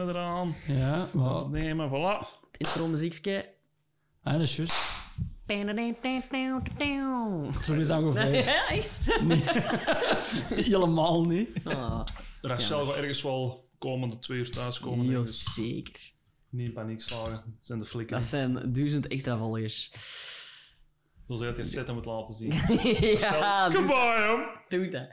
eraan. Ja, maar... Nemen, voilà. Het intro muziekje. Ah, dat is juist. Zo is dat ongeveer. Ja, echt? Helemaal niet. Ah, Rachel gaat ergens wel komende twee uur thuiskomen. denk heel ik. zeker. Niet in paniek slagen. Dat zijn de flikken. Dat zijn duizend extra volgers. Zoals hij het eerst zetten moet laten zien. ja, doe, Goodbye, jong. doe dat.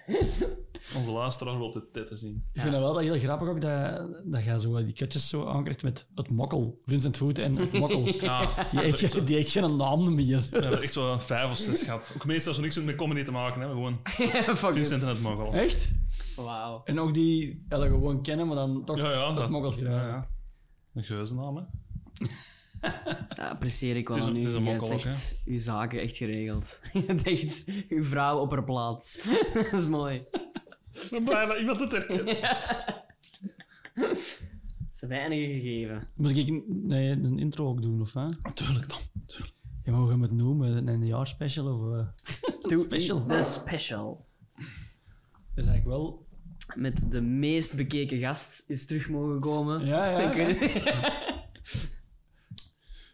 Onze luisteraar wil de tetten zien. Ik vind dat wel dat heel grappig ook, dat, dat je zo die kutjes zo aankrijgt met het mokkel. Vincent Voet en het mokkel. Ja, Die ge- die geen naam meer. we hebben echt zo vijf of zes gehad. Ook meestal zo niks met comedy te maken hebben. Gewoon Fuck Vincent it. en het mogel. Echt? Wauw. En ook die ja, dat gewoon kennen, maar dan toch Ja, ja. het dat- mokkel. Ja, ja. Een geuzennaam, hè. Dat apprecieer ik wel Het is aan een- u. het is een Je echt uw zaken echt geregeld. Je hebt echt uw vrouw op haar plaats. dat is mooi. Ik ben blij dat iemand het herkent. Het is weinig gegeven. Moet ik een- nee, een intro ook doen, of wat? Natuurlijk dan. Tuurlijk. Je mag hem het noemen, een jaarspecial of... eh Doe Special. De special. Dat is eigenlijk wel... Met de meest bekeken gast is terug mogen komen. Ja, ja, het.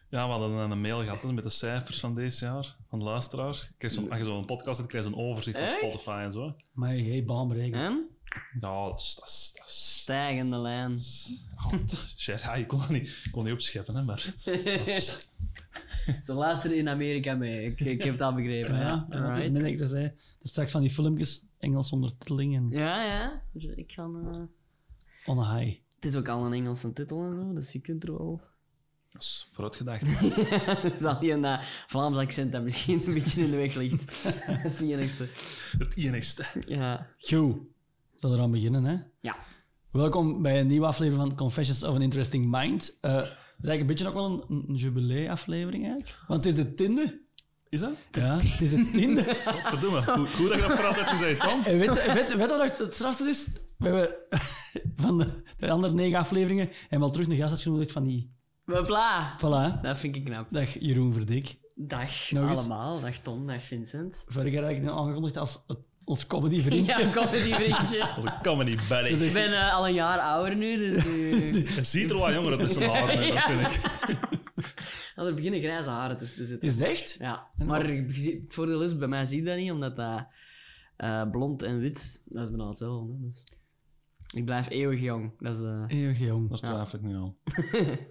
Ja, we hadden een mail gehad hè, met de cijfers van deze jaar, van de luisteraars. Ik kreeg zo'n, als je zo'n podcast hebt, krijg je zo'n overzicht van Echt? Spotify en zo. Maar hey, baanberekend. En? Ja, dat is... Dat is, dat is Stijgende lijn. God, shit, ja, ik kon dat niet, ik kon niet opscheppen, hè, maar... dat is- Ze luisteren in Amerika mee. Ik, ik heb het al begrepen. Ja, het is Alright. net ik dat zei. Dat is straks van die filmpjes, Engels ondertiteling en ja, ja. Dus ik kan, eh, on a high. Het is ook al een Engelse titel en zo, dus je kunt er wel... dat is vooruitgedacht. Het is uh, Vlaams accent dat misschien een beetje in de weg ligt. dat is niet enigste. Het enigste. Ja. Goed. Zullen we eraan beginnen, hè? Ja. Welkom bij een nieuwe aflevering van Confessions of an Interesting Mind. Eh, het is eigenlijk een beetje ook wel een, een jubilee-aflevering, eigenlijk. Want het is de tiende. Is dat? Ja, het is de tiende. Verdomme, hoe, hoe dat je dat voor altijd gezegd, Tom? En weet, weet, weet je wat het strafste is? We hebben van de, de andere negen afleveringen en wel terug een gast uitgenodigd van die... Hopla. Voilà. Dat vind ik knap. Dag Jeroen Verdik. Dag Nog eens. allemaal. Dag Tom, dag Vincent. Keer had ik hem aangekondigd als het, ons comedy vriendje. Ja, die vriendje. Als een comedy buddy. Ik ben eh, al een jaar ouder nu, dus nu... Je ziet er wel jonger uit met zijn haren, hè, dat Ja. vind ik. Er beginnen grijze haren tussen te zitten. Is het echt? Ja, En maar je ziet- het voordeel is, bij mij zie je dat niet, omdat dat eh, blond en wit, dat is bijna hetzelfde. hè, Dus. Ik blijf eeuwig jong. Dat is de... Eeuwig jong. Dat twijfel ik nu al.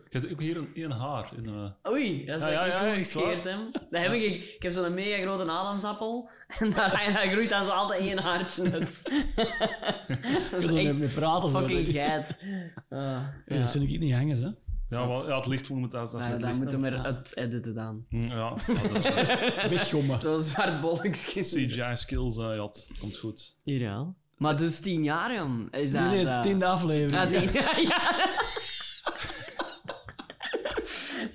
Je hebt ook hier een, één haar. In, eh, Oei, dat is Ja, ja, ik ja, gescheerd hem. Dat heb ik, ik heb zo'n mega grote adamsappel en daar, daar groeit dan zo altijd één haartje uit. dat is Ik echt mee praten. Zo. fucking geit. Ah, Ja, ja. Dat vind ik niet hangen, hè. ja, wel, ja, het licht moet dat, dat met daar licht, moeten we uit editen dan. Hm, Ja, ja, dat is eh, Weggommen. Zo'n zwart bolletjes. CGI skills, eh, ja, het komt goed. Hier ja. Maar dus tien jaar, jong. Is dat... Nee, nee, eh, tiende aflevering. Ah, tien. ja.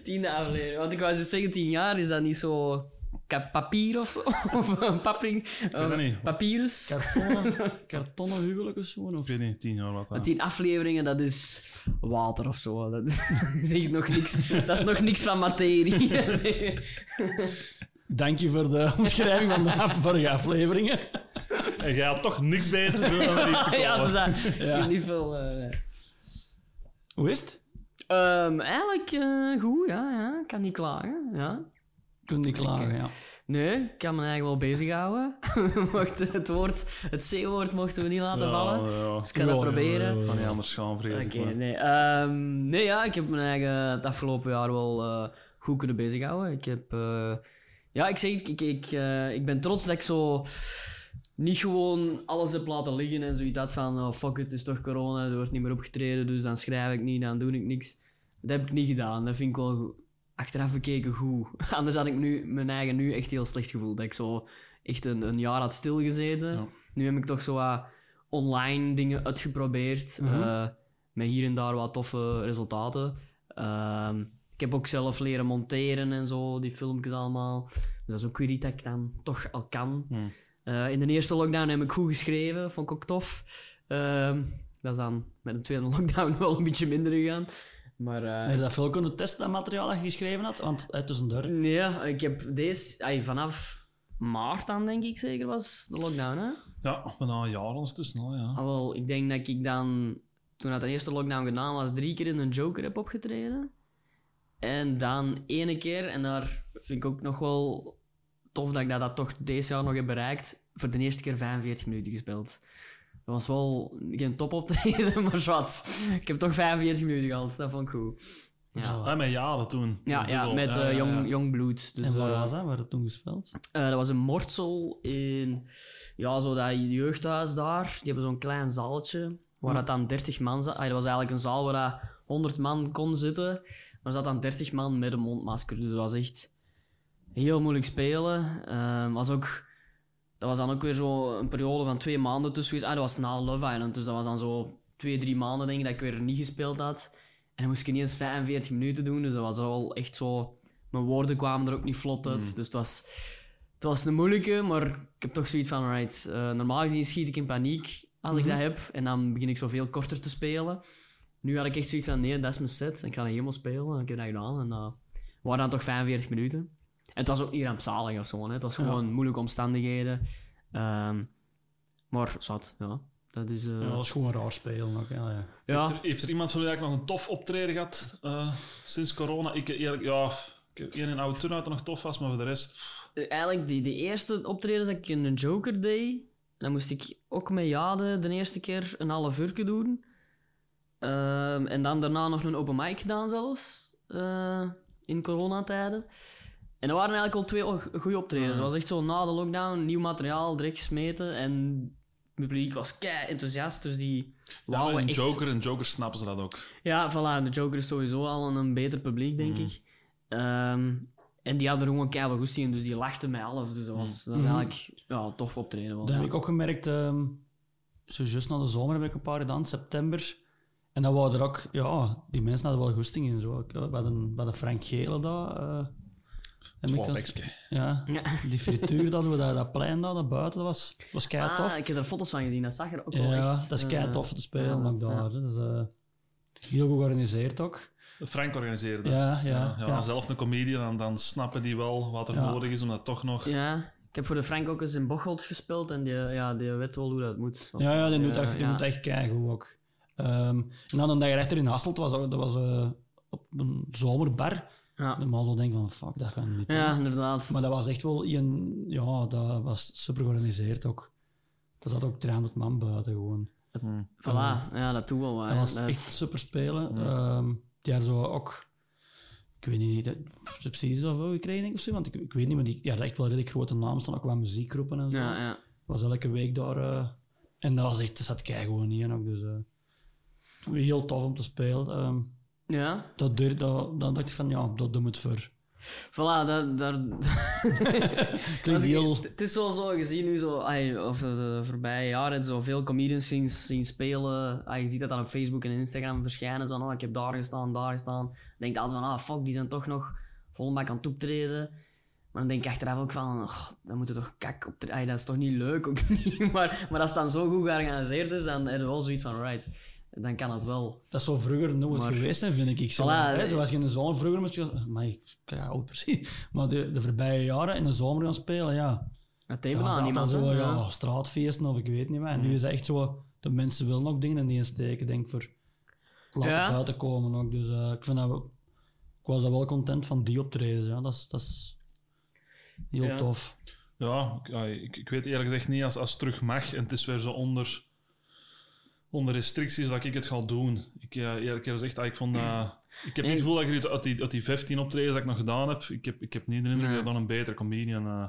Tiende aflevering. Want ik wou zo zeggen, tien jaar, is dat niet zo... Papier of zo? Of een niet. Papyrus? Kartonnen, kartonnen huwelijk of zo. Of... Ik weet niet, tien jaar wat. Want tien afleveringen, dat is water of zo. Dat is, echt nog niks... Dat is nog niks van materie. Dank je voor de omschrijving van de vorige afleveringen. En jij had toch niks beter te doen dan hier te komen. ja, dus dat... Ja. Ik heb niet veel... eh, Hoe is het? Ehm, eigenlijk eh, goed, ja, ja. Ik kan niet klagen, ja. Ik kon niet klagen, ja. Nee, ik kan me eigenlijk wel bezighouden. Mocht het woord, het C-woord mochten we niet laten Ja, vallen. ja. Dus ik ga dat Ja, proberen. ja, ja. Kan niet anders gaan, vrees Oké, ik. maar. nee. Ehm, nee, ja, ik heb mijn eigen het afgelopen jaar wel eh, goed kunnen bezighouden. Ik heb... eh, ja, ik zeg het, ik, ik, eh, ik ben trots dat ik zo... Niet gewoon alles heb laten liggen en zoiets had van... Oh, fuck it, het is toch corona, er wordt niet meer opgetreden, dus dan schrijf ik niet, dan doe ik niks. Dat heb ik niet gedaan. Dat vind ik wel achteraf bekeken goed. Anders had ik nu, mijn eigen nu echt heel slecht gevoeld. Dat ik zo echt een, een jaar had stilgezeten. Ja. Nu heb ik toch zo wat online dingen uitgeprobeerd. Mhm. eh, met hier en daar wat toffe resultaten. Ehm, ik heb ook zelf leren monteren en zo, die filmpjes allemaal. Dus dat is ook weer iets dat ik dan toch al kan. Eh, in de eerste lockdown heb ik goed geschreven, vond ik ook tof. Ehm, dat is dan met de tweede lockdown wel een beetje minder gegaan. Maar eh, Heb je dat veel kunnen testen, dat materiaal dat je geschreven had? Want uh, tussendoor... nee, ik heb deze ay, vanaf maart dan denk ik zeker was de lockdown. Hè? Ja, bijna een jaar ondertussen al, ja. Ah, wel, ik denk dat ik dan toen ik de eerste lockdown gedaan was, drie keer in een Joker heb opgetreden. En dan ene keer, en daar vind ik ook nog wel tof dat ik dat, dat toch deze jaar nog heb bereikt, voor de eerste keer 45 minuten gespeeld. Dat was wel geen topoptreden, maar wat. Ik heb toch 45 minuten gehad, dat vond ik goed. Ja, Ah, met Jade toen. ja, ja met Ja, ja, Young, ja. Young Blood. Dus, en waar eh, was dat? Waar het toen gespeeld? eh, dat was een mortsel in ja, zo dat jeugdhuis daar. Die hebben zo'n klein zaaltje waar dat dan 30 man zat. Ah, dat was eigenlijk een zaal waar dat 100 man kon zitten. Maar er zat dan 30 man met een mondmasker. Dus dat was echt heel moeilijk spelen. Ehm, was ook, dat was dan ook weer zo een periode van twee maanden tussen. Ah, dat was na Love Island. Dus dat was dan zo twee, drie maanden denk ik dat ik weer niet gespeeld had. En dan moest ik ineens 45 minuten doen. Dus dat was wel echt zo... Mijn woorden kwamen er ook niet vlot uit. Dus het was... Het was een moeilijke, maar ik heb toch zoiets van, right, eh, normaal gezien schiet ik in paniek als ik dat heb. En dan begin ik zoveel korter te spelen. Nu had ik echt zoiets van, nee, dat is mijn set. Ik ga dat helemaal spelen. En ik heb dat gedaan. En dat waren dan toch 45 minuten. Het was ook niet rampzalig of zo. Hè. Het was gewoon moeilijke omstandigheden. Ehm, maar zat, ja. Dat is... eh, Ja, dat was gewoon raar spelen ook. Ja, ja. ja. Heeft, er, heeft er iemand van jullie eigenlijk nog een tof optreden gehad eh, sinds corona? Ik eerlijk, ja, ik heb één in oude turn dat nog tof was, maar voor de rest... pff, Eh, Eigenlijk, die, die eerste optreden dat ik in een Joker deed, dan moest ik ook met Jade de eerste keer een half uur doen. Ehm, en dan daarna nog een open mic gedaan zelfs, eh, in coronatijden. En dat waren eigenlijk al twee goede optredens. Het was echt zo na de lockdown, nieuw materiaal, direct gesmeten. En het publiek was kei enthousiast, dus die echt... Joker, in Joker snappen ze dat ook. Ja, voilà. De Joker is sowieso al een, een beter publiek, denk Mhm. ik. Ehm, en die hadden er gewoon keihard goesting in, dus die lachten met alles. Dus dat was, dat was Mhm. eigenlijk ja, een tof optreden. Was, Dat heb ik ook gemerkt. ehm zo juist na de zomer heb ik een paar gedaan, september. En dan waren er ook, ja, die mensen hadden wel goesting in. Zo. We hadden, we hadden Frank Gele daar. eh, ik Swapekske. ja, Ja. die frituur dat we dat, dat plein daar, dat buiten, dat was, was kei Ah, tof. ik heb er foto's van gezien, dat zag er ook wel Ja, echt... dat is eh, kei tof te spelen ja, ja. daar. Dat is eh, heel goed georganiseerd ook. Frank organiseerde. Ja, ja. ja, ja. ja, Zelf een comedian, dan, dan snappen die wel wat er Ja. nodig is om dat toch nog... Ja, ik heb voor de Frank ook eens in Bocholt gespeeld en die, ja, die weet wel hoe dat moet. Of- Ja, ja, die doet, eh, echt, die ja. doet echt keigoed ook. Ehm, en dan een dag rechter in Hasselt, was, ook- dat was eh, op een zomerbar. Ja. Normaal zo denk van, fuck, dat gaan we niet doen. ja, inderdaad. Maar dat was echt wel een... Ja, dat was super georganiseerd ook. Er zat ook 300 man buiten gewoon. Hm. Voilà, ja, dat doet wel wat. Dat was Dat echt is- super spelen. Ehm, die hadden zo ook... Ik weet niet, dat- subsidies of zo gekregen denk ik, of zo. Want ik, ik weet niet, maar die, die hadden echt wel redelijk grote namen staan, ook qua muziekgroepen en zo. Ja, ja. was elke week daar. eh, en dat was echt, dat zat kei gewoon niet in ook. Dus eh, heel tof om te spelen. Ehm, ja. dat, duurde, dat, dan dacht ik van ja, dat doen we het voor. Voilà, dat, daar... Klinkt heel. Het is wel zo gezien nu, zo, of de voorbije jaren, zo veel comedians zien, zien spelen. Ai, je ziet dat dan op Facebook en Instagram verschijnen. Zo, oh, ik heb daar gestaan, daar gestaan. Dan denk je altijd van, ah fuck, die zijn toch nog vol bak aan het optreden. Maar dan denk ik achteraf ook van, oh, dan moet toch kak op dat is toch niet leuk ook niet. Maar, maar als het dan zo goed georganiseerd is, dan heb je wel zoiets van, right, dan kan het wel. Dat is zo vroeger nooit Maar- geweest zijn, vind ik. Zo, Voilà, hè, zoals je in de zomer vroeger moest je... Maar ik ja, oud precies. Maar de, de voorbije jaren in de zomer gaan spelen, ja. Het Dat was altijd iemand, zo, hè, ja, ja. straatfeesten of ik weet niet meer. En nu is het echt zo... De mensen willen ook dingen in die steken, denk ik, voor laten Ja. buiten komen ook. Dus eh, ik vind dat... Ik was daar wel content van die optredens, ja. Dat is, dat is heel Ja. tof. Ja, ik, ja, ik, ik weet eerlijk gezegd niet als, als het terug mag en het is weer zo onder, onder restricties dat ik het ga doen. Ik, ja, eerlijk gezegd, ah, ik vond dat... Ik heb Nee. niet het gevoel dat ik uit die, uit die 15 optredens dat ik nog gedaan heb, ik heb, ik heb niet de indruk dat ik dan een betere comedian eh,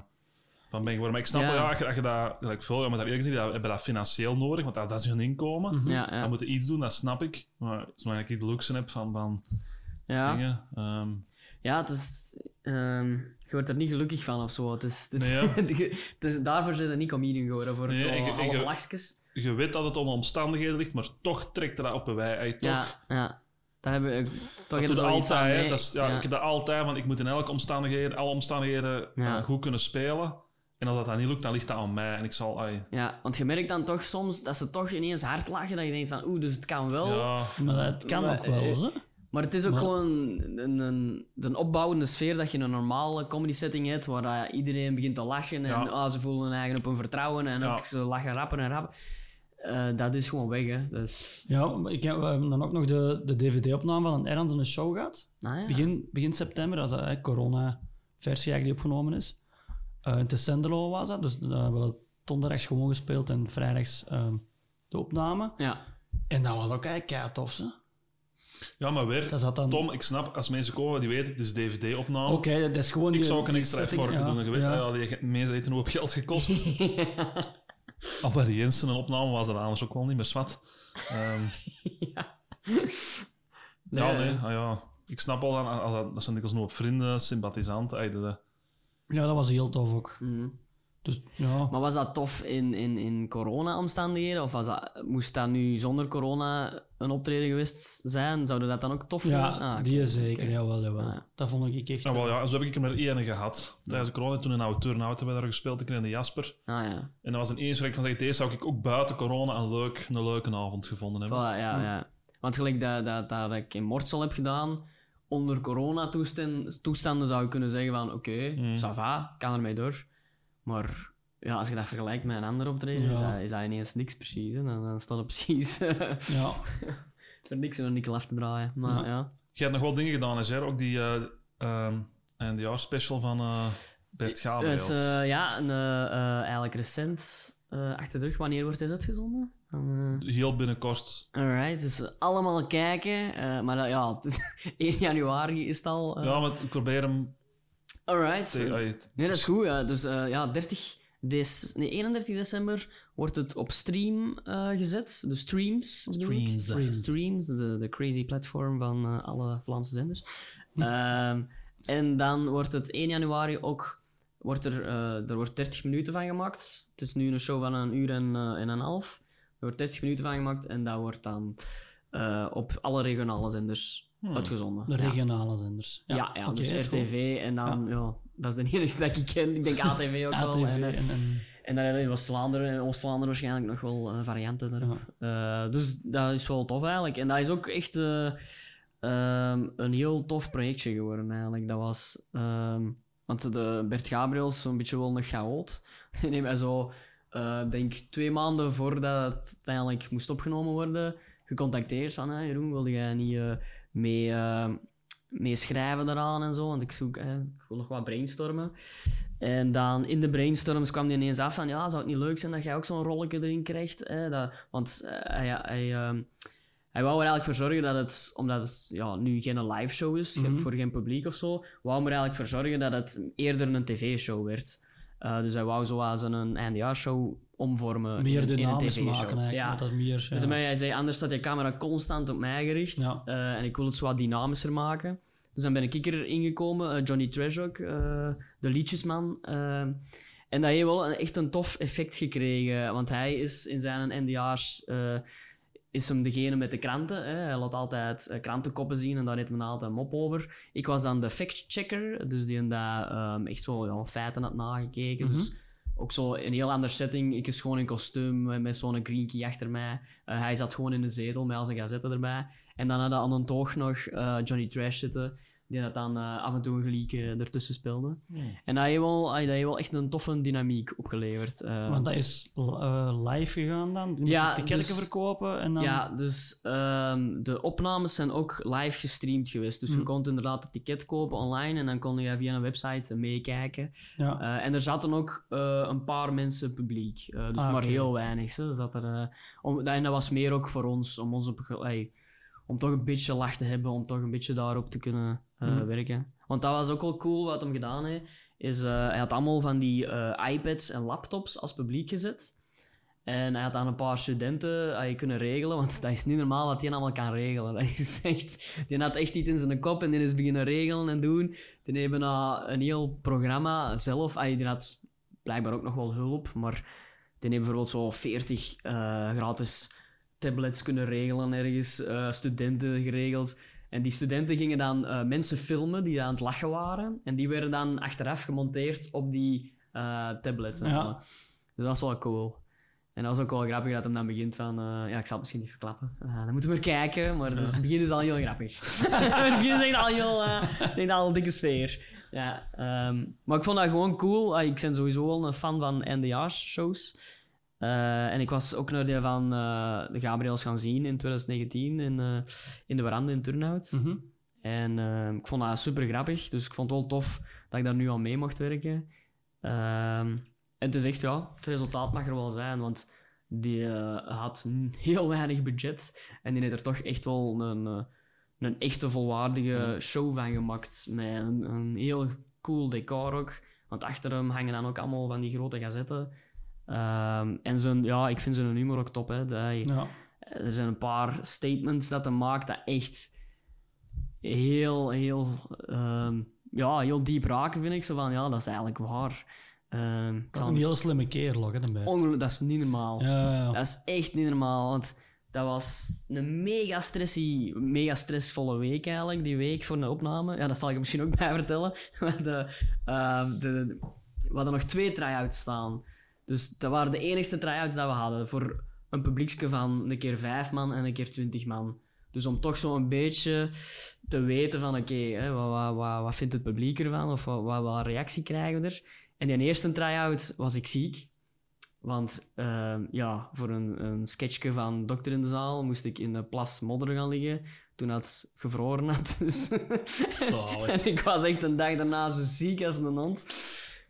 van ben geworden. Maar ik snap wel, ja, als je, je dat, gelijk veel, ja, maar daar eerlijk gezegd, dat, hebben dat financieel nodig, want dat, dat is hun inkomen. Mhm. Ja, ja. Dan moeten iets doen, dat snap ik. Maar zolang ik de luxe heb van, van ja. dingen... ehm, Ja, het is... ehm, je wordt er niet gelukkig van of zo. Het is, het is, Nee, ja. het is, daarvoor zijn er niet comedian geworden, voor Nee, zo je- je- lachjes. Je weet dat het om omstandigheden ligt, maar toch trekt er dat op een wij. Toch, Ja, ja. Daar hebben we... Toch dat doe altijd. hè. nee, dat is, ja, ja. Ik heb dat altijd, want ik moet in elke omstandigheden, alle omstandigheden Ja. eh, goed kunnen spelen. En als dat dan niet lukt, dan ligt dat aan mij. En ik zal... Ja, want je merkt dan toch soms dat ze toch ineens hard lachen, dat je denkt van, oeh, dus het kan wel. ja, Maar het kan Maar, ook wel, eh, hè. Maar het is ook Maar- gewoon een, een, een opbouwende sfeer dat je in een normale comedy setting hebt, waar eh, iedereen begint te lachen en Ja. ah, ze voelen hun eigen op hun vertrouwen en Ja. ook ze lachen rappen en rappen. Eh, dat is gewoon weg, hè. Dus, Ja, ik heb, we hebben dan ook nog de, de DVD-opname van een Erans in een show gehad. nou ja. Begin, begin september, als de corona-versie eigenlijk die opgenomen is. Eh in Tessenderlo was dat, dus uh, we hadden donderdags gewoon gespeeld en vrijdags ehm, de opname. Ja. En dat was ook eigenlijk kei tof, hè. Ja, maar weer, Dat zat dan... Tom, ik snap, als mensen komen, die weten, het is DVD-opname. Oké, dat is gewoon Ik die- zou ook een extra setting, effort ja, doen. Je weet, ja. ja. die mensen heeft een hoop geld gekost. Al bij die Jensen een opname was dat anders ook wel niet meer zwart. Ehm, ja. ja, nee, ah, ja. Ik snap al, dat, als dat, dat zijn dikwijls nog vrienden, sympathisanten. de- de- Ja, dat was heel tof ook. Mhm. Dus ja, Maar was dat tof in, in, in corona-omstandigheden? Of was dat, moest dat nu zonder corona een optreden geweest zijn? Zouden dat dan ook tof ja vinden? Ah, die is zeker. oké. Jawel, jawel. Ah, ja. Dat vond ik echt... Nou, wel, ja, zo heb ik er maar één gehad. Tijdens de corona, toen een oude turnout hebben we daar gespeeld, ik in de Jasper. Ah ja. En dat was een eerste waar ik van zeg, deze zou ik ook buiten corona een, leuk, een leuke avond gevonden hebben. Voilà, ja, ja. Want gelijk dat, dat, dat ik in Mortsel heb gedaan, onder corona-toestanden zou ik kunnen zeggen van oké, Mm. ça va, kan ermee door. Maar ja, als je dat vergelijkt met een ander optreden, is, dat, is dat ineens niks precies. Hè. Dan, dan staat het precies Ja, er niks om een nikkel af te draaien. Maar Ja. ja. Je hebt nog wel dingen gedaan, hè? Ook die uh, special van eh, Bert Gabriels. Dus eh, ja, een, eh, eh, eigenlijk recent eh, achter de rug. Wanneer wordt dit uitgezonden? Dan, eh, Heel binnenkort. Alright, dus eh, allemaal kijken. eh, maar ja, het is 1 januari is het al. eh, Ja, maar ik probeer hem... Alright. Het- Nee, dat is goed. Ja. Dus eh, ja, 30 dec- nee, 31 december wordt het op stream eh, gezet. De streams. Streams. Streams. Streams, de, de crazy platform van eh, alle Vlaamse zenders. Ehm, en dan wordt het 1 januari ook... Wordt er, er wordt 30 minuten van gemaakt. Het is nu een show van een uur en, en een half. Er wordt 30 minuten van gemaakt en dat wordt dan op alle regionale zenders Hmm. uitgezonden. de regionale zenders. Ja, ja, dus. RTV en dan, ja. dat is de enige dat ik ken. Ik denk ATV ook wel. ATV En, en, eh, en, en dan in West-Vlaanderen en Oost-Vlaanderen waarschijnlijk nog wel eh, varianten daarop. Eh, dus dat is wel tof eigenlijk. En dat is ook echt eh, ehm, een heel tof projectje geworden eigenlijk. Dat was... ehm, want de Bert Gabriels, zo'n beetje wel een chaot. Die heeft mij zo, eh denk twee maanden voordat het uiteindelijk moest opgenomen worden, gecontacteerd van, hey, Jeroen, wilde jij niet eh, mee, eh, mee schrijven daaraan en zo? Want ik zoek, eh, ik wil nog wat brainstormen. En dan in de brainstorms kwam hij ineens af van, ja, zou het niet leuk zijn dat jij ook zo'n rolletje erin krijgt? Eh, dat, want eh, hij, hij, ehm, hij wou er eigenlijk voor zorgen dat het, omdat het ja, nu geen live show is, Mhm. voor geen publiek of zo, wou er eigenlijk voor zorgen dat het eerder een tv-show werd. Eh, dus hij wou zoals een eindejaarshow omvormen meer in, in een dynamisch maken eigenlijk. Ja. dat meer, Dus ja. hij, hij zei, anders staat je camera constant op mij gericht. Ja. eh, en ik wil het zo wat dynamischer maken. Dus dan ben ik erin gekomen, eh, Johnny ook, eh, de liedjesman. en dat heeft wel een, echt een tof effect gekregen. Want hij is in zijn NDA's... is hem degene met de kranten. Hè. Hij laat altijd krantenkoppen zien en daar heeft men altijd een mop over. Ik was dan de fact-checker, dus die daar ehm, echt zo ja, feiten had nagekeken. Mhm. Dus ook zo een heel andere setting. Ik is gewoon in kostuum met, zo'n green key achter mij. Eh, hij zat gewoon in de zetel met al zijn gazetten erbij. En dan hadden aan een toog nog eh, Johnny Trash zitten, die dat dan eh, af en toe een gelijk eh, ertussen speelde. En dat heeft, wel, dat heeft wel echt een toffe dynamiek opgeleverd. eh. Want dat is eh, live gegaan dan? Die Ja, de kerken dus- verkopen en dan... Ja, dus ehm, de opnames zijn ook live gestreamd geweest. Dus je Hm. kon inderdaad het ticket kopen online en dan kon je via een website meekijken. ja. En er zaten ook een paar mensen publiek. Dus Ah, maar heel weinig. Hè. Zat er, om, en dat was meer ook voor ons, om, ons op, ge- ey, om toch een beetje lach te hebben, om toch een beetje daarop te kunnen eh, Mhm. werken. Want dat was ook wel cool wat hem gedaan heeft. Is, eh, hij had allemaal van die eh, iPads en laptops als publiek gezet. En hij had aan een paar studenten eh, kunnen regelen, want dat is niet normaal wat hij allemaal kan regelen. Dat is echt, die had echt iets in zijn kop en die is beginnen regelen en doen. Die hebben na een heel programma zelf, ah, die had blijkbaar ook nog wel hulp, maar die hebben bijvoorbeeld zo 40 eh, gratis tablets kunnen regelen ergens, eh, studenten geregeld. En die studenten gingen dan eh, mensen filmen die aan het lachen waren. En die werden dan achteraf gemonteerd op die eh, tablets. Ja. Dus dat is wel cool. En dat is ook wel grappig dat hem dan begint van... ja, ik zal het misschien niet verklappen. Dan moeten we maar kijken. Maar dus het begin is al heel grappig. het begin is echt al heel... denk al een dikke sfeer. Ja, ehm, maar ik vond dat gewoon cool. Ah, ik ben sowieso wel een fan van NDA's-shows. Eh, en ik was ook naar die van eh, de Gabriels gaan zien in 2019 in, eh, in de veranda in Turnhout. Mhm. En ik vond dat super grappig, dus ik vond het wel tof dat ik daar nu al mee mocht werken. Ehm, en het is echt, ja, het resultaat mag er wel zijn, want die had heel weinig budget en die heeft er toch echt wel een, een echte volwaardige show van gemaakt. Met een, een heel cool decor ook, want achter hem hangen dan ook allemaal van die grote gazetten. Ehm, en zijn, ja, ik vind zijn humor ook top. Hè. Dat hij- Ja. er zijn een paar statements dat hij maakt dat echt heel, heel, ehm, ja, heel diep raken, vind ik. Zo van, ja, dat is eigenlijk waar. Ehm, ik zal Een heel slimme kerel, ook, hè, dat is niet normaal. Ja, ja. Dat is echt niet normaal, want dat was een mega, stressie, mega stressvolle week eigenlijk, die week voor de opname. Ja, dat zal ik misschien ook bij vertellen. De, ehm, de, we hadden nog twee try-outs staan. Dus dat waren de enigste try-outs dat we hadden voor een publiekske van een keer vijf man en een keer twintig man. Dus om toch zo een beetje te weten van, oké, wat, wat, wat, wat vindt het publiek ervan? Of wat, wat, wat reactie krijgen we er? En die eerste try-out was ik ziek. Want ehm, ja, voor een, een sketchje van Dokter in de Zaal moest ik in de plas modder gaan liggen toen het gevroren had. Dus en ik was echt een dag daarna zo ziek als een hond.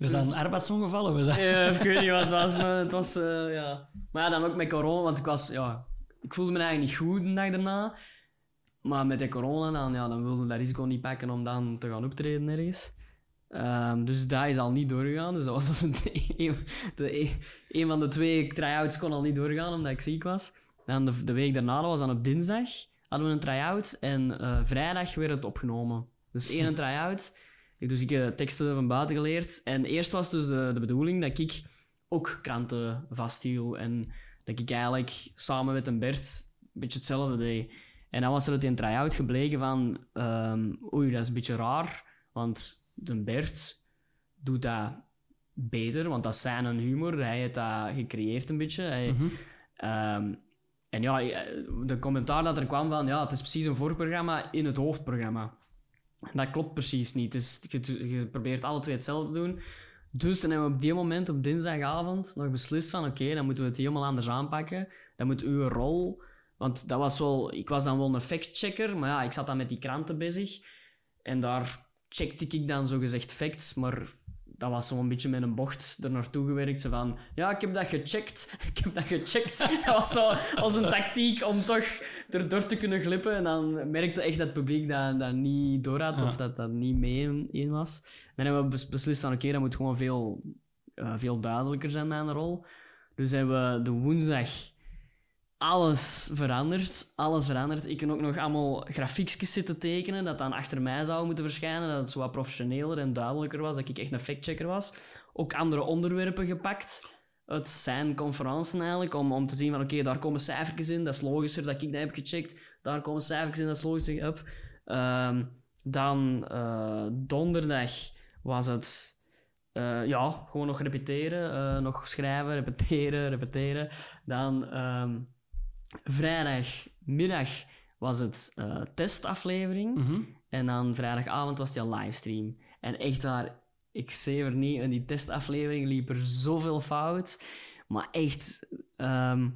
We zijn een arbeidsongevallen. We zijn... Ja, ik weet niet wat het was, maar het was, eh, ja. Maar ja, dan ook met corona, want ik was, ja... Ik voelde me eigenlijk niet goed de dag daarna. Maar met de corona, dan, ja, dan wilde ik dat risico niet pakken om dan te gaan optreden ergens. Ehm, dus dat is al niet doorgegaan. Dus dat was dus een, een, de, een, een van de twee try-outs kon al niet doorgaan, omdat ik ziek was. Dan de, de week daarna, dat was dan op dinsdag, hadden we een try-out. En eh, vrijdag werd het opgenomen. Dus één try-out. Dus ik heb teksten van buiten geleerd. En eerst was dus de, de bedoeling dat ik ook kranten vasthield. En dat ik eigenlijk samen met een Bert een beetje hetzelfde deed. En dan was er uit een try-out gebleken van... ehm, oei, dat is een beetje raar. Want de Bert doet dat beter, want dat is zijn humor. Hij heeft dat gecreëerd een beetje. Hij, Mhm. Ehm, en ja, de commentaar dat er kwam van, ja, het is precies een voorprogramma in het hoofdprogramma. Dat klopt precies niet. Dus je, je probeert alle twee hetzelfde te doen. Dus dan hebben we op die moment, op dinsdagavond, nog beslist van, oké, dan moeten we het helemaal anders aanpakken. Dan moet uw rol... Want dat was wel... Ik was dan wel een fact-checker, maar ja, ik zat dan met die kranten bezig. En daar checkte ik dan zogezegd facts, maar dat was zo'n beetje met een bocht er naartoe gewerkt. Zo van, ja, ik heb dat gecheckt. Ik heb dat gecheckt. dat was zo als een tactiek om toch erdoor te kunnen glippen. En dan merkte echt dat het publiek dat, dat niet door had, Ja. of dat dat niet mee in was. Dan hebben we bes- beslist van, oké, dat moet gewoon veel, eh, veel duidelijker zijn, mijn rol. Dus hebben we de woensdag alles veranderd. Alles veranderd. Ik kan ook nog allemaal grafiekjes zitten tekenen, dat dan achter mij zou moeten verschijnen, dat het zo wat professioneler en duidelijker was, dat ik echt een factchecker was. Ook andere onderwerpen gepakt uit zijn conferentie eigenlijk, om, om te zien van oké, daar komen cijfertjes in, dat is logischer dat ik dat heb gecheckt. Daar komen cijfertjes in, dat is logischer. Up. Ehm, dan eh, donderdag was het eh, ja, gewoon nog repeteren, eh, nog schrijven, repeteren, repeteren. Dan ehm, vrijdagmiddag was het eh, testaflevering. Mhm. En dan vrijdagavond was die livestream. En echt daar, ik zever niet, in die testaflevering liep er zoveel fout. Maar echt, ehm,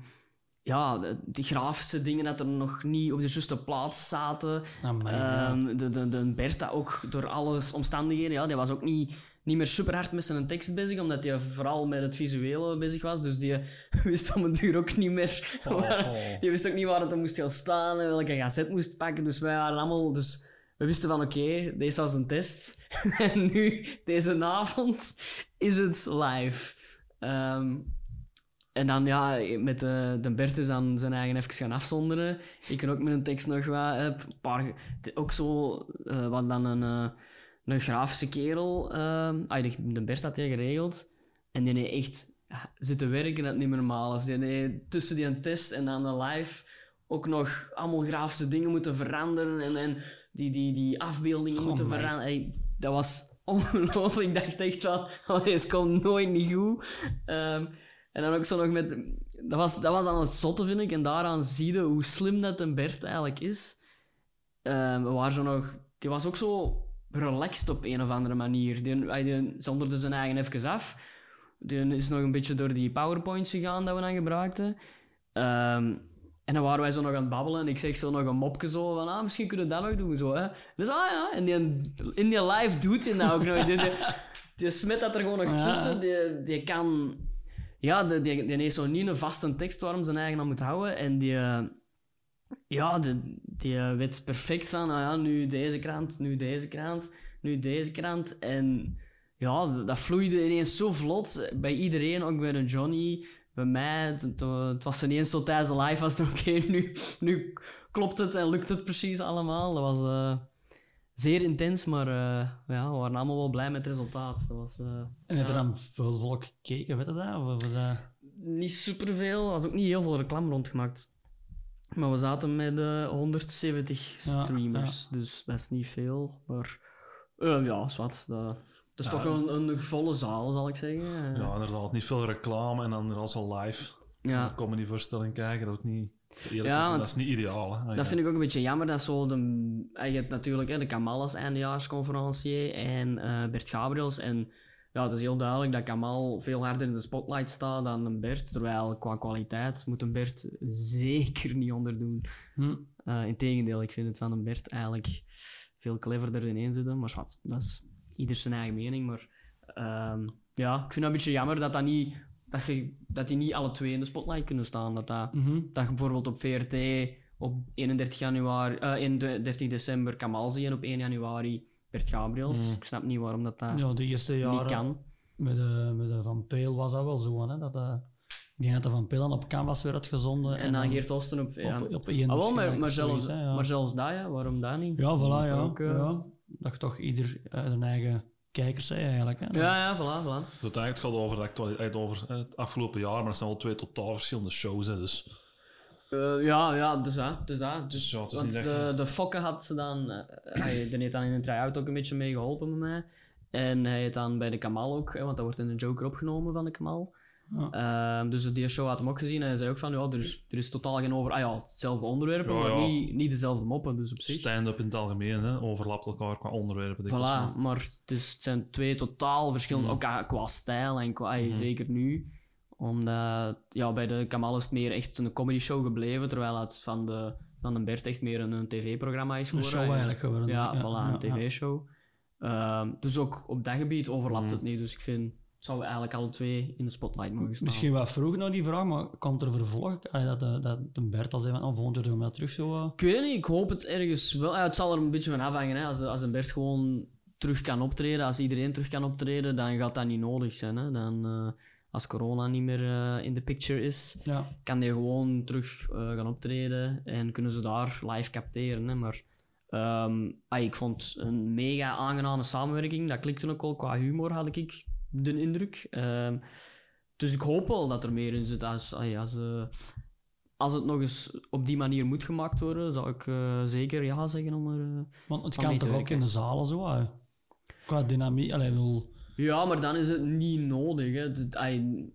ja, de, die grafische dingen dat er nog niet op de juiste plaats zaten. Amai. Ehm, de, de, de Bertha ook door alle omstandigheden. Ja, die was ook niet, niet meer super hard met zijn tekst bezig, omdat hij vooral met het visuele bezig was. Dus die wist om het duur ook niet meer. Oh, oh. Die wist ook niet waar het er moest gaan staan en welke gazet moest pakken. Dus wij waren allemaal. Dus we wisten van oké, deze was een test. en nu, deze avond, is het live. Ehm, en dan ja, met de, de Bert is dan zijn eigen even gaan afzonderen. Ik kan ook met een tekst nog wat. eh, Een paar, ook zo, eh, wat dan een, eh, een grafische kerel. ehm ah, de, Bert had hij geregeld. En die heeft echt ja, zitten werken dat het niet meer normaal is. Die heeft tussen die een test en dan de live ook nog allemaal grafische dingen moeten veranderen. En, en die, die, die afbeeldingen Goh, moeten veranderen. Hey, dat was ongelooflijk. Ik dacht echt oh, deze komt nooit niet goed. Ehm, en dan ook zo nog met... Dat was, dat was aan het zotte, vind ik. En daaraan zie je hoe slim dat een Bert eigenlijk is. Ehm, we waren zo nog... Die was ook zo relaxed op een of andere manier. Die, die zonderde zijn eigen even af. Die is nog een beetje door die powerpoints gegaan dat we dan gebruikten. Ehm, en dan waren wij zo nog aan het babbelen en ik zeg zo nog een mopje zo van, ah, misschien kunnen we dat nog doen, zo, hè. Dus, ah ja, en die, in die live doet hij nou ook nog. Die, die, die smet dat er gewoon nog Ja. tussen. Die, die kan... Ja, die, die, die heeft zo niet een vaste tekst waarom zijn eigen aan moet houden. En die... eh, Ja, die, die weet perfect van, ah ja, nu deze krant, nu deze krant, nu deze krant. En ja, dat- vloeide ineens zo vlot bij iedereen, ook bij de Johnny, bij mij. Het, het- het was ineens zo tijdens de live, was het oké, nu, nu klopt het en lukt het precies allemaal. Dat was eh, zeer intens, maar eh, ja, we waren allemaal wel blij met het resultaat. Dat was... eh, En er Ja. dan veel volk gekeken, weet je dat? Of was dat... niet superveel. Er was ook niet heel veel reclame rondgemaakt. Maar we zaten met eh 170 Ja, streamers, dus dat is niet veel. Maar eh, ja, is wat. Dat, dat is Ja. toch een, een volle zaal, zal ik zeggen. Eh, Ja, inderdaad. Niet veel reclame en dan er als al live ja. een comedyvoorstelling kijken. Dat is ook niet... Eerlijk Ja, gezegd, want dat is niet ideaal. Hè? Dat vind ik ook een beetje jammer. Dat zo de, je hebt natuurlijk hè, de Kamal als eindejaarsconferencier en eh, Bert Gabriels. En ja, het is heel duidelijk dat Kamal veel harder in de spotlight staat dan een Bert. Terwijl qua kwaliteit moet een Bert zeker niet onderdoen. Hm. Uh, Integendeel, ik vind het van een Bert eigenlijk veel cleverder in zitten. Maar wat, dat is ieder zijn eigen mening. Maar ehm, ja, ik vind het een beetje jammer dat, dat, niet, dat, je, dat die niet alle twee in de spotlight kunnen staan. Dat, dat, Mhm. dat je bijvoorbeeld op VRT op 31, januari, eh 31 december Kamal zie en op 1 januari Bert Gabriels. Mm. Ik snap niet waarom dat, dat Ja, de eerste niet jaren kan. met de, met de Van Peel was dat wel zo. Hè? Dat, eh, ik denk dat de Van Peel dan op canvas werd uitgezonden. En dan Geert Osten op... Ja. op, op één Ah, wel, maar, maar, zelfs, hè, ja. maar zelfs dat, ja. Waarom dat niet? Ja, voilà, ja. Ook, eh, ja. Dat je toch ieder zijn eigen kijkers zei eigenlijk. Hè? Ja, ja, voilà, voilà. Dus het gaat over de actualiteit, over het afgelopen jaar, maar het zijn wel twee totaal verschillende shows. Hè, dus Eh, ja, ja, dus dat. Dus dat. Dus, Dus het is want niet echt, de, de Fokke had ze dan... eh, hij die heeft dan in een try-out ook een beetje mee geholpen met mij. En hij heeft dan bij de Kamal ook, hè, want dat wordt in de Joker opgenomen van de Kamal. Ja. Ehm, dus die show had hem ook gezien en hij zei ook van, ja, er is, er is totaal geen over... Ah ja, hetzelfde onderwerp, Ja, maar ja. niet, niet dezelfde moppen, dus op zich. stand-up in het algemeen hè, overlapt elkaar qua onderwerpen. Voilà, maar- maar het, is, het zijn twee totaal verschillende, Mm. ook qua- qua stijl en qua, Mhm. zeker nu. Omdat, ja, bij de Kamal is het meer echt een comedy show gebleven, terwijl het van de, van de Bert echt meer een, een tv-programma is Een geworden. show eigenlijk geworden. Ja, voilà, een ja. tv-show. Ehm, dus ook op dat gebied overlapt Mm. het niet, dus ik vind, het zou eigenlijk alle twee in de spotlight mogen staan. Misschien wat vroeg naar die vraag, maar komt er vervolg? Ah, dat, de, dat de Bert al zei van, oh, volgend jaar doen we dat terug zo... eh, Ik weet het niet, ik hoop het ergens wel. Ja, het zal er een beetje van afhangen. Hè. Als, de, als een Bert gewoon terug kan optreden, als iedereen terug kan optreden, dan gaat dat niet nodig zijn. Hè. Dan, eh, als corona niet meer eh, in de picture is, ja. kan die gewoon terug eh, gaan optreden en kunnen ze daar live capteren. Hè. Maar ehm, ah, ik vond een mega aangename samenwerking. Dat klikte ook wel. Qua humor had ik de indruk. Ehm, dus ik hoop wel dat er meer in zit. Als, ah, als, eh, als het nog eens op die manier moet gemaakt worden, zou ik zeker ja zeggen om er... Want het kan toch ook in de zalen zo, hè? Qua dynamiek. Allee, ik bedoel... Ja, maar dan is het niet nodig. Hè. Het- ai,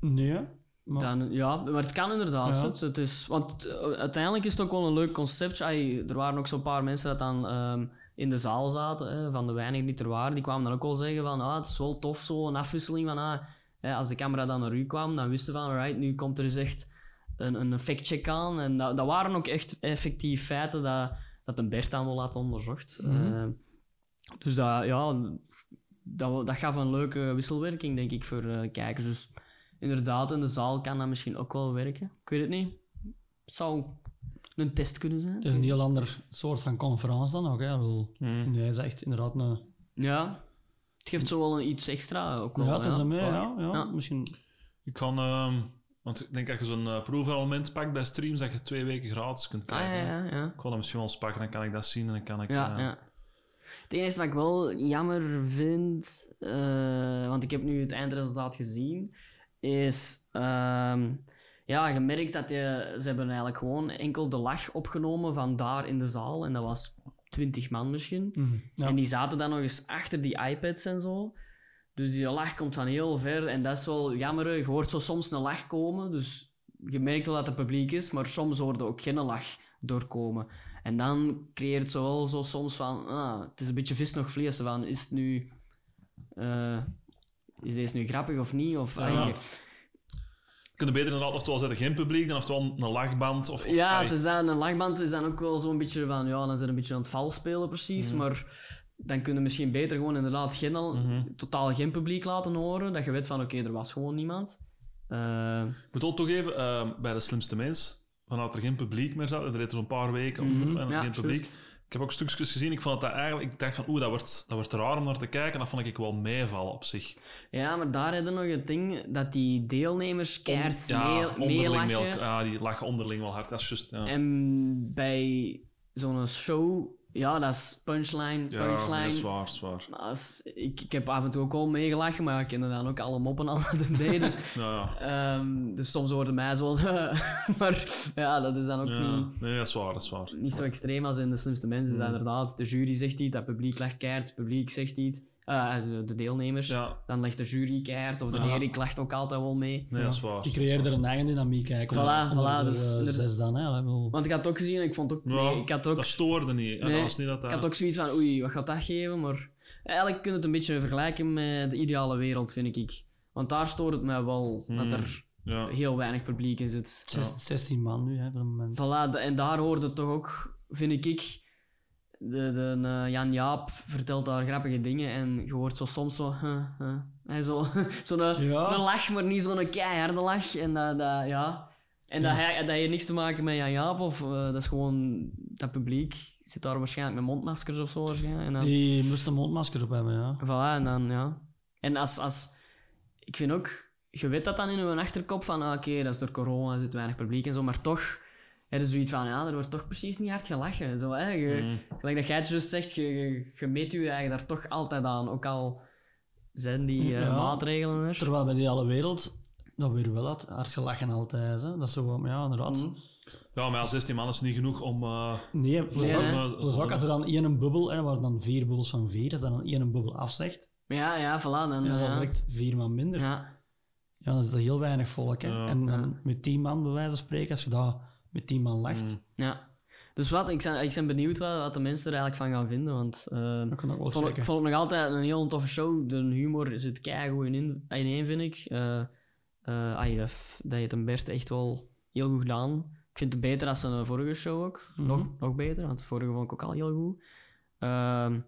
Nee, maar... Dan, ja, maar het kan inderdaad. Ja. Het, het is, want eh, uiteindelijk is het ook wel een leuk concept. Ai, er waren ook zo'n paar mensen dat dan ehm, in de zaal zaten, hè, van de weinigen die er waren. Die kwamen dan ook wel zeggen van, ah, het is wel tof, zo een afwisseling van, ah, hè, als de camera dan naar u kwam, dan wisten van, alright, nu komt er eens echt een, een factcheck aan. En dat, dat waren ook echt effectief feiten dat, dat een Bert dan wel had onderzocht. Mhm. Eh, dus dat, ja, dat, dat gaf een leuke wisselwerking, denk ik, voor eh, kijkers. Dus inderdaad, in de zaal kan dat misschien ook wel werken. Ik weet het niet. Het zou een test kunnen zijn. Het is een heel ander soort van conferentie dan ook, hè? Bedoel, Hmm. Nee, is echt inderdaad een... Ja. Het geeft zo wel een iets extra ook wel. Ja, het is een mee, waar. ja, ja. Ja. Misschien... Ik kan, ehm, want ik denk dat je zo'n proefabonnement pakt bij streams, dat je twee weken gratis kunt Ah, krijgen. ja, ja, ja. Ik kan hem misschien wel eens pakken, dan kan ik dat zien en dan kan ik... Ja, eh, ja. Het enige wat ik wel jammer vind, eh, want ik heb nu het eindresultaat gezien, is... ehm, ja, je merkt dat je, ze hebben eigenlijk gewoon enkel de lach opgenomen van daar in de zaal. En dat was 20 man misschien. Mhm, Ja. En die zaten dan nog eens achter die iPads en zo. Dus die lach komt van heel ver. En dat is wel jammer. Je hoort zo soms een lach komen. Dus je merkt wel dat het publiek is. Maar soms hoorde ook geen lach doorkomen. En dan creëert het zo wel zo soms van... Ah, het is een beetje vis nog vlees. Van, is het nu... eh, is deze nu grappig of niet? Of, Ja. ah, je- Kunnen beter inderdaad oftewel zetten geen publiek dan oftewel een lachband. Of, of- ja, ai. het is dan, een lachband is dan ook wel zo'n beetje van, ja, dan zijn een beetje aan het val spelen precies, Mhm. maar dan kunnen misschien beter gewoon inderdaad geen, Mhm. totaal geen publiek laten horen, dat je weet van, oké, er was gewoon niemand. Eh, Ik moet wel toegeven, eh, bij de slimste mens, vanuit er geen publiek meer zat, er reed er zo'n paar weken of, Mhm, en ja, geen publiek. Ik heb ook stukjes gezien, ik vond dat, dat eigenlijk, ik dacht van, oeh, dat wordt, dat wordt raar om naar te kijken, en dat vond ik wel meevallen op zich. ja, maar daar we nog het ding dat die deelnemers keihard ja, mee, onderling meelachen. Ja, die lachen onderling wel hard, dat is. Ja. En bij zo'n show, ja, dat is punchline, ja, punchline. nee, zwaar, zwaar. Als, ik, ik heb af en toe ook wel meegelachen, maar ik kende dan ook alle moppen al dat deed. Dus, Ja, ja. ehm, dus soms worden mij zo... maar ja, dat is dan ook Ja, niet, nee, dat is waar, dat is waar. niet zo extreem als in de slimste mensen. Is dat Mm. inderdaad, de jury zegt iets, dat publiek lacht keihard, het publiek zegt iets. Ah, de, de deelnemers. Ja, Dan legt de jury keihard, of de Ja. Erik lacht ook altijd wel mee. nee, dat is waar. Die creëert er een eigen dynamiek eigenlijk. Voilà, onder voilà, de, dus eh, er- zes dan, hè. Want ik had het ook gezien en ik vond ook... Ja, nee, ik had ook Dat stoorde niet. Ja, Nee, dat was niet dat Ik had ook zoiets van, oei, wat gaat dat geven? Maar eigenlijk kun je het een beetje vergelijken met de ideale wereld, vind ik. Want daar stoort het mij wel, dat Hmm. er Ja. heel weinig publiek in zit. Zes- 16 man nu, hè, op het moment. Voilà, de- en daar hoort het toch ook, vind ik... De, de, eh, Jan Jaap vertelt daar grappige dingen en je hoort zo soms zo... huh, huh. Zo zo'n Ja. een lach, maar niet zo'n keiharde lach. En dat, dat ja... En dat, hij, dat heeft niks te maken met Jan Jaap, of eh, dat is gewoon... Dat publiek zit daar waarschijnlijk met mondmaskers of zo. Waarschijnlijk. En dan, Die moesten mondmasker op hebben, ja. Voilà, en dan, ja. En als, als... Ik vind ook... Je weet dat dan in je achterkop van, ah, oké, dat is door corona, er zit weinig publiek en zo, maar toch... Er is zoiets van, ja, er wordt toch precies niet hard gelachen. Zo, hè. Je, Mm. Gelijk dat jij het juist zegt, je, je, je meet je eigen daar toch altijd aan. Ook al zijn die eh, Ja. maatregelen er. Terwijl bij die alle wereld, dat weer wel had, hard gelachen altijd. Hè. Dat is zo, gewoon- ja, inderdaad. Mhm. Ja, maar ja, 16 man is niet genoeg om... eh, Nee, plus, Nee, ook, hè. plus ook als er dan één bubbel, hè, waar dan vier bubbels van vier, als er dan één bubbel afzegt, Ja, ja, voilà. Dan, dan is dat ja. direct vier man minder. Ja. Ja. dan is dat heel weinig volk. Hè. Ja. en, en met tien man, bij wijze van spreken, als je dat met tien man lacht, Mm. ja. Dus wat, ik ben, ik ben benieuwd wat, wat de mensen er eigenlijk van gaan vinden, want... wel Ik vond, het- checken. ik vond het nog altijd een heel toffe show. De humor zit keigoed in, ineen, vind ik. Eh eh, ah, dat, heeft een Bert echt wel heel goed gedaan. Ik vind het beter dan zijn vorige show ook. Mhm. nog, nog beter, want de vorige vond ik ook al heel goed. Ehm,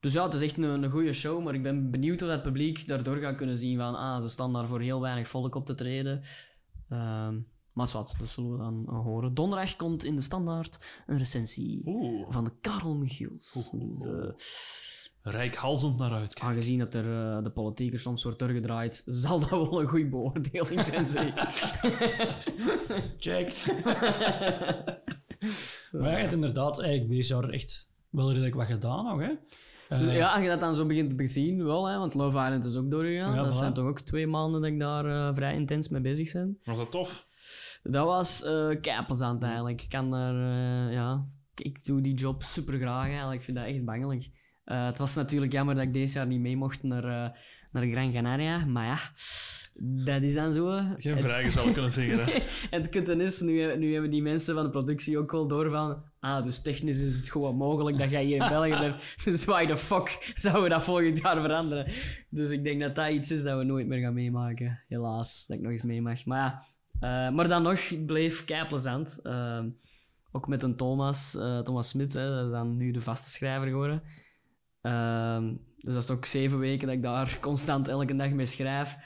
dus ja, het is echt een, een goede show, maar ik ben benieuwd of het publiek daardoor gaat kunnen zien van ah, ze staan daar voor heel weinig volk op te treden. Ehm, maar wat, dat zullen we dan eh, horen. Donderdag komt in de standaard een recensie Oeh, van de Karel Michiels. Oeh. Dus, eh, rijkhalzend naar uit. Aangezien dat er eh, de politiek er soms wordt doorgedraaid, zal dat wel een goede beoordeling zijn, zeker. Check. maar je hebt inderdaad eigenlijk deze jaar echt wel redelijk wat gedaan nog, hè? Ja, als je dat dan zo begint te bezien, wel, hè, want Love Island is ook doorgegaan. Ja, dat voilà. zijn toch ook twee maanden dat ik daar vrij intens mee bezig ben. Was dat tof? Dat was eh kei plezant eigenlijk. Ik kan daar, eh, ja, ik doe die job super graag eigenlijk. Ik vind dat echt bangelijk. Eh, het was natuurlijk jammer dat ik deze jaar niet mee mocht naar, eh, naar Gran Canaria, maar ja, dat is dan zo. Geen vrijgezel kunnen vingeren. En het kutte is, nu, nu hebben die mensen van de productie ook wel door van... Ah, dus technisch is het gewoon mogelijk dat jij hier in België blijft. Dus why the fuck zouden we dat volgend jaar veranderen? Dus ik denk dat dat iets is dat we nooit meer gaan meemaken. Helaas, dat ik nog eens mee mag. Maar ja, eh, maar dan nog, bleef kei plezant. Eh, ook met een Thomas, eh, Thomas Smit, hè, dat is dan nu de vaste schrijver geworden. Dus dat is ook zeven weken dat ik daar constant elke dag mee schrijf.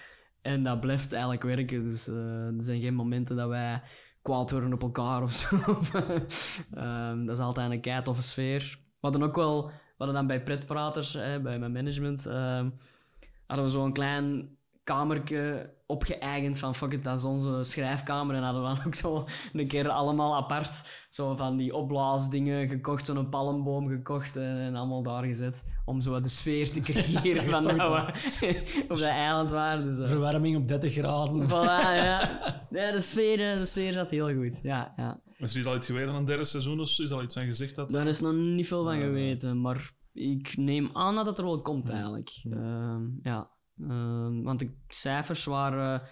En dat blijft eigenlijk werken. Dus er zijn geen momenten dat wij kwaad worden op elkaar of zo. Dat is altijd een kei toffe sfeer. We hadden ook wel, we dan bij pretpraters, hè, bij mijn management, hadden we zo'n klein kamertje opgeëigend van fuck it, dat is onze schrijfkamer. En hadden we dan ook zo een keer allemaal apart zo van die opblaasdingen gekocht, zo'n palmboom gekocht en, en allemaal daar gezet. Om zo de sfeer te creëren van dat we op dat eiland waren. Dus, eh, Verwarming op 30 graden. Voilà, ja. Nee, de sfeer, eh, de sfeer zat heel goed. Ja, ja. Is er al iets geweest aan een derde seizoen of is er al iets van gezegd? Dat... Daar is nog niet veel van Ja. geweten, maar ik neem aan dat het er wel komt eigenlijk. Ehm, ja. Ehm, want de cijfers waren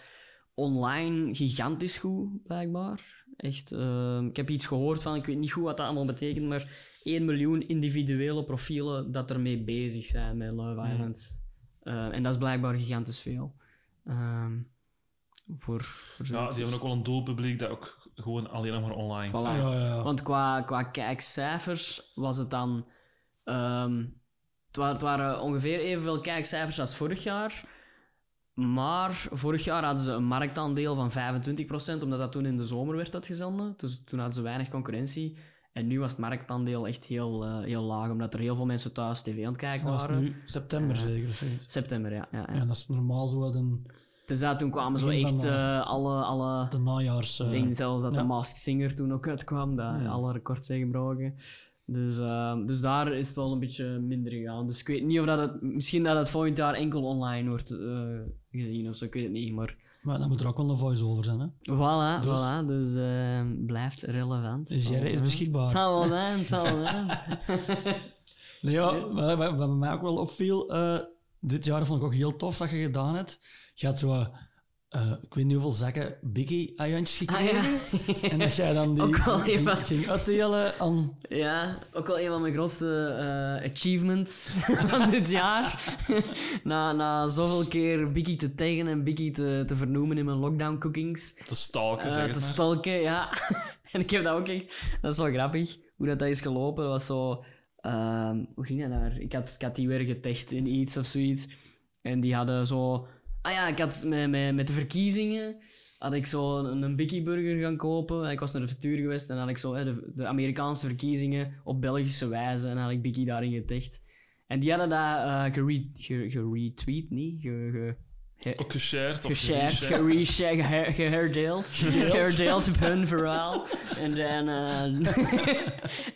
online gigantisch goed, blijkbaar. Echt, ehm, ik heb iets gehoord van, ik weet niet goed wat dat allemaal betekent, maar 1 miljoen individuele profielen dat ermee bezig zijn met Love Hmm. Island. Eh, en dat is blijkbaar gigantisch veel. Ehm, voor, voor Ja, die hebben ook wel een doelpubliek dat ook gewoon alleen nog maar online Voilà. kijkt. Ja, ja, ja. Want qua, qua kijkcijfers was het dan... ehm, het, wa- het waren ongeveer evenveel kijkcijfers als vorig jaar. Maar vorig jaar hadden ze een marktaandeel van 25%, omdat dat toen in de zomer werd uitgezonden. Dus toen hadden ze weinig concurrentie. En nu was het marktaandeel echt heel, eh, heel laag, omdat er heel veel mensen thuis tv aan het kijken Dat was waren. nu september zeker. September, ja. ja, ja. Ja, dat is normaal zo een, Dus dat, toen kwamen zo echt eh, alle... alle de najaars... eh, Ik denk zelfs dat de Masked Singer toen ook uitkwam, dat alle records zijn gebroken. Dus, ehm, dus daar is het wel een beetje minder gegaan. Dus ik weet niet of dat het... Misschien dat het volgend jaar enkel online wordt eh, gezien of zo, ik weet het niet. Maar Maar dan moet er ook wel een voice-over zijn, hè? voilà, Dus- voilà. Dus ehm, blijft relevant. Dus jij is Het beschikbaar. zal wel zijn, het zal wel zijn. Nee, ja, wat, wat, wat bij mij ook wel opviel, eh, dit jaar vond ik ook heel tof wat je gedaan hebt. Je had zo, eh, ik weet niet hoeveel zakken Biggie-eilandjes Ah, gekregen. ja. En dat jij dan die Ook wel ging, even. ging uitdelen aan... Ja, ook wel een van mijn grootste eh, achievements van dit jaar. na, na zoveel keer Biggie te taggen en Biggie te, te vernoemen in mijn lockdown cookings. Te stalken, Eh, zeg het te maar. stalken, ja. en ik heb dat ook echt... Dat is wel grappig, hoe dat, dat is gelopen. Dat was zo... ehm, hoe ging dat daar? Ik had, ik had die weer getagd in iets of zoiets. En die hadden zo... Ah ja, ik had met, met, met de verkiezingen... Had ik zo een, een Biggie Burger gaan kopen. Ik was naar de Futur geweest en had ik zo hè, de, de Amerikaanse verkiezingen op Belgische wijze. En had ik Biggie daarin getagd. En die hadden dat eh gere- ge- geretweet, niet? Ge, ge, he- Ook geshared of geshared, gereshared. gereshared, geher- geherdeeld. Geherdeeld op hun verhaal. En dan... eh,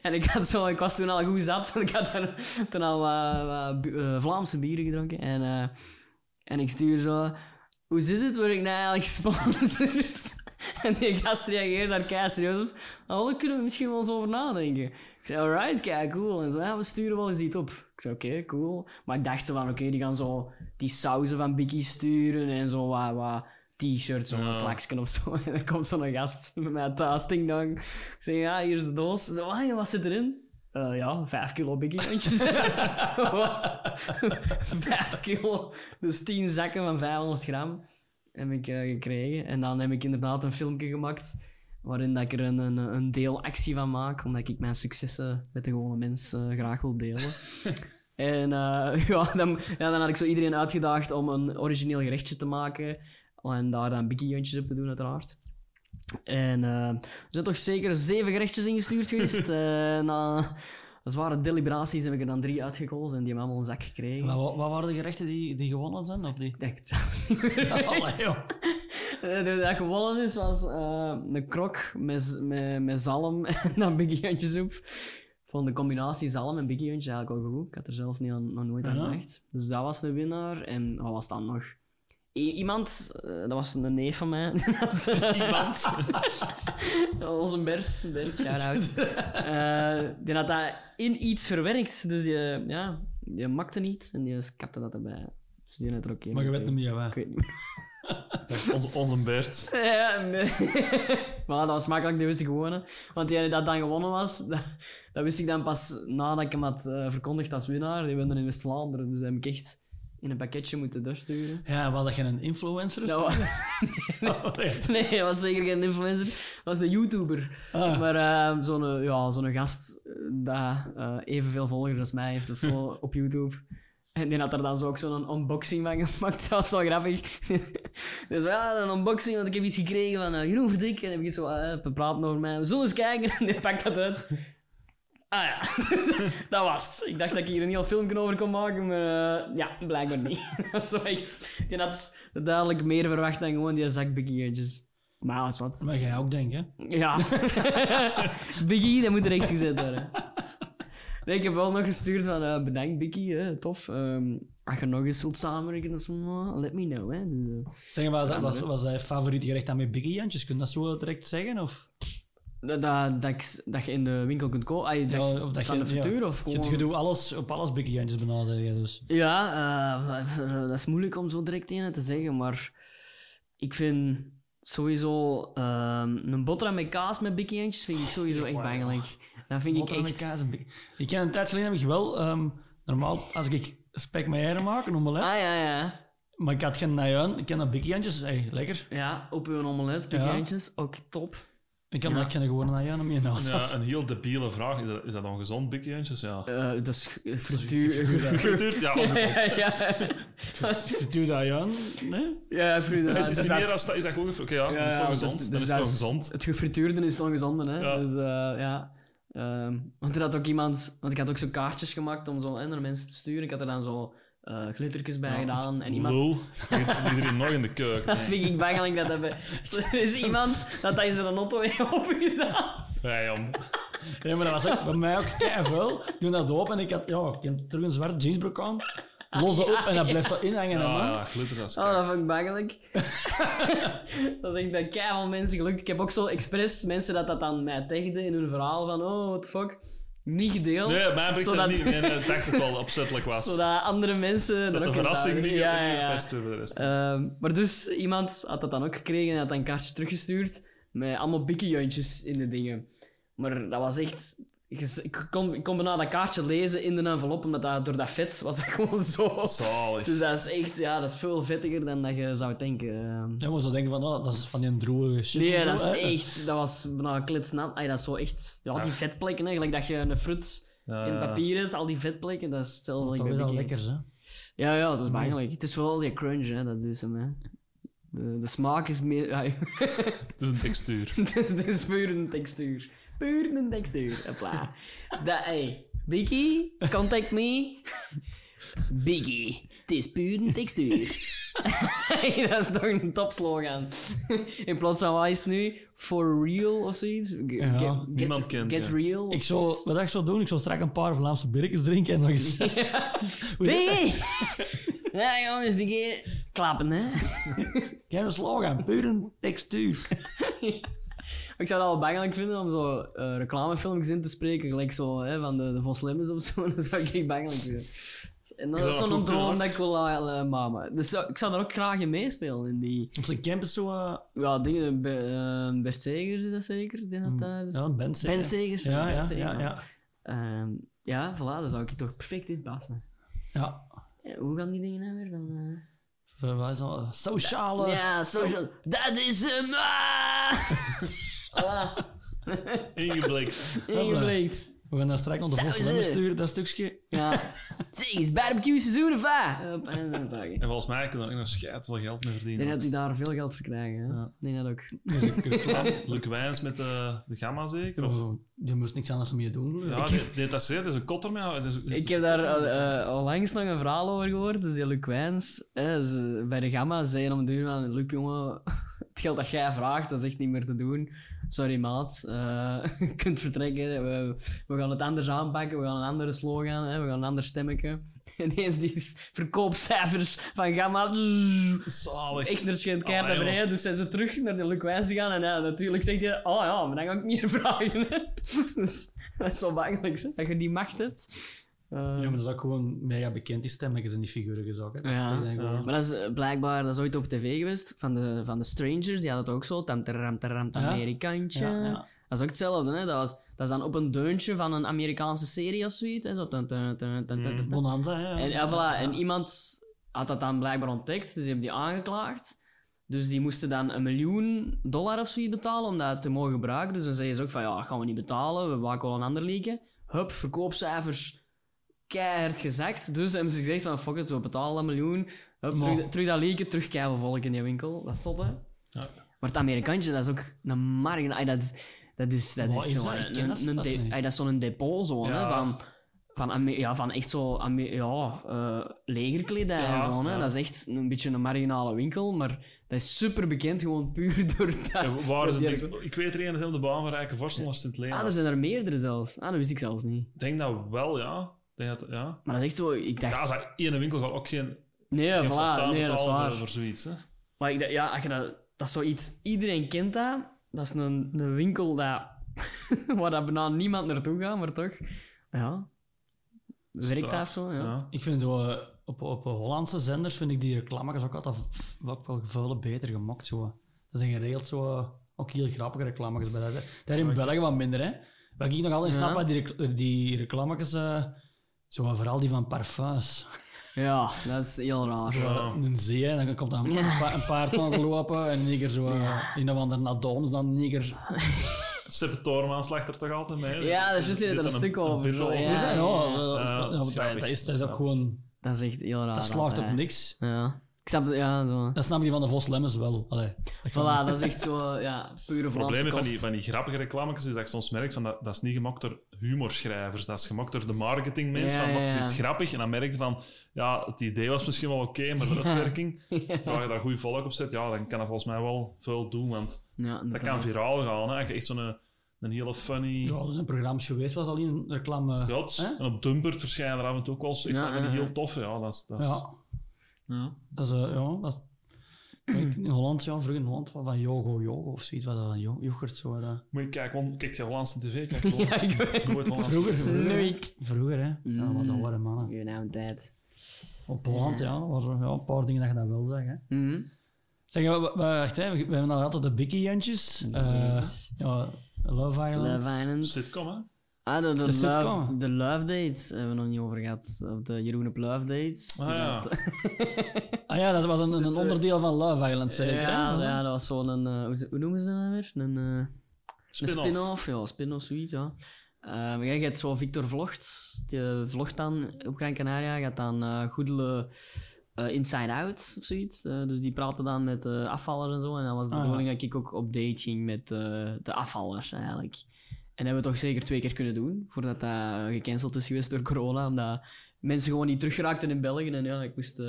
en ik had zo... Ik was toen al goed zat. want Ik had toen, toen al eh, Vlaamse bieren gedronken. En, en ik stuur zo... Hoe zit het? Word ik nou eigenlijk gesponsord? En die gast reageerde daar kei serieus op. Oh, daar kunnen we misschien wel eens over nadenken. Ik zei, alright, kijk, cool. En zo, ja, we sturen wel eens iets op. Ik zei, oké, cool. Maar ik dacht zo van, oké, die gaan zo die sauzen van Biggie sturen en zo wat, wat t-shirts, Ja. klaksken of zo. En dan komt zo'n gast met mij thuis, ding dong. Ik zeg, ja, hier is de doos. Zo, ah, wat zit erin? Eh, ja, vijf kilo Biggie-muntjes. vijf kilo. Dus tien zakken van 500 gram heb ik eh, gekregen. En dan heb ik inderdaad een filmpje gemaakt waarin dat ik er een, een, een deelactie van maak, omdat ik mijn successen met de gewone mens eh, graag wil delen. en ja, dan, ja, dan had ik zo iedereen uitgedaagd om een origineel gerechtje te maken en daar dan bikkie op te doen, uiteraard. En eh, er zijn toch zeker zeven gerechtjes ingestuurd geweest. Eh, na zware deliberaties heb ik er dan drie uitgekozen en die hebben allemaal een zak gekregen. Maar wat, wat waren de gerechten die, die gewonnen zijn? Of die? Ik denk het zelfs niet meer. Allee, joh. Eh, de- Dat gewonnen is, was een krok met, met, met zalm en dan. Ik vond de combinatie zalm en biggiehontje eigenlijk wel goed. Ik had er zelf niet aan, nog nooit aan Ja. gedacht. Dus dat was de winnaar. En wat was dan nog? Iemand, eh, dat was een neef van mij. die eh, Iemand. een Bert. Bert, shout-out. Eh, die had dat in iets verwerkt. Dus die, ja, die makte niet en die kapte dat erbij. Dus die had er ook Maar je weet gekregen. niet meer Ik waar. weet niet meer. Dat is onze, onze Bert. Ja, nee. maar dat was makkelijk, dat wist ik gewoon. hè. Want die dat dan gewonnen was, dat, dat wist ik dan pas nadat ik hem had verkondigd als winnaar. Die woonde in West-Vlaanderen, dus dat heb ik echt in een pakketje moeten doorsturen. Ja, was dat geen influencer? of zo? Oh, nee. nee, dat was zeker geen influencer. Dat was de YouTuber. Ah. Maar eh, zo'n eh, ja, zo'n gast eh, dat eh, evenveel volgers als mij heeft of zo op YouTube. En die had er dan zo ook zo'n unboxing van gemaakt. Dat was zo grappig. dus ja, een unboxing, want ik heb iets gekregen van uh, Jeroen Verdik. En heb ik iets zo uh, praten over mij. We zullen eens kijken. En die pakt dat uit. Ah ja, dat was het. Ik dacht dat ik hier een heel filmpje over kon maken, maar eh, ja, blijkbaar niet. Zo echt... Die had duidelijk meer verwacht dan gewoon die zak bikieetjes. Maar ja, dat is wat. Maar jij ook denken. Ja. Biggie, dat moet er echt gezet worden. Nee, ik heb wel nog gestuurd van eh, bedankt Biggie, hè, tof. Ehm, als je nog eens wilt samenwerken, het, eh, let me know. Hè. Dus, eh, Zeg, was, was, maar- was dat je favoriete gerecht aan met Biggie Jantjes? Kun je dat zo direct zeggen? Of, dat, dat, dat, dat je in de winkel kunt kopen. Dat, Ja, of dat van je- de frituur ja. of je, gewoon... je doet alles, op alles Biggie Jantjes benaderen, dus. Ja, eh, dat is moeilijk om zo direct een te zeggen, maar ik vind sowieso ehm, een boterham met kaas met bikkientjes vind ik sowieso echt bangelijk. Dat vind ik met echt... kaas en. Ik ken een tijd geleden heb ik wel, ehm, normaal, als ik spek met eieren maken, omelet. Ah ja, ja. Maar ik had geen najuin. Ik ken dat bikkiantjes. Hey, lekker. Ja, op uw omelet, pikantjes, ook top. Ik had Ja. dat geen gewone najuin om je naast Ja, een heel debiele vraag. Is dat, is dat dan gezond, bikkiantjes? Ja. Eh dat is frituur. Gefrituurd? Ja, ongezond. ja, Frituur najuin? Nee? ja, frituur. Is, is, dat die meer als, is dat goed? Oké, ja, Ja, is het ja, wel dus- gezond. dus Dan is het dat wel is- gezond. Het gefrituurde is het ongezonde, hè. Ja. Dus eh, ja. Ehm, want er had ook iemand... Want ik had ook zo kaartjes gemaakt om zo naar mensen te sturen. Ik had er dan zo eh glittertjes bij gedaan. En iemand... Lul. Iedereen nog in de keuken. Dat vind ik bangelijk dat hebben. Er is iemand dat dat in zijn auto heeft opgedaan. Ja, jong. Ja, maar dat was ook bij mij ook. Ik doe dat open en ik had ja, ik heb terug een zwarte jeansbroek aan. Los dat op en dan blijft dat inhangen. Ja, man. ja, glitter dat is Oh, dat vond ik bangelijk. dat is echt bij keihard mensen gelukt. Ik heb ook zo expres mensen dat dat dan mij tegden in hun verhaal van oh, what the fuck. Niet gedeeld. Nee, mij brengt zodat, dat niet. Nee, nee, dat dacht ik wel opzettelijk was. zodat andere mensen... dat er de verrassing niet ja, ja, ja. voor de rest. Ehm, maar dus, iemand had dat dan ook gekregen en had dan een kaartje teruggestuurd met allemaal bikkiejantjes in de dingen. Maar dat was echt... Ik kon, ik kon bijna dat kaartje lezen in de envelop, omdat dat, door dat vet was dat gewoon zo... Zalig. Dus dat is echt, ja, dat is veel vettiger dan dat je zou denken. Ja, maar zo denken van, oh, dat is van die droge shit. Nee, dat zo, is hè. echt, dat was bijna klitsnat. Ay, dat is zo echt, ja, die Ja. vetplekken, hè, gelijk dat je een fruit Ja, in papier hebt, al die vetplekken, dat is hetzelfde Dat is wel lekker, hè. Ja, ja, dat is bangelijk. Het is vooral die crunch, hè, dat is hem, hè. De, de smaak is meer... Het is een textuur. het is puur een textuur. Puur een textuur. Hopla. Dat, hey, Biggie, contact me. Biggie, het is puur een textuur. Hey, dat is toch een topslogan. In plaats van, wat is het nu? For real of zoiets? Get, Ja, get, niemand kent, Get ja. real. Ik zou, wat ik zou doen, ik zou straks een paar Vlaamse birkjes drinken en nog eens... Dat? Biggie! Ja, jongens, die keer klappen, hè. Geen slogan, puur een textuur. Ik zou het al bangelijk vinden om zo eh reclamefilmpjes in te spreken, gelijk zo hè, van de, de Vos of zo. Dat zou ik echt bangelijk vinden. En dat is droom ja. dat ik wil uh, maken. Dus ik zou daar ook graag in meespelen. In die Op zijn camp is zo... eh, ja, dingen, Be- eh, Bert Segers is dat zeker? Ik denk dat dat is. ja, een band zeker. Ben Segers. Ja, ja, Segers, ja, ja. Ehm, ja, voilà, daar zou ik je toch perfect in passen. Ja. Ja, hoe gaan die dingen nou weer dan? eh? Dat? Sociale... Ja, social. Dat is hem! Ah! voilà, Ingeblikt. ingebleekt. We gaan daar straks de Sauzen. Voslemmen sturen, dat stukje. Ja. Is barbecue seizoen of wat? En volgens mij kunnen we er ook nog scheid veel geld mee Ik denk verdienen. dat die daar veel geld voor krijgen. Hè? Ja. Ik denk dat ook. Luc Wijns met de, de gamma zeker? Of? Oh, Je moest niks anders mee doen. Ja, nee, nee, dat is het. Het is een kotter het Ik heb daar al, eh, onlangs nog een verhaal over gehoord. Dus die Luc Wijns, hè, ze- bij de Gamma, zeiden om de duur van... Luc, jongen, het geld dat jij vraagt, dat is echt niet meer te doen. Sorry, maat. eh, je kunt vertrekken. We, we gaan het anders aanpakken. We gaan een andere slogan. Hè, we gaan een ander stemmetje. Ineens die verkoopcijfers van Gamma... Zalig. Echt naar schijnt keihard Ah, naar joh. beneden. Dus zijn ze terug naar de Luc Wijns gegaan. En ja, natuurlijk zegt hij... Oh ja, maar dan ga ik meer vragen. hè. dus dat is zo bangelijk, hè, dat je die macht hebt. Ja, maar dat is ook gewoon mega bekend, die stemmetjes en die figuren hè. Dus Ja, eigenlijk ja. gewoon- Maar dat is eh, blijkbaar, dat is ooit op tv geweest, van de, van de Strangers, die hadden het ook zo, tam tam Ja. Amerikaantje. Ja, ja. Dat is ook hetzelfde, hè. Dat, was, dat is dan op een deuntje van een Amerikaanse serie of zoiets, hè. Zo. Bonanza, ja. En, ja, voilà, en iemand had dat dan blijkbaar ontdekt, dus die hebben die aangeklaagd. Dus die moesten dan een miljoen dollar of zoiets betalen om dat te mogen gebruiken. Dus dan zeggen ze ook van, ja, gaan we niet betalen, we maken wel een ander liedje. Hup, verkoopcijfers keihard gezakt. Dus hebben ze gezegd van, fuck it, we betalen dat miljoen. Hup, Maar- terug, terug dat liedje, terug keihard volk in die winkel. Dat is zot, hè? Ja. Maar het Amerikaantje, dat is ook een ay, Dat is, dat is, dat Wat is, is zo dat? Ik een, ken dat een, een zelfs de- niet. ay, dat is zo'n depot zo, hè, Ja. van, van, Ame- ja, van echt zo Ame- ja, eh, legerkledij Ja, en zo. Hè. ja. Dat is echt een beetje een marginale winkel, maar dat is super bekend gewoon puur door dat. Ja, waar is door het die- Ik weet er een is op de baan van Rijke Vorstel als het Ah, er zijn er meerdere zelfs. Ah, dat wist ik zelfs niet. Ik denk dat wel, ja. Dat, ja. Maar dat is echt zo, ik dacht... Ja, als dat ene winkel gaat ook geen, nee, geen voilà, nee, dat is waar. voor, voor zoiets. Hè. Maar ik dacht, ja, als je dat, dat is zoiets... Iedereen kent dat. Dat is een, een winkel dat, waar dat bijna niemand naartoe gaat, maar toch... Ja. Werkt Straf. dat zo, ja. Ja. Ik vind eh, op, op Hollandse zenders vind ik die reclames ook altijd ook wel veel beter gemaakt. Zo. Dat zijn geregeld zo, ook heel grappige reclames bij dat. Daar in België wat minder, hè. Wat ik nog altijd Ja. snap, bij die, rec- die reclames, eh, zo, vooral die van parfums. Ja, dat is heel raar. Zo, Ja. in een zee, en dan komt dan een, Ja. pa- een paard aangelopen en een zo uh, een of andere Adams, dan een neger. Seppe Toorman slacht er toch altijd mee? Ja, dat is juist er een en stuk over, ja. Ja, ja, ja. Ja, ja, dat is ook gewoon, Dat is echt heel raar. dat slaagt op niks. Ja. Ik snap het, ja, zo. Dat snap je van de Vos Lemmens wel. Allee, dat Voilà, dat is echt zo, ja, pure Het Vlaamse probleem van die, van die grappige reclametjes is dat je soms merkt van dat, dat is niet gemaakt door humorschrijvers, dat is gemaakt door de marketingmensen. Ja, van wat ja, het grappig? En dan merk je van, ja, het idee was misschien wel oké, maar de uitwerking, terwijl je daar goed volk op zet, ja, dan kan dat volgens mij wel veel doen, want Ja, dat kan viraal gaan. Hè? Als je echt zo'n een, een hele funny... Ja, er zijn programma's geweest ze al in reclame... Ja, het- Hè? en op Dumpert verschijnen er af en toe ook wel eens echt Ja, van die ja, ja. heel toffe. Ja, dat is, dat is, Ja, ja. dat is... eh, ja, dat is- in Holland, ja, vroeger in Holland, van van Yogo Yogo of zoiets, wat dat yo- yoghurt zo... eh. Moet je kijken, want kijk je Hollandse tv? Kijk, gewoon. Ja, ik weet Vroeger, vroeger, hè. Nooit. vroeger, hè. Ja, wat dat waren mannen. Je naam tijd. Op Holland, ja, dat waren ja, een paar dingen dat je dat wel zag, hè. Mhm. Zeg, we, we, wacht, hè, we, we hebben al altijd de Bikkie-jantjes. Eh, ja, Love Island. Love Island. Sitcom, hè? Ah, de, de, De love, sitcom. de Love Dates hebben we nog niet over gehad. Of de Jeroen op Love Dates. Ah, ja. Dat- Ah ja, dat was een, een onderdeel van Love Island, zeker. ja, dat? ja, dat was zo'n... eh, hoe, noemen ze dat nou weer? Een, eh, een Spin-off. spin-off. ja, spin-off, zoiets, ja. Eh, maar je hebt zo Victor Vlogt. Die vlogt dan op Gran Canaria. Gaat dan eh goedelen eh, Inside Out of zoiets. Eh, dus die praten dan met eh, afvallers en zo. En dan was de Ah, ja. bedoeling dat ik ook op date ging met eh, de afvallers eigenlijk. En hebben we toch zeker twee keer kunnen doen. Voordat dat gecanceld is geweest door corona. Omdat mensen gewoon niet teruggeraakten in België. En ja, ik moest... eh,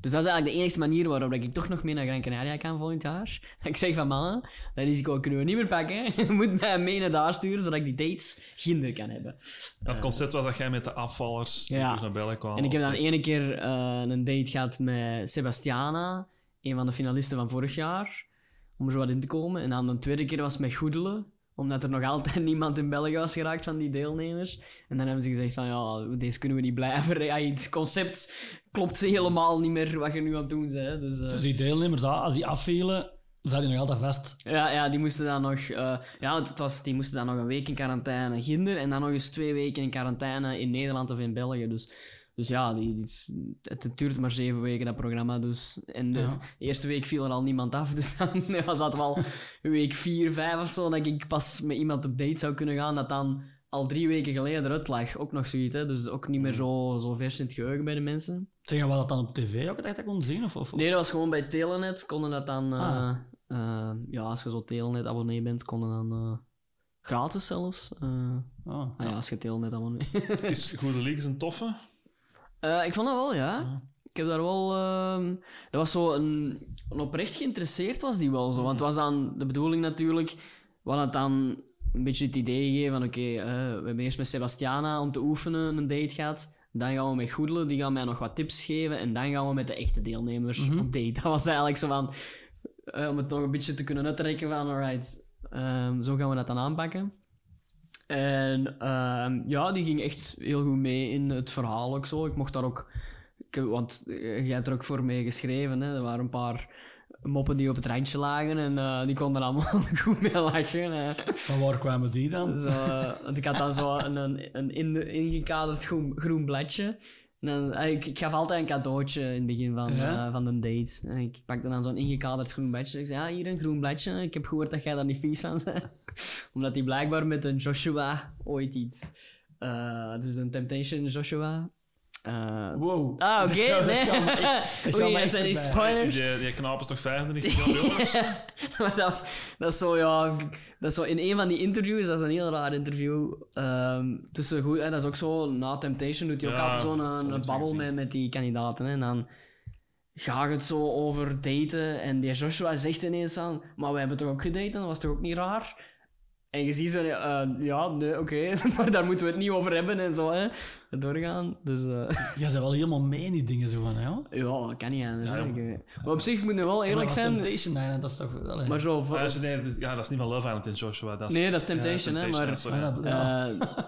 Dus dat is eigenlijk de enige manier waarop ik toch nog mee naar Gran Canaria kan volgend jaar. Dat ik zeg van mannen, dat risico kunnen we niet meer pakken. Je moet mij mee naar daar sturen, zodat ik die dates ginder kan hebben. Het concept was dat jij met de afvallers Ja. terug naar België kwamen. En ik heb dan altijd- ene keer eh, een date gehad met Sebastiana, een van de finalisten van vorig jaar, om er zo wat in te komen. En dan de tweede keer was met Goedelen, omdat er nog altijd niemand in België was geraakt van die deelnemers. En dan hebben ze gezegd van, ja, deze kunnen we niet blijven. Ja, het concept klopt helemaal niet meer wat je nu aan het doen bent. Dus, eh, Dus die deelnemers, ah, als die afvielen, zaten die nog altijd vast. ja, ja, die moesten dan nog... eh, ja, het was, die moesten dan nog een week in quarantaine ginder en dan nog eens twee weken in quarantaine in Nederland of in België. Dus, dus ja, die, die- het, het duurt maar zeven weken, dat programma. Dus, en de Ja. eerste week viel er al niemand af. Dus dan ja, zat wel week vier, vijf of zo, dat ik pas met iemand op date zou kunnen gaan, dat dan al drie weken geleden eruit lag. Ook nog zoiets, hè. Dus ook niet meer zo, zo vers in het geheugen bij de mensen. Zeg, we dat dan op tv ook dat je dat kon zien? Of, of, Nee, dat was gewoon bij Telenet. Konden dat dan... eh, Ah. eh, ja, als je zo Telenet-abonnee bent, konden dan... eh, gratis zelfs. Eh, Ah, ah ja, als je Telenet-abonnee... Is Goede League een toffe? Eh, ik vond dat wel, ja. Ik heb daar wel... dat was zo een, een oprecht geïnteresseerd was die wel zo. Want het was dan de bedoeling natuurlijk... We hadden dan een beetje het idee gegeven van... Oké, eh, we hebben eerst met Sebastiana om te oefenen een date gehad. Dan gaan we met Goedele, die gaan mij nog wat tips geven. En dan gaan we met de echte deelnemers Mhm. op date. Dat was eigenlijk zo van... eh, om het nog een beetje te kunnen uitrekken van... Alright, ehm, zo gaan we dat dan aanpakken. En ehm, ja, die ging echt heel goed mee in het verhaal ook zo. Ik mocht daar ook... Want eh, jij hebt er ook voor mee geschreven. Hè? Er waren een paar moppen die op het randje lagen. En eh, die konden er allemaal goed mee lachen. hè. Van waar kwamen die dan? Zo, eh, want ik had dan zo een, een, een in- ingekaderd groen, groen bladje. Dan, eh, ik, ik gaf altijd een cadeautje in het begin van, Ja? eh, van de date. En ik pakte dan zo'n ingekaderd groen bladje. Ik zei, ja, hier een groen bladje. Ik heb gehoord dat jij daar niet vies van bent. Omdat hij blijkbaar met een Joshua ooit iets... eh, dus een Temptation Joshua. Eh, Wow. ah, oké. Dat nee. Oei, dat zijn die spoilers. Die, die knaap is toch 95 jaar jonger? maar dat, was, dat is zo, ja... Dat is zo, in een van die interviews, dat is een heel raar interview, ehm, tussen goed... En dat is ook zo, na Temptation doet hij ook Ja, altijd zo'n een, ik babbel met, met die kandidaten. Hè, en dan gaat het zo over daten. En die Joshua zegt ineens van... Maar we hebben toch ook gedate? Dat was toch ook niet raar? En je ziet zo... eh, ja, nee, oké. maar daar moeten we het niet over hebben en zo, hè. Doorgaan. Dus... eh, Jij bent wel helemaal mee in die dingen zo van, ja. ja, dat kan niet anders. Ja, hè. ja. Maar op zich moet je wel eerlijk Maar zijn... Temptation Island, dat is toch... allee. Maar zo... Ah, nee, is- ja, dat is niet van Love Island in Joshua. Dat is, Nee, dat is Temptation, hè, maar- sorry. Dat-. Eh,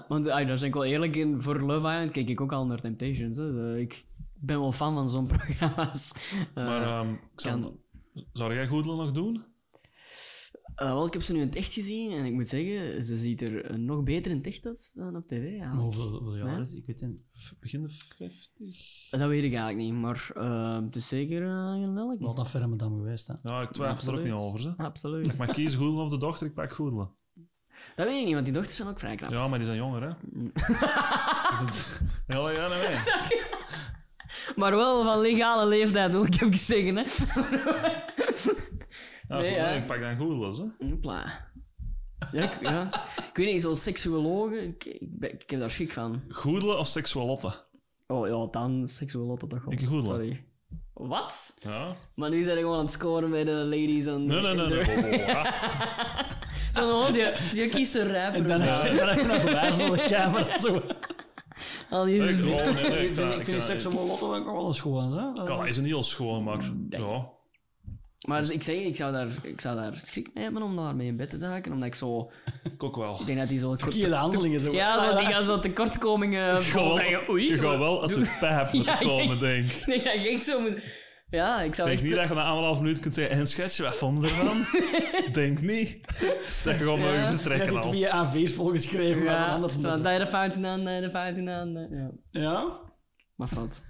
want daar ben ik wel eerlijk in. Voor Love Island kijk ik ook al naar Temptations. Hè. Ik ben wel fan van zo'n programma's. Maar ehm, Xander, zou jij Goedelen nog doen? Eh, wel, ik heb ze nu in het echt gezien en ik moet zeggen, ze ziet er eh, nog beter in het echt uit dan op tv. Ja. Hoeveel, hoeveel jaar Nee. is het? Ik weet het niet. Begin de 50? Dat weet ik eigenlijk niet, maar eh, het is zeker uh, lelijk. Wel dat Fermedam geweest, hè. Ja, ik twijfel er ook niet over. Ze. Absoluut. Ik mag kiezen Goedelen of de dochter, ik pak Goedelen. Dat weet ik niet, want die dochters zijn ook vrij knap. Ja, maar die zijn jonger, hè? Dus het- ja, ja, nee, nee. Maar wel van legale leeftijd, wil ik even zeggen. Hè. Ja, Nee, goed, ja. ik pak dan Goedelen, hè. Hopla. Ja, ik, ja. ik weet niet, zo'n seksuologen, ik, ik, ben- ik heb daar schik van. Goedelen of seksualotte? Oh ja, dan seksuologen toch wel. Ik goedelen. Sorry. Wat? Ja. Maar nu zijn we gewoon aan het scoren bij de ladies. En Nee, nee, nee. nee. Wow, wow, ja. Zo, oh, die, die kiest een rapper. En dan heb je nog wijs naar de camera. Zo. Al die... Ik- oh, nee, nee, Ik ik vind, ik vind Lotte ook wel eens schoon, hè. Ja, hij is een heel schoon, maar ja. Maar dus ik zeg, ik zou, daar, ik zou daar schrik mee hebben om daarmee in bed te duiken, omdat ik zo... Ik ook wel. Ik denk dat die zo... Verkeerde handelingen zo. Ja, zo, die gaan zo tekortkomingen Je gaat wel, je gaat wel uit de pijp moeten Ja, komen, ja. denk ik. Nee, dat je echt zo moet... Ja, ik zou Denk echt... niet dat je na anderhalf minuut kunt zeggen, en schetsje, wat vonden we ervan? Denk niet. Dat je gewoon Ja. nog even Ik vertrekken heb al. A4's volgeschreven, maar Ja, anders zo, de fouten aan, de fouten aan. Ja, Ja? maar zat.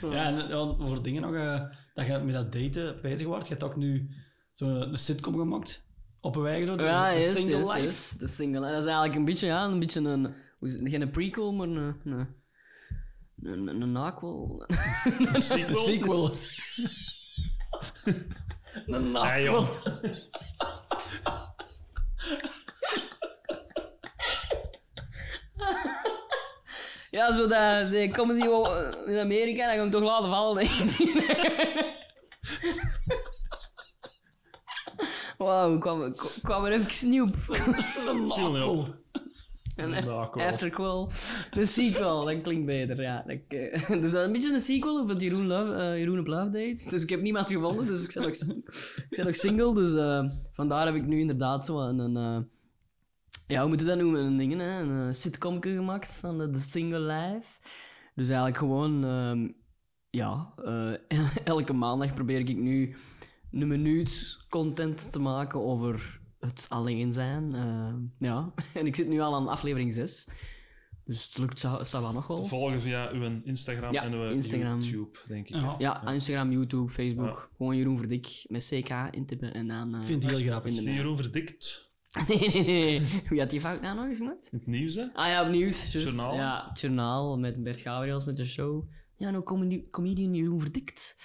Ja, en ja, voor dingen nog, eh, dat je met dat daten bezig wordt. Je hebt ook nu zo'n een sitcom gemaakt op een wijze, de, Ja, de yes, Single yes, Life. yes, de single. En dat is eigenlijk een beetje, ja, een beetje een... Geen een prequel, maar een... Een, een, een, een naquel. Een sequel? Een sequel. een. Ja, zo dat, de comedy in Amerika, dat ga ik toch laten vallen. Wauw, kwam, er even snoep. Een Een afterquel. De sequel, dat klinkt beter, ja. Dat, eh, dus dat is een beetje een sequel van Jeroen, Love, eh, Jeroen op Love Dates. Dus ik heb niemand gevonden, dus ik ben nog, ik ben nog single. Dus eh, vandaar heb ik nu inderdaad zo een... een ja, hoe moet je dat noemen? Een, ding, hè? een uh, sitcomke gemaakt van de, The Single Life. Dus eigenlijk gewoon... ehm, ja, eh, elke maandag probeer ik nu een minuut content te maken over het alleen zijn. eh, ja, en ik zit nu al aan aflevering 6. Dus het lukt wel nog Te wel. volgen via uw Instagram Ja, en uw Instagram. YouTube, denk ik. Ja. Ja, Instagram, YouTube, Facebook. Ja. Gewoon Jeroen Verdik met CK intippen en dan... eh, Ik vind het heel grappig. Jeroen verdikt? Nee, nee, nee. Wie had die fout nou nog eens gemaakt? Het nieuws, hè? Ah ja, op nieuws. juist. Journaal. Ja, het journaal met Bert Gabriels met zijn show. Ja, nou comedi comedian Jeroen Verdikt.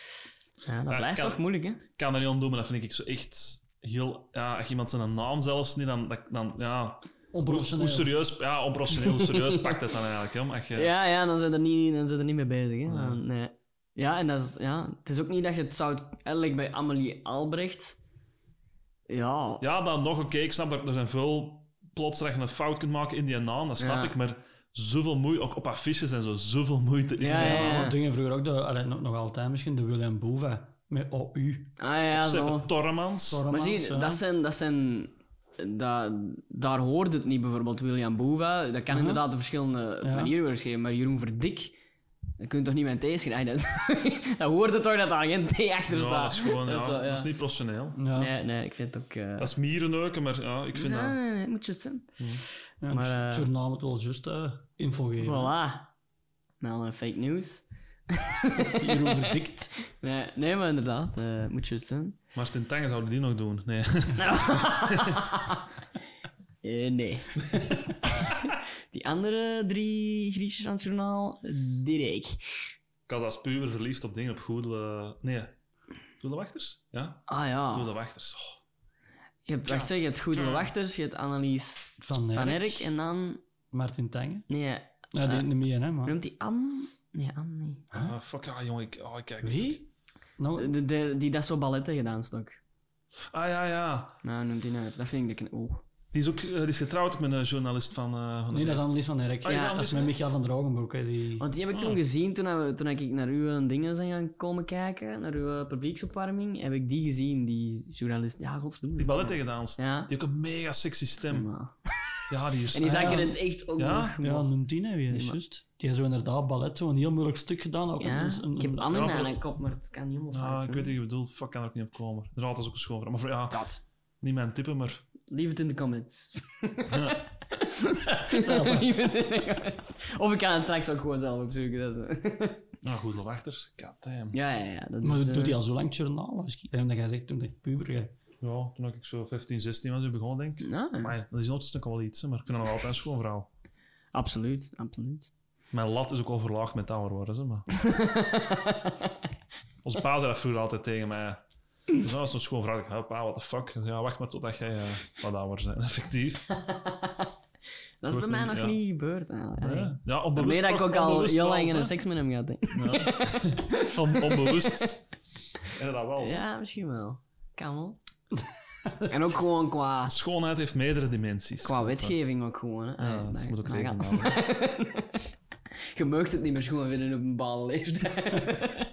Ja, dat Ja, blijft kan- toch moeilijk, hè? Ik kan er niet aan doen, maar dat vind ik zo echt heel... Ja, als iemand zijn naam zelfs niet, dan... dan ja, hoe, Onprofessioneel. hoe serieus... Ja, onprofessioneel. Hoe serieus pakt het dan eigenlijk, hè? Als je, Ja, ja, dan zijn we er niet, dan zijn er niet mee bezig. Hè? Nee. Dan- nee. Ja, en dat is, ja, het is ook niet dat je het zou... Eigenlijk bij Amelie Albrecht... Ja, Ja, dan nog oké, ik snap dat er zijn veel plots dat je een fout kunt maken in die naam, dat snap Ja. ik, maar zoveel moeite, ook op affiches en zo, zoveel moeite is Ja, er ja, dingen vroeger ook, de, allee, nog, nog altijd misschien, de William Boeva. Met OU. ah ja, zo. Torremans. Maar Tormans, zie dat zijn... Dat zijn dat, daar hoort het niet, bijvoorbeeld William Boeva. Dat kan Mhm. inderdaad op verschillende Ja. manieren worden geschreven, maar Jeroen Verdik... Kun je toch niet met een T schrijven? Dat, dat hoort het toch dat daar geen T achter Ja, dat is gewoon, ja, Dat is zo, ja. dat is niet professioneel. Ja. Nee, nee, ik vind het ook... eh, Dat is mierenneuken, maar ja, ik vind nee, dat... nee, nee, het moet juist zijn. Ja, Maar, eh, het journaal moet wel juist eh, info geven. Voilà. Wel een fake news. Hierover verdikt. Nee, nee maar inderdaad, eh, het moet juist zijn. Martin Tange zouden die nog doen. Nee. Eh, nee. Die andere drie Griekjes van het journaal, die ik. Ik was als puber verliefd op dingen, op goede... Nee. Goede wachters? Ja, Ah ja. goede wachters. Oh, Je hebt, wacht, zeg, je hebt Goede Wachters, je hebt Annelies Van van Erk. En dan... Martin Tange. Nee, Ja, die Eh, niet meer, hè, maar... noemt die Anne? Nee, Anne niet. ah, fuck, ah, jongen, ik, oh, ik kijk... Wie? Nou, De, de- die dat zo balletten gedaan stok. Ah, ja, ja. Nou, noemt die nou, dat vind ik een oeh. Die is ook eh, die is getrouwd met een journalist van... eh van nee, dat is. Annelies van Erk. Ah, ja, Annelies dat is met Michael van Drogenbroek. Hè, die... Want die heb ik toen Ah. gezien toen, we, toen ik naar uw dingen zijn gaan komen kijken, naar uw eh, publieksopwarming, heb ik die gezien, die journalist. Ja, godverdomme. Die balletten gedaan. Ja. Die heeft ook een mega sexy stem. Ja, die is... En die zag je in het echt ook Ja? nog. Ja, noem die nou weer, Nee, juist. Die heeft zo inderdaad ballet, zo een heel moeilijk stuk gedaan. Ook Ja, een, een, ik heb een- andere voor- mijn kop, maar het kan niet helemaal Ja, fout ik weet wat je bedoelt. Fuck, kan er ook niet op komen. Inderdaad, dat is ook een. Maar voor- ja, Dat. niet mijn tippen, maar... Leave it in the comments. Ja. Leave it in the comments. Of ik kan het straks ook gewoon zelf opzoeken. Dat is zo. Nou, goed, wachters. Damn. ja, ja, ja. Dat Maar is, doet eh, hij al zo lang journaal? Als ik- Omdat jij zegt toen ik puber jij. Ja, toen ik zo 15, 16 was, begon, denk ik. ja, Maar dat is nog wel iets, hè, maar ik vind dat nog altijd een schoon vrouw. absoluut, absoluut. Mijn lat is ook al verlaagd met ouder worden, maar... Onze pa zei dat vroeger altijd tegen mij. Dus dat was een zei, pa, what the fuck? Ja, wacht maar totdat jij eh, wat ouder bent, effectief. Dat is bij mij nog ja. niet gebeurd. eigenlijk. Ja, ja onbewust Daarmee dat ik ook al heel lang hè. geen seks met hem gehad heb. Ja. On- onbewust. Inderdaad wel. zo. Ja, misschien wel. Kan wel. en ook gewoon qua, Schoonheid heeft meerdere dimensies. qua wetgeving ook gewoon. Hè. Ja, Ah, dat moet ook rekening. Je mag het niet meer schoon vinden op een bepaalde leeftijd.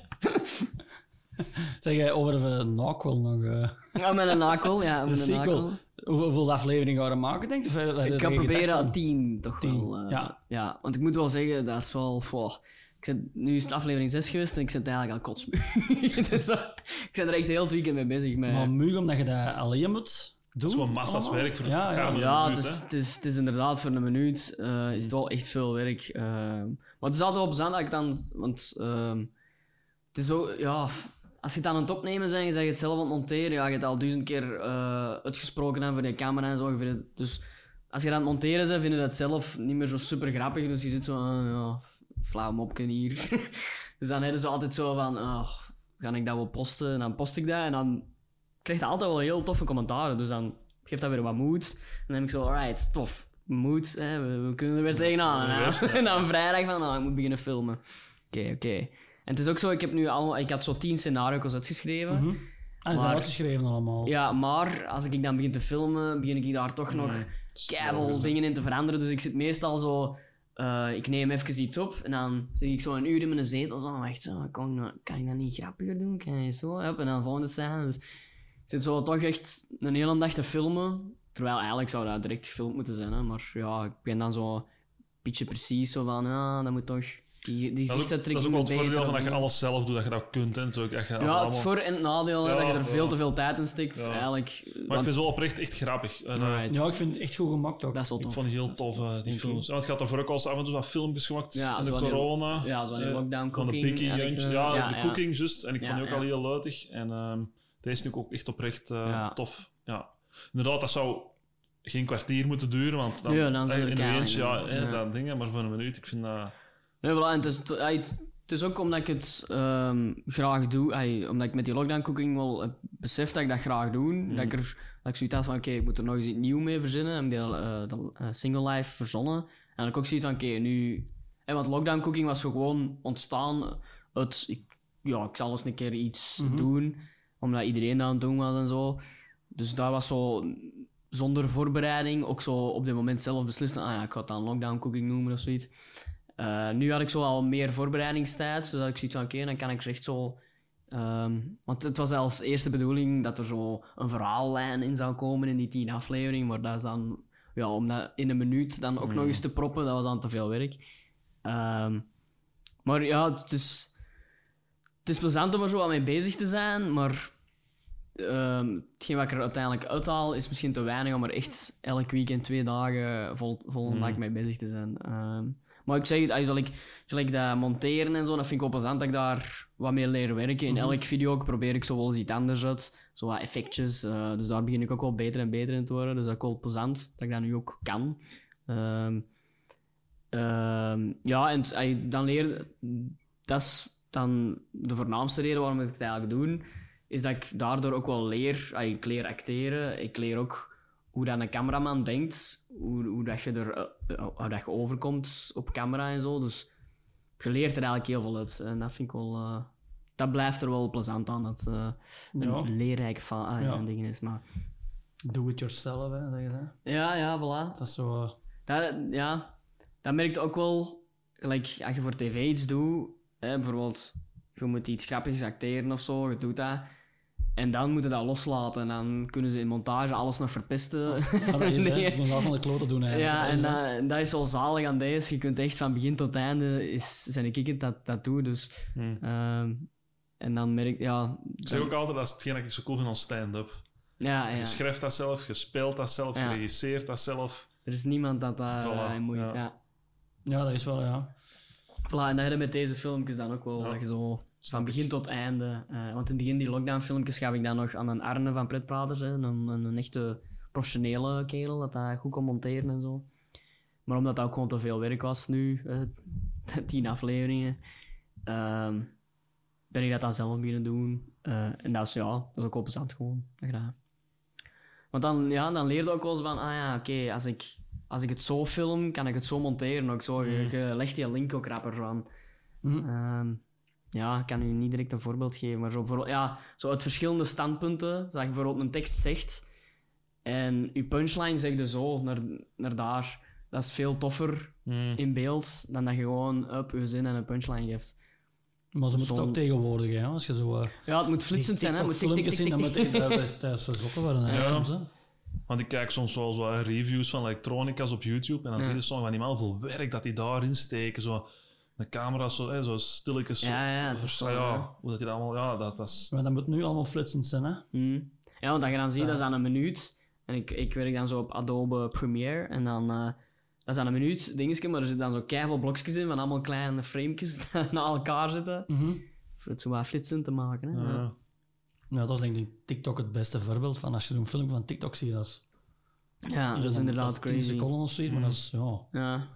Zeg jij over de Nakwel nog? eh, Ja, met een nakel, ja, met een. Hoeveel, afleveringen gaan we maken, denk je? Of je Ik ga er proberen aan tien toch Tien, wel. eh, ja. ja. Want ik moet wel zeggen, dat is wel... Wow. Ik zit, nu is het aflevering 6 geweest en ik zit eigenlijk al kotsmoe. dus, eh, ik ben er echt heel het weekend mee bezig. Met, Maar muug omdat je dat alleen moet doen? is gewoon massa's werk voor- Ja, ja. Ja, een het is, het, is, het is inderdaad voor een minuut eh, is het wel echt veel werk. eh. maar het is altijd wel plezant dat ik dan... Want ehm, het is zo... Ja, als je het aan het opnemen bent, je zegt het zelf aan het monteren, ja, je hebt al duizend keer eh, uitgesproken hè, voor je camera en zo. je dus als je dat aan het monteren bent, vind je dat zelf niet meer zo super grappig. Dus je zit zo... ah, ja, flauw mopje hier. dus dan hebben ze altijd zo van... ah, ga ik dat wel posten? En dan post ik dat en dan krijg je altijd wel heel toffe commentaren. Dus dan geeft dat weer wat moed. En dan heb ik zo, alright, tof. Moed, hè, we, we kunnen er weer tegenaan. En, dan, en dan vrijdag van, nou, ik moet beginnen filmen. Oké, oké. Het is ook zo, ik heb nu allemaal, ik had zo tien scenario's uitgeschreven. Mhm. Ah, is Maar- dat uitgeschreven allemaal? Ja, maar als ik dan begin te filmen, begin ik daar toch nog keiveel logisch, hè. dingen in te veranderen. Dus ik zit meestal zo... eh, ik neem even iets op en dan zit ik zo een uur in mijn zetel. Zo, wacht, zo, kan, ik nou- kan ik dat niet grappiger doen? Kan je zo? Hup, en dan volgende scène. Dus ik zit zo toch echt een hele dag te filmen. Terwijl eigenlijk zou dat direct gefilmd moeten zijn. Hè? Maar ja, ik ben dan zo een beetje precies zo van... Ja, dat moet toch... Die, die Dat is ook, dat is ook wel het voordeel van dat je alles zelf doet, dat je dat kunt. En zo, dat je, als Ja, het voor- en het nadeel Ja, dat je er ja. veel te veel tijd in stikt. Ja. Eigenlijk, Maar ik want- vind ze wel oprecht echt grappig. En, eh, Right. Ja, ik vind het echt goed gemaakt ook. dat is wel Ik vond die heel tof, eh, die Thank films. Ja, het gaat daarvoor ook al af en toe wat filmpjes gemaakt Ja, in de corona. Ja, zo van die Eh, lockdown Van de cooking. Picky en ik, Ja, de cooking, juist. En ik Ja, vond die ook ja. al heel luidig. En ehm deze nu ook echt oprecht eh, Ja. tof. Ja. Inderdaad, dat zou geen kwartier moeten duren, want dan, Ja, dan in de keihard eentje, Ja. dat dingen, maar voor een minuut, ik vind dat... Nee, voilà, en het, is, het, ook omdat ik het ehm, graag doe. omdat ik met die lockdown cooking wel heb beseft dat ik dat graag doe. Mhm. Dat, ik er, dat ik zoiets had van, oké, ik moet er nog eens iets nieuws mee verzinnen. En die eh, dat, eh, single life verzonnen. En dan ik ook zoiets van, oké, nu... En want lockdown cooking was zo gewoon ontstaan uit... Ik, ja, ik zal eens een keer iets Mhm. doen. Omdat iedereen dat aan het doen was en zo. Dus dat was zo zonder voorbereiding. Ook zo op dit moment zelf beslissen. Ah ja, ik ga het dan lockdown cooking noemen of zoiets. Eh, nu had ik zo al meer voorbereidingstijd, zodat ik zoiets van, oké, dan kan ik echt zo... ehm, want het was als eerste bedoeling dat er zo een verhaallijn in zou komen in die tien afleveringen, maar dat is dan... Ja, om dat in een minuut dan ook nog eens te proppen, dat was dan te veel werk. Ehm, maar ja, het is... Het is plezant om er zo wat mee bezig te zijn, maar... ehm, hetgeen wat ik er uiteindelijk uithaal, is misschien te weinig om er echt elk weekend twee dagen vol, vol een dag mee bezig te zijn. Maar ik zeg het, als ik gelijk dat monteren en zo, dat vind ik wel plezant dat ik daar wat meer leer werken. In elk video ook probeer ik zo wel eens iets anders uit. Zo wat effectjes. eh, dus daar begin ik ook wel beter en beter in te worden. Dus dat is ook wel plezant dat ik dat nu ook kan. Ehm, ehm, ja, en dan leer... Dat is dan de voornaamste reden waarom ik het eigenlijk doe. Is dat ik daardoor ook wel leer... ah, Ik leer acteren. Ik leer ook hoe dat een cameraman denkt, hoe, hoe dat je er eh, eh, hoe dat je overkomt op camera en zo. Dus je leert er eigenlijk heel veel uit. En dat vind ik wel... eh, dat blijft er wel plezant aan, dat eh een Ja. leerrijk van ah, Ja. een ding is. Maar Do it yourself, hè, zeg je dat. ja, ja, voilà. Dat is zo... eh, Dat, ja, dat merkt ook wel, like, als je voor tv iets doet, hè, bijvoorbeeld, je moet iets grappigs acteren of zo, je doet dat. En dan moeten dat loslaten. En dan kunnen ze in montage alles nog verpesten. Ja, dat is. Nee. Moet wel van de klote doen eigenlijk. Ja, Dat en dat, en dat is wel zalig aan deze. Je kunt echt van begin tot einde, is, zijn ik het dat, dat doe. Dus, Hmm. ehm, en dan merk ja, Ik zeg ook altijd, dat is hetgeen dat ik zo cool vind aan stand-up. ja, Je ja. schrijft dat zelf, je speelt dat zelf, je Ja. regisseert dat zelf. Er is niemand dat dat Voilà, uh, moeit. ja. Ja. Ja, dat is wel, ja. Voilà, en dat heb je met deze filmpjes dan ook wel. Ja. Dat je zo van begin tot einde. eh, want in het begin, die lockdown-filmpjes, gaf ik dan nog aan een Arne van Pretpraters. Hè, een, een, een echte professionele kerel, dat dat goed kon monteren en zo. Maar omdat dat ook gewoon te veel werk was nu, tien afleveringen, ehm, ben ik dat dan zelf beginnen doen. Eh, en dat is, ja, dat is ook wel plezant gewoon. Want dan, ja, dan leer je ook wel eens van, ah ja, oké, als, ik, als ik het zo film, kan ik het zo monteren. Ook zo, je, je legt die link ook rapper van. Hm. Ehm, ja, ik kan u niet direct een voorbeeld geven, maar zo, bijvoorbeeld, ja, zo uit verschillende standpunten. Dat je bijvoorbeeld een tekst zegt en je punchline zegt je zo naar, naar daar. Dat is veel toffer Hmm. in beeld dan dat je gewoon up je zin en een punchline geeft. Maar ze moeten het ook tegenwoordig, hè. Als je zo... eh, Ja, het moet flitsend zijn, hè. Het moet zien, tik. moet dat, is zo worden, hè, Ja. soms, hè. Want ik kijk soms wel zo reviews van elektronica's op YouTube en dan Ja. zie je soms van die man veel werk dat die daarin steken. Zo, de camera zo, hè, zo stilletjes. zo- Ja, ja, dat is ja, hoe dat die dat allemaal... Ja, dat, dat is... Maar dat moet nu allemaal flitsend zijn, hè. Hmm. Ja, want dat je dan ziet, dat is aan een minuut. En ik, ik werk dan zo op Adobe Premiere. En dan, eh, dat is aan een minuut, dingetje, maar er zitten dan zo keiveel blokjes in van allemaal kleine framekjes die na elkaar zitten. Mhm. Voor het zo wat flitsend te maken. Hè? Ja. Ja. Ja, dat is denk ik TikTok het beste voorbeeld van. Als je zo'n film van TikTok ziet, dat is, Ja, dat is inderdaad 10 crazy. seconden of zoiets, maar dat is, ja, Ja,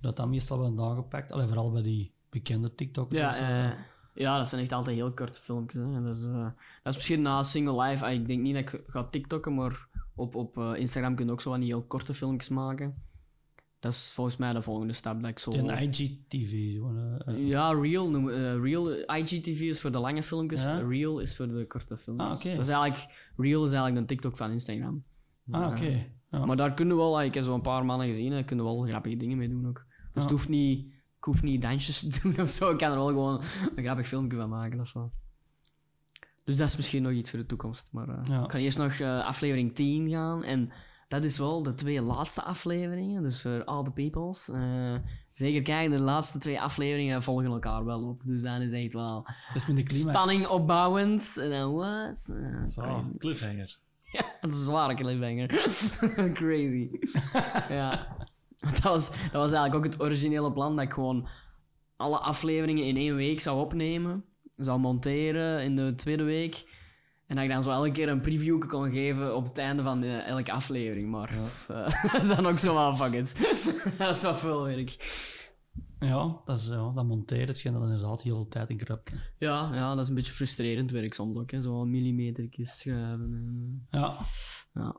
dat dat meestal wel aangepakt. Alleen vooral bij die bekende TikTokkers. ja, ja, dat zijn echt altijd heel korte filmpjes. Hè. Dat, is, eh, dat is misschien na Single Life. ah, ik denk niet dat ik ga TikTokken, maar op, op eh, Instagram kun je ook zo van die heel korte filmpjes maken. Dat is volgens mij de volgende stap dat ik zo... Die IGTV. Zo, eh. Ja, noem- eh, Reel IGTV is voor de lange filmpjes. Ja? Reel is voor de korte filmpjes. Ah. Dat is eigenlijk, Reel is eigenlijk een TikTok van Instagram. Ah, oké. Ja. Maar daar kunnen we wel, ik heb zo een paar mannen gezien, daar kunnen we wel grappige dingen mee doen ook. Dus het hoeft niet, ik hoef niet dansjes te doen of zo. Ik kan er wel gewoon een grappig filmpje van maken. Dat is wel. Dus dat is misschien nog iets voor de toekomst. Maar Ja. ik ga eerst nog eh, aflevering 10 gaan. En dat is wel de twee laatste afleveringen. Dus voor all the peoples. Eh, zeker kijken, de laatste twee afleveringen volgen elkaar wel op. Dus dat is echt wel spanning opbouwend. En dan wat? Zo, cliffhanger. Ja, dat is een zware cliffhanger. Crazy. ja. Dat was, dat was eigenlijk ook het originele plan, dat ik gewoon alle afleveringen in één week zou opnemen, zou monteren in de tweede week, en dat ik dan zo elke keer een preview kon geven op het einde van elke aflevering. Maar eh, dat is dan ook zo wel fuck it. dat is wel veel werk. Ja, dat, is, ja, dat monteren, schijnt dat inderdaad heel veel tijd in kruipt. Ja, ja, dat is een beetje frustrerend werk soms ook. hè. Zo millimetertjes schrijven. En, Ja. eh, ja.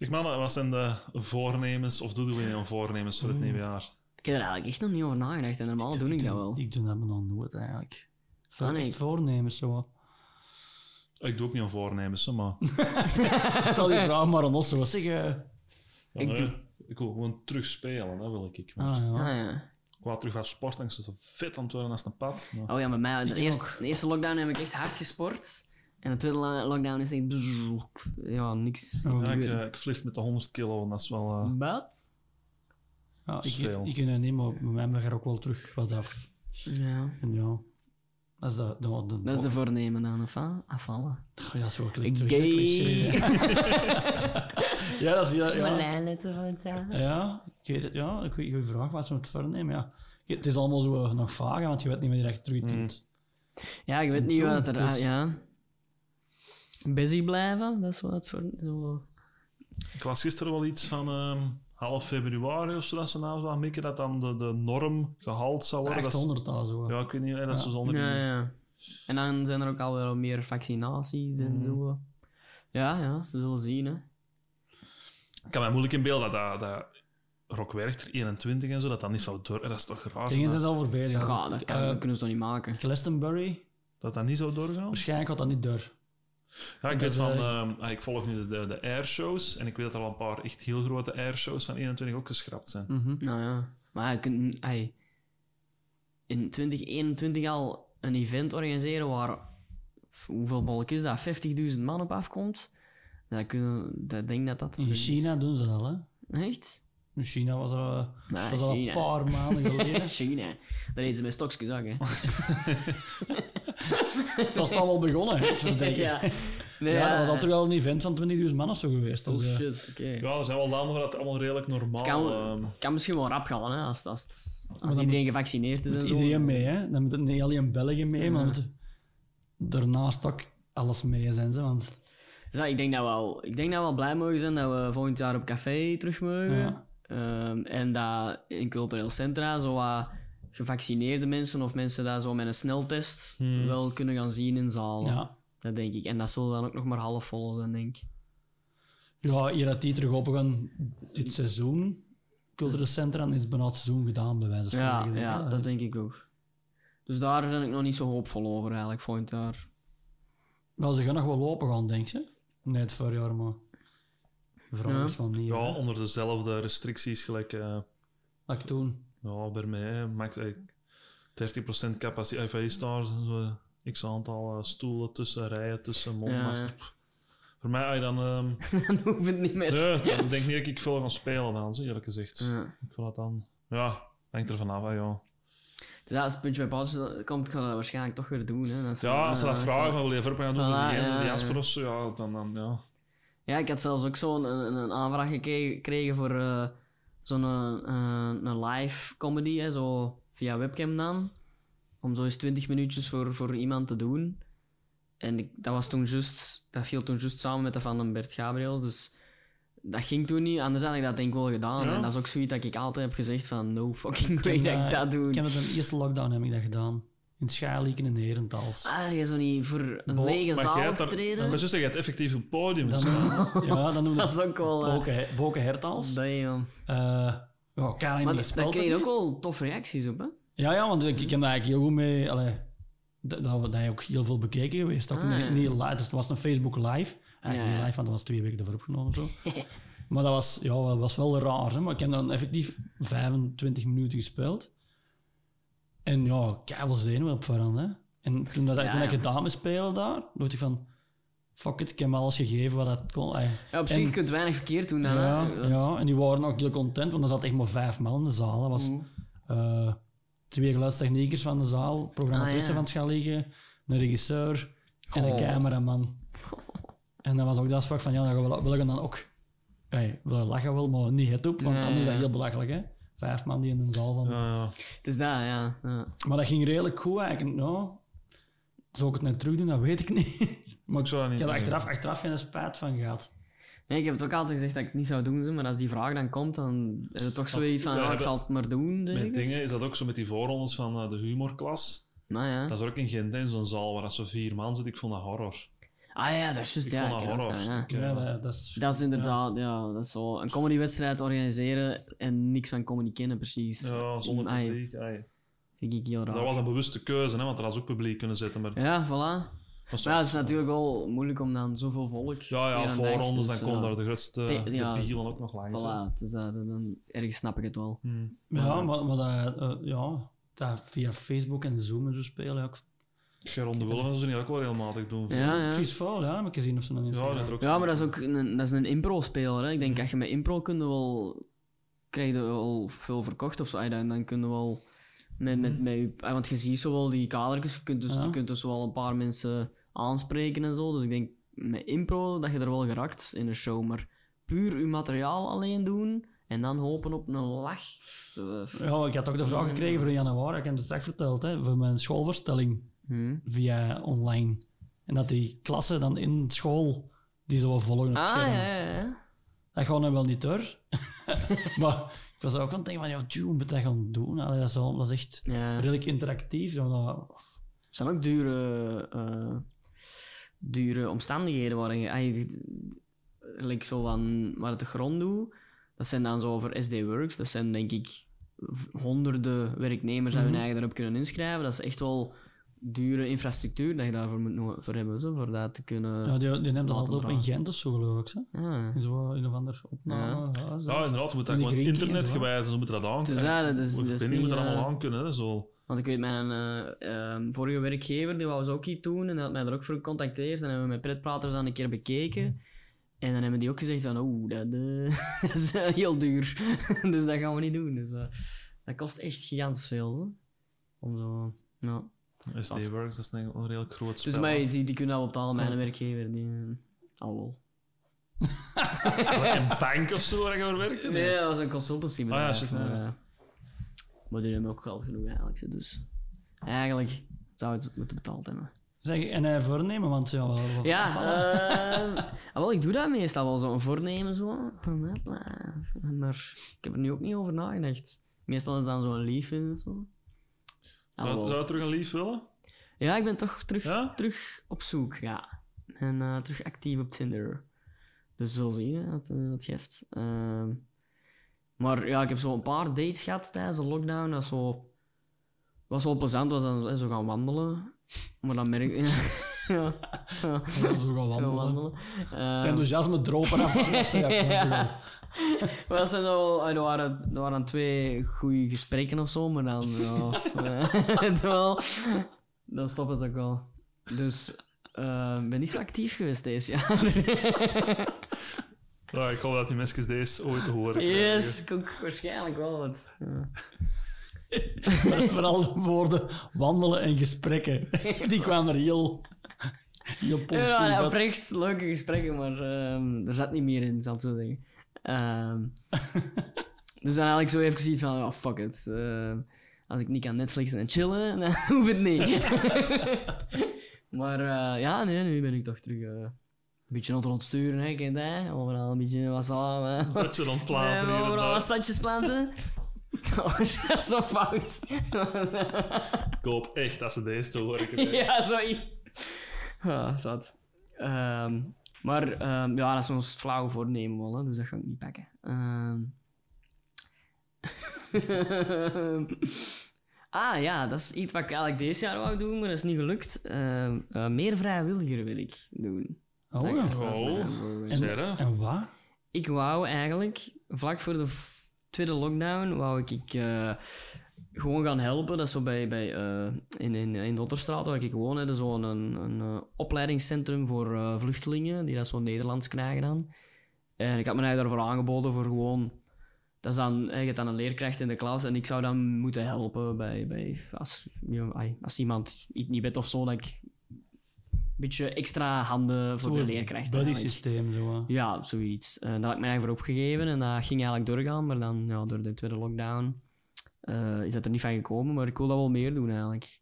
Zeg mannen, wat zijn de voornemens, of doen jullie een voornemens voor het nieuwe jaar? Ik heb er eigenlijk echt nog niet over nagedacht en normaal doe ik dat wel. Ik doe dat nog nooit eigenlijk. Voor Ah, nee. echt voornemens zo. Ik doe ook niet aan voornemens, hè, maar... Stel die vraag maar aan ons zo. Zeg, eh, Ik doe- ik wil gewoon terug spelen, dat wil ik. Maar ah, ja. Ah, ja. Ik wou terug gaan sporten, ik zit zo fit aan het worden als een pad. maar- Oh ja, met mij. De Ik eerste, de eerste lockdown heb ik echt hard gesport. En de tweede lo- lockdown is echt... bzzz, Ja, niks. Oh. Ja, ik, eh, ik vlieg met de 100 kilo en dat is wel... eh, Wat? ja, ik, Veel. ik, ik niet, maar bij mij mag er ook wel terug wat af. Ja. En ja, dat is de... de, de, Dat is de voornemen dan, of? Afvallen. Ja, zo klinkt het Gay. ja, dat is... Ja, ja. lijnletten van het jaar. Ja, ik weet het. Ja, ik weet je vraag wat ze moet voornemen. Ja. Het is allemaal zo eh, nog vaag, want je weet niet meer echt terug kunt. Ja, ik weet En niet toen, wat er... dus- Ja. Busy blijven, dat is wat voor... Zo. Ik las gisteren wel iets van ehm, half februari of zo, dat ze nou zo aan mikken, dat dan de, de norm gehaald zou worden. Dat al zo. ja, ik weet niet, hè, dat is Ja. zo zonder... Ja, ja. En dan zijn er ook alweer wat meer vaccinaties en Mhm. zo. Ja, ja, we zullen zien, hè. Ik kan mij moeilijk in beeld dat, dat, dat Rock Werchter 21 en zo, dat dat niet zou door... Dat is toch raar? Dingen zijn ze al voorbij. Ja, Ja, dat, kan, dat kunnen ze toch niet maken? Glastonbury, dat dat niet zou doorgaan? waarschijnlijk had dat niet door. Ja, ik Dat weet van... eh, ehm, ah, ik volg nu de, de, de airshows en ik weet dat er al een paar echt heel grote airshows van 21 ook geschrapt zijn. Mhm. Nou ja, maar je kunt in 2021 al een event organiseren waar hoeveel volk is dat? 50.000 man op afkomt. Dan kunnen, dat denk dat dat... In China doen ze dat, hè. Echt? In China was Nee, was al een paar maanden geleden. China. Daar eten ze met stokjes ook, hè. Het was al wel begonnen, het verdedigen. ja. Ja, Nee, dat was ja. al terug al een event van 20.000 man of zo geweest. Oh Dus, eh, shit, oké. Ja, er zijn wel landen waar het allemaal redelijk normaal kan- ehm, kan misschien wel rap gaan, hè, als, als, het- als iedereen gevaccineerd is moet en zo. iedereen mee, hè. Dan moet het niet alleen België mee, maar Ja. dan moet daarnaast ook alles mee zijn. Ze, want, Dus ja, ik, denk dat we wel, ik denk dat we wel blij mogen zijn dat we volgend jaar op café terug mogen. Ja. Ehm, en dat in cultureel centra zo wat gevaccineerde mensen of mensen dat zo met een sneltest Hmm. wel kunnen gaan zien in zalen. ja. Dat denk ik. En dat zal dan ook nog maar half vol zijn, denk ik. ja, hier dat die terug open gaan dit seizoen. Cultureel centra is bijna het seizoen gedaan, bij wijze van Ja, spreken. ja, dat denk ik ook. Dus daar ben ik nog niet zo hoopvol over eigenlijk, volgend jaar. Wel, ze gaan nog wel open gaan, denk je? Nee, het voorjaar, maar... Ja. van niet, ja, hè. onder dezelfde restricties gelijk eh, Dat ik toen... ja, bij mij. hè, Max, eh, 30% capaciteit. Of is daar zo x aantal eh, stoelen tussen, rijen tussen, mondmaskers. Ja. Voor mij, dan... ehm dan hoeft het niet meer. nee, ik denk niet dat ik veel ga spelen dan, zo, eerlijk gezegd. Ja. Ik wil dat dan... Ja, hangt er vanaf, hè, ja. Dus ja, als het puntje bij pauze komt, ga ik dat waarschijnlijk toch weer doen. Hè. Ja, als ze dat eh, vragen, van wil je verpen gaan doen, Voilà, voor die, ja, die ja. Jasper of zo, ja, dan, dan ja. Ja, ik had zelfs ook zo'n een, een aanvraag gekregen voor eh, zo'n eh, een live comedy, hè, zo via webcam dan. Om zo eens 20 minuutjes voor, voor iemand te doen. En ik, dat, was toen just, dat viel toen juist samen met de van Bert Gabriel, dus dat ging toen niet. Anders had ik dat denk ik wel gedaan. Ja? En dat is ook zoiets dat ik altijd heb gezegd van no fucking way dat ik dat- dat doe. Ik heb het in de eerste lockdown heb ik dat gedaan. In Schaarlieken en Herentals. Ah, je zo niet voor een Bo- lege zaal optreden? Maar juist, je hebt effectief op het podium Dan, staan. ja, dan doen we Dat is ook wel... eh, Boken, Boken Hertals. damn. Eh ja, Karin Maar die daar speelt kreeg je ook ook wel toffe reacties op, hè? Ja, ja, want ik, ik heb daar eigenlijk heel goed mee... Allee, dat, dat, dat ook heel veel bekeken geweest. Ook Ah, niet, niet live, dus het was een Facebook live. Eigenlijk Ja, niet live, want dat was twee weken ervoor opgenomen of zo. maar dat was, ja, dat was wel raar. Hè? Maar ik heb dan effectief 25 minuten gespeeld. En ja, keiveel zenuwen op voorhand. Hè? En toen, dat, Ja, toen ik ja. dames spelen daar, dacht ik van... Fuck it, ik heb me alles gegeven wat dat kon. Allee, Ja, op zich, En- je kunt weinig verkeerd doen dan, ja, hè? ja, en die waren ook heel content, want er zat echt maar vijf man in de zaal. Dat was Mm. eh, twee geluidstechniekers van de zaal, programmatrice Ah, ja. van het Schallige, een regisseur en een cameraman. En dan was ook dat sprak van, ja, dan willen we dan ook... Hey, we lachen wel, maar niet het op, want anders is dat heel belachelijk, hè. Vijf man die in een zaal van... Ja, ja. Het is dat, ja. ja. Maar dat ging redelijk goed eigenlijk. Nou, zou ik het net terug doen, dat weet ik niet. maar Ik zou dat ik niet heb er doen. achteraf, achteraf geen spijt van gehad. Nee, ik heb het ook altijd gezegd dat ik het niet zou doen, zo, maar als die vraag dan komt, dan is het toch zoiets van, we ja, ik zal het maar doen, denk Met ik. dingen is dat ook zo met die voorrondes van eh, de humorklas. Nou ja. Dat is ook in Gent, in zo'n zaal waar als zo vier man zitten. Ik vond dat horror. Ah ja, dat is juist, Ik ja. vond dat ik ken horror. dat, ja. Ik, eh, Ja, dat, dat is... Dat is inderdaad, ja. dat is zo. Een comedywedstrijd organiseren en niks van comedy kennen, precies. ja, zonder publiek. ai. Vind ik heel raar. Dat was een bewuste keuze, hè, want er had ook publiek kunnen zitten. Maar, Ja, voilà. maar ja, het is natuurlijk wel moeilijk om dan zoveel volk... ja, ja, voorrondes, dan dus, komen ja. daar de Te- ja. de bielen ook nog langs. Voilà, dus dan ergens snap ik het wel. Hmm. Ja, maar, maar dat, eh, ja, dat via Facebook en Zoom en zo spelen, ja, ik Geron de Wulven ze niet ook wel regelmatig doen. Ja, ja. Precies vol, ja, heb ik gezien op zijn Ja, dat Ja, maar dat is ook een, dat is een impro-speler. Hè. Ik denk, als je met impro kunt wel... krijg je wel veel verkocht of zo. Ah, Dan, dan kun je wel... Met, met, met, je- ah, want je ziet zo wel die kadertjes. Je kunt dus, Ja. je kunt dus wel een paar mensen aanspreken en zo. Dus ik denk, met impro, dat je er wel geraakt in een show. Maar puur je materiaal alleen doen... en dan hopen op een lach... eh, Ja, ik had ook de vraag gekregen voor in januari, ik heb het straks verteld, hè, voor mijn schoolvoorstelling hm. via online. En dat die klassen dan in school die zo wel volgen op het Ah, scherm. ja, ja, ja. Dat gaat nu wel niet door. maar ik was ook aan het denken van, ja, tjoe, moet dat gaan doen? Allee, dat, is wel, dat is echt Ja. redelijk interactief. zo, dat- Er zijn ook dure, eh, dure omstandigheden waarin je... ah, Like zo van waar het de grond doet. Dat zijn dan zo voor SD Works. Dat zijn denk ik honderden werknemers die hun Mhm. eigen erop kunnen inschrijven. Dat is echt wel dure infrastructuur dat je daarvoor moet voor hebben. Zo, voor dat te kunnen... ja, die, die neemt dat altijd op in. Gent of zo, geloof ik. Hè? Ah. In zo een of ander opname. Ja. zo. Ja, inderdaad, je moet dat die gewoon zo, internetgewijs, ze moeten dat aan Dus kunnen. ja, dat dat is verbinding moet niet, er allemaal eh, aan kunnen. Hè, zo. Want ik weet, mijn eh, ehm, vorige werkgever, die wou ze ook iets doen en die had mij er ook voor gecontacteerd. En hebben we met pretpraters dan een keer bekeken. En dan hebben die ook gezegd van, oeh, dat, eh, dat is heel duur. dus dat gaan we niet doen. Dus eh, dat kost echt gigantisch veel. Zo. Om zo, ja. SD-Works, dat is een een redelijk groot spel. Dus mij, die, die kunnen wel betalen, mijn werkgever. Die, eh, al wel. Een bank of zo waar je voor werkte? Nee, dat was een consultancybedrijf. Ah, ja, shit, ja. eh, maar die hebben ook geld genoeg eigenlijk. Dus eigenlijk zou het moeten betaald hebben. Zeg, en hij voornemen, want ja, wel, wel- Ja, eh, ah, wel, ik doe dat meestal wel zo, een voornemen zo. Maar ik heb er nu ook niet over nagedacht. Meestal is het dan zo'n lief in of zo. Zou je terug een lief willen? Ja, ik ben toch terug, Ja? terug op zoek, ja. En eh, terug actief op Tinder. Dus zo zie je wat eh, wat geeft. Ehm, maar ja, ik heb zo een paar dates gehad tijdens de lockdown. Dat zo, was wel plezant, was dan eh, zo gaan wandelen. Maar dan merk ik... ja, ja, Ja, zo gaan gaan wandelen. wandelen. Het Ehm, enthousiasme dropen af. dat ja, dat zijn eh, er, waren, er waren twee goede gesprekken of zo, maar dan, eh, het wel, dan stopt het ook wel. Dus eh, ik ben niet zo actief geweest deze jaar. Ja, ik hoop dat die mesjes deze ooit te horen krijgen. yes, ik ook waarschijnlijk wel. Want, ja. Vooral de woorden wandelen en gesprekken. Die kwamen er heel, heel positief Ja, oprecht leuke gesprekken, maar ehm, er zat niet meer in, zal ik zo zeggen. Ehm, dus dan had ik zo even zoiets van, oh, fuck it. Ehm, als ik niet kan Netflixen en chillen, dan hoeft het niet. maar eh, ja, nee, nu ben ik toch terug eh, een beetje aan het rondsturen, hè, kent hè. Overal een beetje wat samen. Zat je dan platen Nee, hier en overal wat zandjes planten. Oh, dat is zo fout. Ik hoop echt dat ze deze te horen krijgen. ja, sorry. Ah, zat. Ehm, maar ehm, ja, dat is zo'n flauw voornemen wel, hè, dus dat ga ik niet pakken. Ehm. ah ja, dat is iets wat ik eigenlijk deze jaar wou doen, maar dat is niet gelukt. Ehm, eh, meer vrijwilliger wil ik doen. Oh, Dat- ja. Oh. En, en wat? Ik wou eigenlijk, vlak voor de tweede lockdown, wou ik, ik eh, gewoon gaan helpen. Dat is zo bij, bij, eh, in, in, in Dotterstraat, waar ik woon, zo'n zo een, een eh, opleidingscentrum voor eh, vluchtelingen, die dat zo Nederlands krijgen dan. En ik had me eigenlijk daarvoor aangeboden voor gewoon... Dat is dan, je hebt dan een leerkracht in de klas en ik zou dan moeten helpen bij, bij als, als iemand iets niet weet of zo, dat ik een beetje extra handen voor de Zo'n leerkracht buddy eigenlijk. systeem, zo. hè. Ja, zoiets. En daar had ik mij eigenlijk voor opgegeven en dat ging eigenlijk doorgaan, maar dan ja, door de tweede lockdown eh, is dat er niet van gekomen. Maar ik wil dat wel meer doen eigenlijk.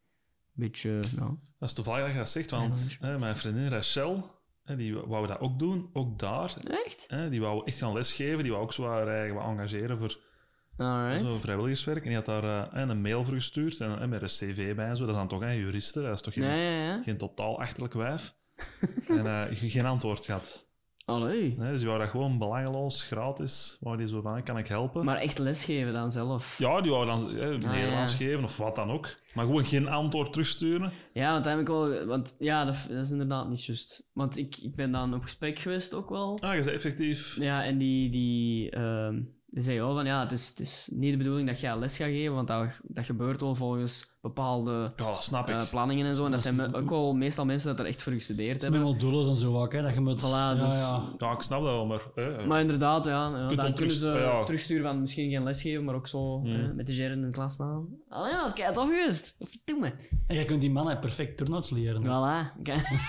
Beetje, ja. Dat is toevallig dat je dat zegt, want hè, mijn vriendin Rachel, hè, die wou dat ook doen, ook daar. Echt? Hè, die wou echt gaan lesgeven, die wou ook zo haar eigen wat engageren voor zo Alright. vrijwilligerswerk. En die had daar eh, een mail voor gestuurd, en, en met een cv bij en zo. Dat is dan toch een juriste, dat is toch geen, Ja, ja, ja. geen totaal achterlijk wijf. en eh, geen antwoord gehad. Allee. Nee, dus die wou dat gewoon belangeloos, gratis. Wou die zo van, kan ik helpen? Maar echt lesgeven dan zelf. Ja, die wou dan eh, Nederlands ja. geven of wat dan ook. Maar gewoon geen antwoord terugsturen. Ja, want dat heb ik wel... Want ja, dat, dat is inderdaad niet juist. Want ik, ik ben dan op gesprek geweest ook wel. Ah, je zei effectief... Ja, en die, die, ehm, die zei wel van ja, het is, het is niet de bedoeling dat jij les gaat geven, want dat, dat gebeurt wel volgens bepaalde Ja, dat snap ik. eh, planningen en zo. En dat zijn ook wel meestal mensen dat er echt voor gestudeerd Het is hebben. met wel doelen en zo ook, hè, dat je moet... Voilà, ja, dus- ja. ja, ik snap dat wel, maar... eh, Maar inderdaad, ja, ja Kunt dan wel kunnen ze ja. terugsturen van misschien geen les geven, maar ook zo Hmm. hè, met de jaren in de klas staan. Allee, ja, kijk, tof geweest. Of doe me. En jij kunt die mannen perfect turnouts leren. Voilà.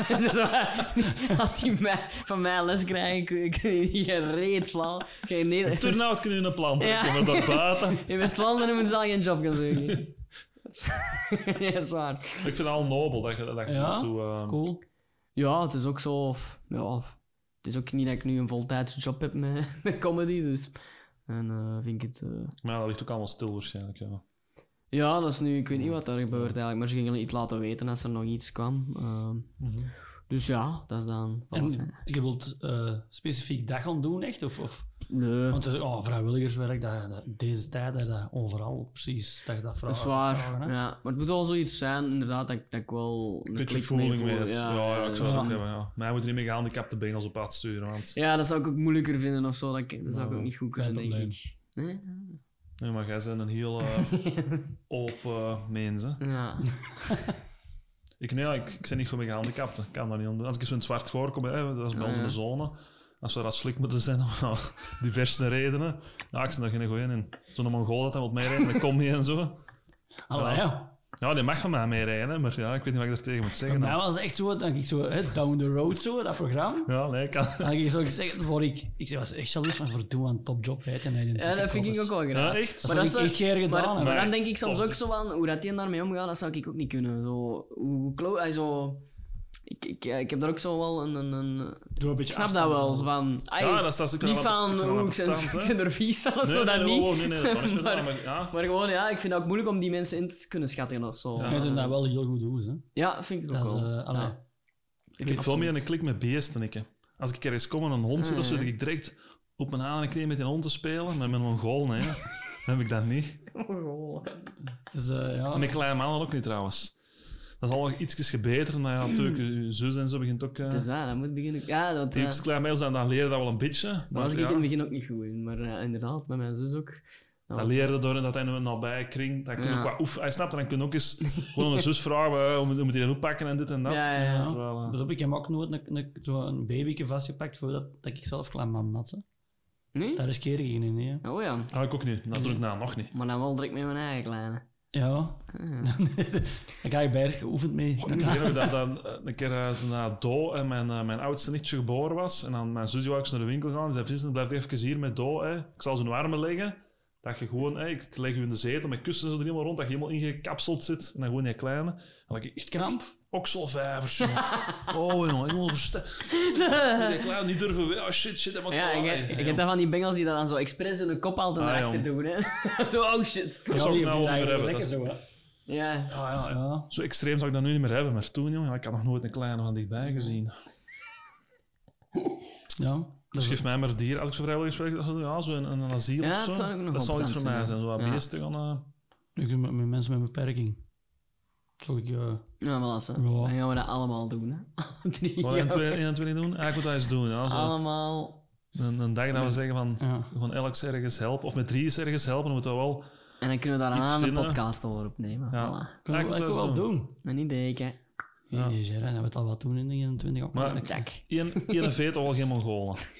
Dus, als die mij, van mij les krijgen, kun je- je geen reet flauw. Turnout kunnen in een plan Ja. daar buiten... in West-Vlaanderen moeten ze al geen job gaan zoeken. ja, is waar. Ik vind het al nobel dat je dat je Ja? toe... eh, Cool. Ja, het is ook zo... Ja, het is ook niet dat ik nu een voltijdse job heb met, met comedy, dus... En eh, vind ik het... eh, Maar dat ligt ook allemaal stil waarschijnlijk, ja. Ja, dat is nu... Ik weet niet wat er gebeurt eigenlijk, maar ze gingen iets laten weten als er nog iets kwam. Ehm, dus ja, dat is dan... En je wilt eh, specifiek dat gaan doen, echt? Of, of? Nee. Want eh, oh, vrijwilligerswerk, dat, dat- deze tijd, dat, dat overal precies, dat je dat Dat vraagt. is waar, vragen, ja. Maar het moet wel zoiets zijn, inderdaad, dat, ik- dat ik wel een Beetje klik voeling mee het. Ja, ja, ik zou het ja. ook hebben, ja. Maar hij moet niet meer gehandicapte benen op pad sturen, want... Ja, dat zou ik ook moeilijker vinden of zo. Dat, ik- dat zou ik ook niet goed kunnen, denk probleem. ik. Nee? Nee, maar jij bent een heel eh, open mens, hè. Ja. Ik, nee, ik, ik ben niet goed met gehandicapten. Ik kan dat niet. Als ik zo'n zwart voorkom, hè, dat is bij Ah, ons in de zone. Als we dat flik moeten zijn om diverse redenen. Ja, ik ben daar geen goeie in. Zo'n Mongool dat hij wil meerijden, dat komt niet en zo. Allee, ja. Ja, die mag van mij meerijden, hè, maar ja, ik weet niet wat ik er tegen moet zeggen. dan. was echt zo, dat ik zo, hè, Down the Road, zo, dat programma. Ja, nee, ik kan. Dan had ik zo gezegd, voor ik, ik was echt jaloers van, verdoe aan topjob rijdt en hij ja, dat vind ik ook wel Ja, graag. echt? Dat Maar zou dat ik is- echt gedaan Maar, dan denk ik soms top. ook zo van, hoe dat die daarmee omgaat, dat zou ik ook niet kunnen. Zo, hoe klo hij zo... Ik, ik, ja, ik heb daar ook zo wel een... een, een Doe een beetje ik snap dat wel, van... ai, Ja, dat is- ook niet van, ik hoe ik zijn, ik zijn er vies van of Nee, zo, dat nee, niet. nee, nee, nee, dat is Maar- ja. Maar gewoon, ja, ik vind het ook moeilijk om die mensen in te kunnen schatten of zo. Ik vind dat dat wel heel goed doen, hè. Ja, vind ik ook Dat is, wel. eh. Ja. Ik heb veel meer een klik met beesten. Ik. hè. Als ik ergens kom en een hond zit of zo, Ah, dat ja. ik direct op mijn aan en knie met die hond te spelen. Maar met een Mongool, nee. hè. Dan heb ik dat niet. Oh, Het is, eh, ja. En mijn kleine mannen ook niet, trouwens. Dat is al ietsjes gebeterd, maar ja, natuurlijk, je zus en zo begint ook... eh Het is dat, dat moet beginnen. Ja, dat... die eh, iets klein meisjes, dan, dan leren dat wel een beetje. Maar was ik ja, in het begin ook niet goed in. Maar eh, inderdaad, met mijn zus ook. Dat dat was- leerde door en dat hij een nabij kring. Dan kun je Ja. ook wat oef, hij snapt, dan kun je ook eens gewoon een zus vragen, hoe moet hij dat oppakken en dit en dat. Ja, ja, ja. Terwijl, eh, Dus heb ik hem ook nooit een, een, zo een babyke vastgepakt voordat dat ik zelf klein man had. Hè. Nee? Daar is keer geen in, nee. Oh ja. ah, ik ook niet. Dat doe ik nou nog niet. Maar dan wel direct met mijn eigen kleine. Ja, daar ga ik bij geoefend mee. Een keer, heb ik dat, dan, eh, een keer eh, na Do en mijn, eh, mijn oudste nichtje geboren was, en dan mijn zus wou ik naar de winkel gaan, en zei, Vincent, blijf even hier met Do, hè. ik zal zo'n armen leggen, dat je gewoon, hè, ik leg je in de zetel met kussens er helemaal rond, dat je helemaal ingekapseld zit, en dan gewoon die kleine. En dan had ik echt Kramp? Okselvijvers, jongen. Oh, jongen, helemaal versterkt. Die kleine niet durven, oh shit, shit, helemaal Ja, ik, klaar. ik, ik heb dat van die bengels die dat dan zo expres hun kop altijd Ah, naar achter jong. doen. Hè. zo, oh shit. Dat zou ik nou wel niet meer hebben. lekker Dat is- zo, hè. Ja. Ah, ja, ja. Ja. Zo extreem zou ik dat nu niet meer hebben, maar toen, jongen, ik had nog nooit een kleine van dichtbij gezien. ja. Dat Dus geef mij maar dier. Als ik zo vrijwillig spreek, dat zou- ja, zo een, een asiel Ja, of dat zo. zou ik nog dat zal iets voor mij zijn. Zo wat vinden. beesten gaan... eh, ik doe met, met mensen met beperking. Ik, eh, Ja, maar lassen. Ja. Dan gaan we dat allemaal doen. Hè. Drie. Wat 1 2 1 2 doen? Ja, ik moet dat eens doen. Zo. Allemaal. Een, een dag dat we zeggen van... ja. Gewoon elk ergens helpen. Of met drie is ergens helpen. Dan moeten we wel... En dan kunnen we daar Iets aan de vinden. podcast over opnemen. Ja. Voilà. Kunnen Ja, we ik moet ik dat wel doen. Een idee, hè. Ja. Ja. Jezus, hè, dat we het al wat doen in de 21 ook. Maar- Check. Eén één veet al geen Mongolen.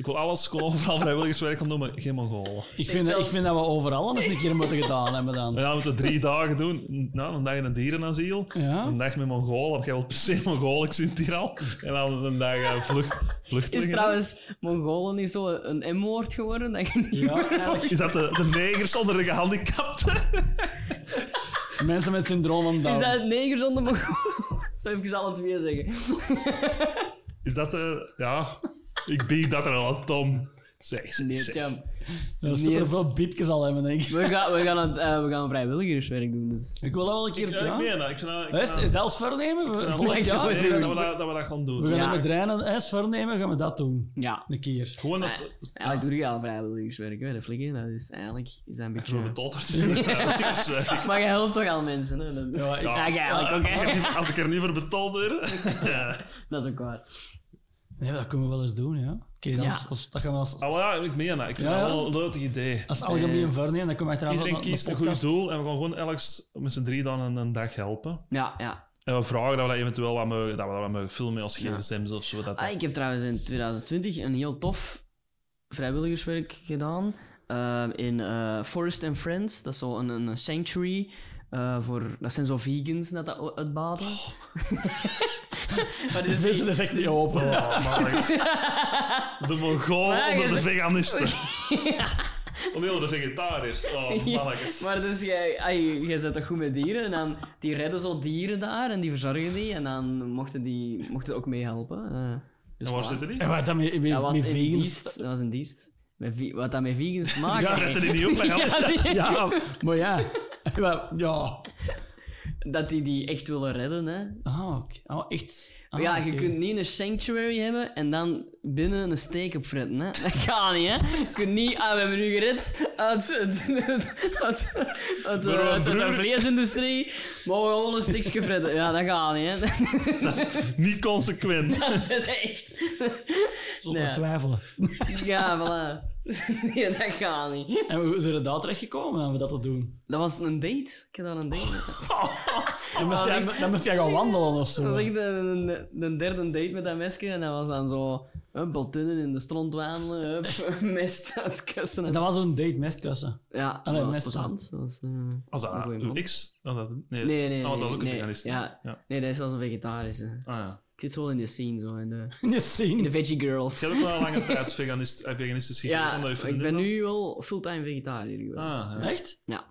Ik wil alles, ik wil overal vrijwilligerswerk gaan doen, maar geen Mongolen. ik, vind, dat- ik vind dat we overal eens een keer moeten gedaan hebben dan. Ja, we moeten drie dagen doen. Nou, een dag in een dierenasiel. Ja? Een dag met Mongolen, want jij wilt per se Mongolen, ik zie het hier al. En dan een dag eh, vlucht, Is vluchtelingen. trouwens Mongolen niet zo een M-woord geworden? Dat je niet... Ja. Is dat de, de negers onder de gehandicapten? Mensen met syndroom van Down. Is dat neger zonder Mongolen? Zo even alle twee zeggen. Is dat de... Ja, ik bied dat er al Tom. Zeg, zeg, Nee, zeg. ja. Ja, super veel biepjes al hebben, denk ik. We gaan, we gaan, het, eh, we gaan vrijwilligerswerk doen, dus... Ik wil dat wel een keer Ja, ik doen. meen dat. Ik dat... ik Is, is dat- dat als vernemen? ik dat- Volgend jaar? Nee, We dat, we gaan, dat, dat we dat gaan doen. we gaan Ja. dat met Reinen eens vernemen, gaan we dat doen. Ja. Een keer. Gewoon als... Eigenlijk doe je al vrijwilligerswerk, hè, de flikken. Dat is eigenlijk is dat een zo beetje... Dus, eh, Maar je helpt toch al mensen, hè? Dat, Ja, ik- ja, eigenlijk ook, als, ik er hè. niet, als ik er niet voor betaald word... ja. Dat is ook waar. Nee, dat kunnen we wel eens doen, ja. Oké, dan Ja. als- als- dat gaan we als, wel ja, ik meen dat. Ik vind Ja, dat wel een leuk idee. als algemeen vernemen. Dan kunnen we achteraf Iedereen kiest een goed doel en we gaan gewoon elks met z'n drie dan een, een dag helpen. Ja, ja. En we vragen dat we dat eventueel wat mogen, dat we dat wat mogen filmen als Ja. gsm's of zo. Dat Ah, ik heb trouwens in 2020 een heel tof vrijwilligerswerk gedaan. eh, in eh, Forest and Friends. Dat is zo een, een sanctuary. Eh, voor, dat zijn zo vegans dat dat uitbaden. maar De dus vissen is echt niet open. Oh. De Mongool onder de veganisten. Onder de vegetariërs. Oh, mannetjes. Maar dus jij, ai, jij zet dat goed met dieren en dan die redden zo dieren daar en die verzorgen die en dan mochten die mochten ook meehelpen. eh dus En waar zitten die? En wat dan met, met, Dat was met vegans... dienst. Dat was een dienst. Met wat dat met vegans maken Ja, redden die niet ook met handen? Ja, die- Ja, maar ja. Wel, Ja. Dat die die echt willen redden, hè. Ah, oké. Oh, echt. Ah, ja, je kunt niet een sanctuary hebben en dan binnen een steek op fretten, hè. Dat gaat niet, hè. Je kunt niet... Ah, we hebben nu gered uit, uit, uit, uit, de vleesindustrie, maar we gewoon een fretten. Ja, dat gaat niet, hè. Niet consequent. Dat is het echt. Zonder Ja. twijfelen. Ja, voilà. nee, dat gaat niet. En hoe zijn we daar terecht gekomen om dat te doen? Dat was een date. Ik heb daar een date. Dan moest, jij, dan moest jij gaan wandelen of zo. Dat was echt een, een, een derde date met dat mesje. En dat was dan zo... Hup, baltinnen in de strand wandelen. Hup, mest uitkussen. En dat was zo'n date mestkussen. Ja, Allee, dat was mest plezant. Dat was, eh, Was een dat ex? Was dat, nee, Nee, nee, Oh, want dat was nee, ook een nee. veganist. Ja. ja. Nee, dat is wel een vegetarische. Ah, ja. Ik zit wel in de scene, zo. In de, In de in de scene. veggie girls. Je hebt ook wel een lange tijd veganist, eh, veganistisch gegeten. Ja, ik ben nu wel fulltime vegetariër geworden. Ah, ja. Echt? Ja.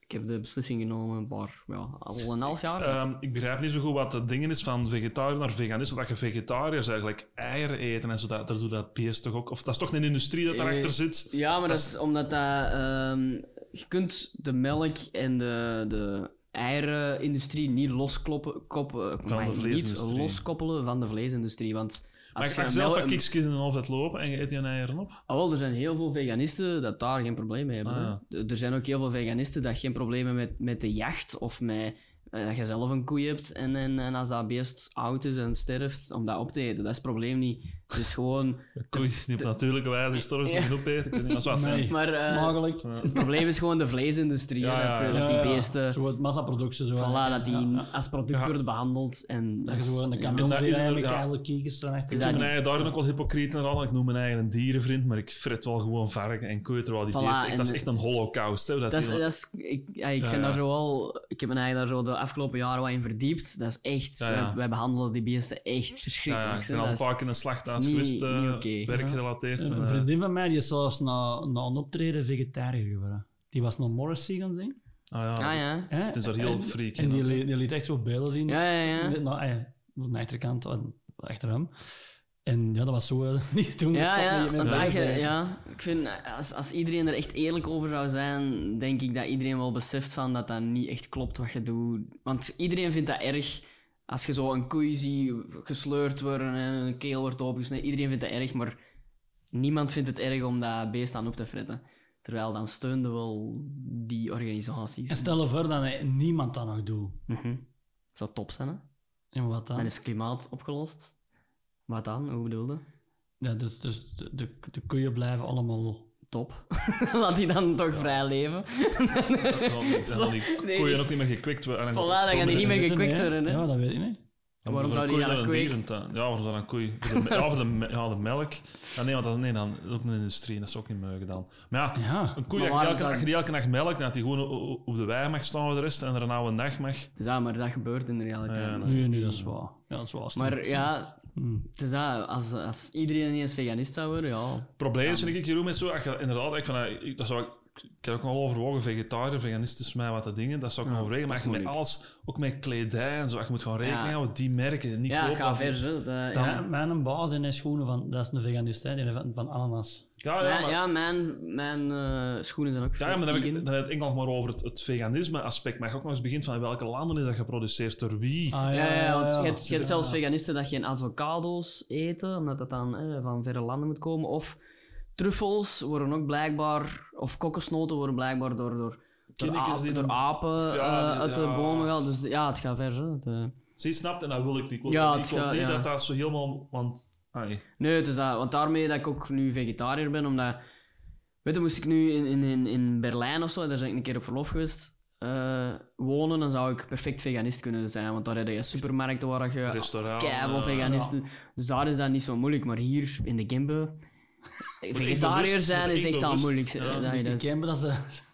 Ik heb de beslissing genomen een paar, ja, al een half jaar. Ehm, ik begrijp niet zo goed wat het ding is van vegetariër naar veganist. Dat je vegetariërs eigenlijk eieren eten en zo. Dat, daar doet dat beest toch ook. Of dat is toch een industrie dat Eh, daarachter zit? ja, maar dat dat is omdat dat... ehm, je kunt de melk en de, de eierenindustrie niet loskloppen... Koppen, de maar niet loskoppelen van de vleesindustrie, want... Maar Als je mag zelf een kiksjes in een half lopen en je eet je eieren op. Ah, wel, er zijn heel veel veganisten dat daar geen probleem mee hebben. Ah, ja. Er zijn ook heel veel veganisten dat geen probleem hebben met, met de jacht of met eh, dat je zelf een koe hebt en, en, en als dat beest oud is en sterft, om dat op te eten. Dat is het probleem niet. Het is gewoon... Een koe die op natuurlijke wijze gestorven is, Ja. niet opeten. Ik weet niet, maar zwart, Nee. ja. Maar eh, Smakelijk. het probleem is gewoon de vleesindustrie. Ja, ja, dat, eh, ja. dat Ja, die ja. beesten... Zo het massaproductie. Zo, Voilà, dat die Ja, ja. als product Ja. worden behandeld. En Dat je zo in de ja. kameel dat is en met ja. Is Ik dat noem mijn eigen daarin ook wel hypocriet en al. Ik noem mijn eigen een dierenvriend, maar ik fret wel gewoon varken en koeien. Terwijl die Voilà, beesten, echt, dat is echt een holocaust. Hè, dat Dat is, dat is, ik, ja, ik Ja, ben ja. daar zo wel, ik heb me eigenlijk daar zo de afgelopen jaren wat in verdiept. Dat is echt, Ja, ja. Wij, wij behandelen die beesten echt ja, verschrikkelijk. ja, ik hè. ben al een Dat is- paar keer een slachthuis niet- eh, niet werkgerelateerd. Een en, een eh, vriendin van mij die is zelfs na, na een optreden vegetariër geworden. Die was naar Morrissey gaan zien. ah, ja, Ah ja. Het is daar heel en, freak En in, die, li- die liet echt zo beelden zien. Ja, ja, ja. Nou, eh, aan de achterkant, en achter hem. En ja, dat was zo... eh, niet toen Ja, gestopt ja, met want je- ja, ik vind, als, als iedereen er echt eerlijk over zou zijn, denk ik dat iedereen wel beseft van dat dat niet echt klopt wat je doet. Want iedereen vindt dat erg. Als je zo een koei ziet gesleurd worden en een keel wordt opengesneden, iedereen vindt dat erg, maar niemand vindt het erg om dat beest aan op te fretten. Terwijl dan steunden wel die organisaties. En stel je voor dat eh, niemand dat nog doet. Mhm. Zou top zijn, hè? En wat dan? Dan is het klimaat opgelost. Wat dan? Hoe bedoelde? Ja, dus dus de, de, de koeien blijven allemaal... Top. Laat die dan toch vrij leven. En dan die Nee, koeien ook niet meer gekwikt worden. En Voilà, dan dan gaan die niet meer gekwikt worden, hè? Ja, dat weet ik niet. Dan Waarom zou een die dan een kweken? dierentuin. Ja, waarom zou dan koei? Voor de, me- ja, voor de, ja, de melk. Ja, nee, want dat, nee, dan, dat is ook een industrie. Dat is ook niet meer gedaan. Maar ja, Ja. een koei, Maar als je, je die elke nacht melkt, dat die gewoon op de wei mag staan voor de rest en er een oude dag mag. Dus ja, maar dat gebeurt in de realiteit. Ja. Nee, nee, dat is waar. Ja, dat is waar. Maar ja, Hm. het is dat, als, als iedereen ineens veganist zou worden, ja. Het probleem is, vind ik, Jeroen, met zo, als je inderdaad, ik, van, eh, ik, dat zou, ik ik heb ook nog wel overwogen, vegetariër, veganist is mij wat de dingen, dat zou ik Ja, nog overwegen. Maar dat als is je met alles, ook met kledij en zo, je moet gaan rekening Ja. houden, die merken, niet Ja, kopen. ga ver. Dat, Dan- Ja, ja. mijn baas in de schoenen van... Dat is een veganist, hè. Die van, van ananas. Ja, ja, Mijn, maar, ja, mijn, mijn eh, schoenen zijn ook Ja, maar dan heb ik dan heb ik het enkel nog maar over het, het veganisme-aspect. Maar je ook nog eens begint van welke landen is dat geproduceerd, door wie? Ah, Ja, ja, want je hebt, je hebt Ja. zelfs veganisten dat geen avocado's eten, omdat dat dan eh, van verre landen moet komen. Of truffels worden ook blijkbaar, of kokosnoten worden blijkbaar door, door, die door dan- apen Ja, eh, uit de bomen gehaald. Dus ja, het gaat ver. Hè. Het, eh. Zie, snapt en dat wil ik niet. Ik wil, Ja, het gaat- niet ja. dat dat zo helemaal... Want, ai, Nee, is dat, want daarmee dat ik ook nu vegetariër ben, omdat... Weet je, moest ik nu in, in, in, in Berlijn of zo, daar ben ik een keer op verlof geweest, eh, wonen, dan zou ik perfect veganist kunnen zijn. Want daar heb je supermarkten waar je eh, veganisten... Dus daar is dat niet zo moeilijk. Maar hier, in de Gimbe... Vegetariër bewust, zijn is echt al moeilijk. ja. dat je dat- dat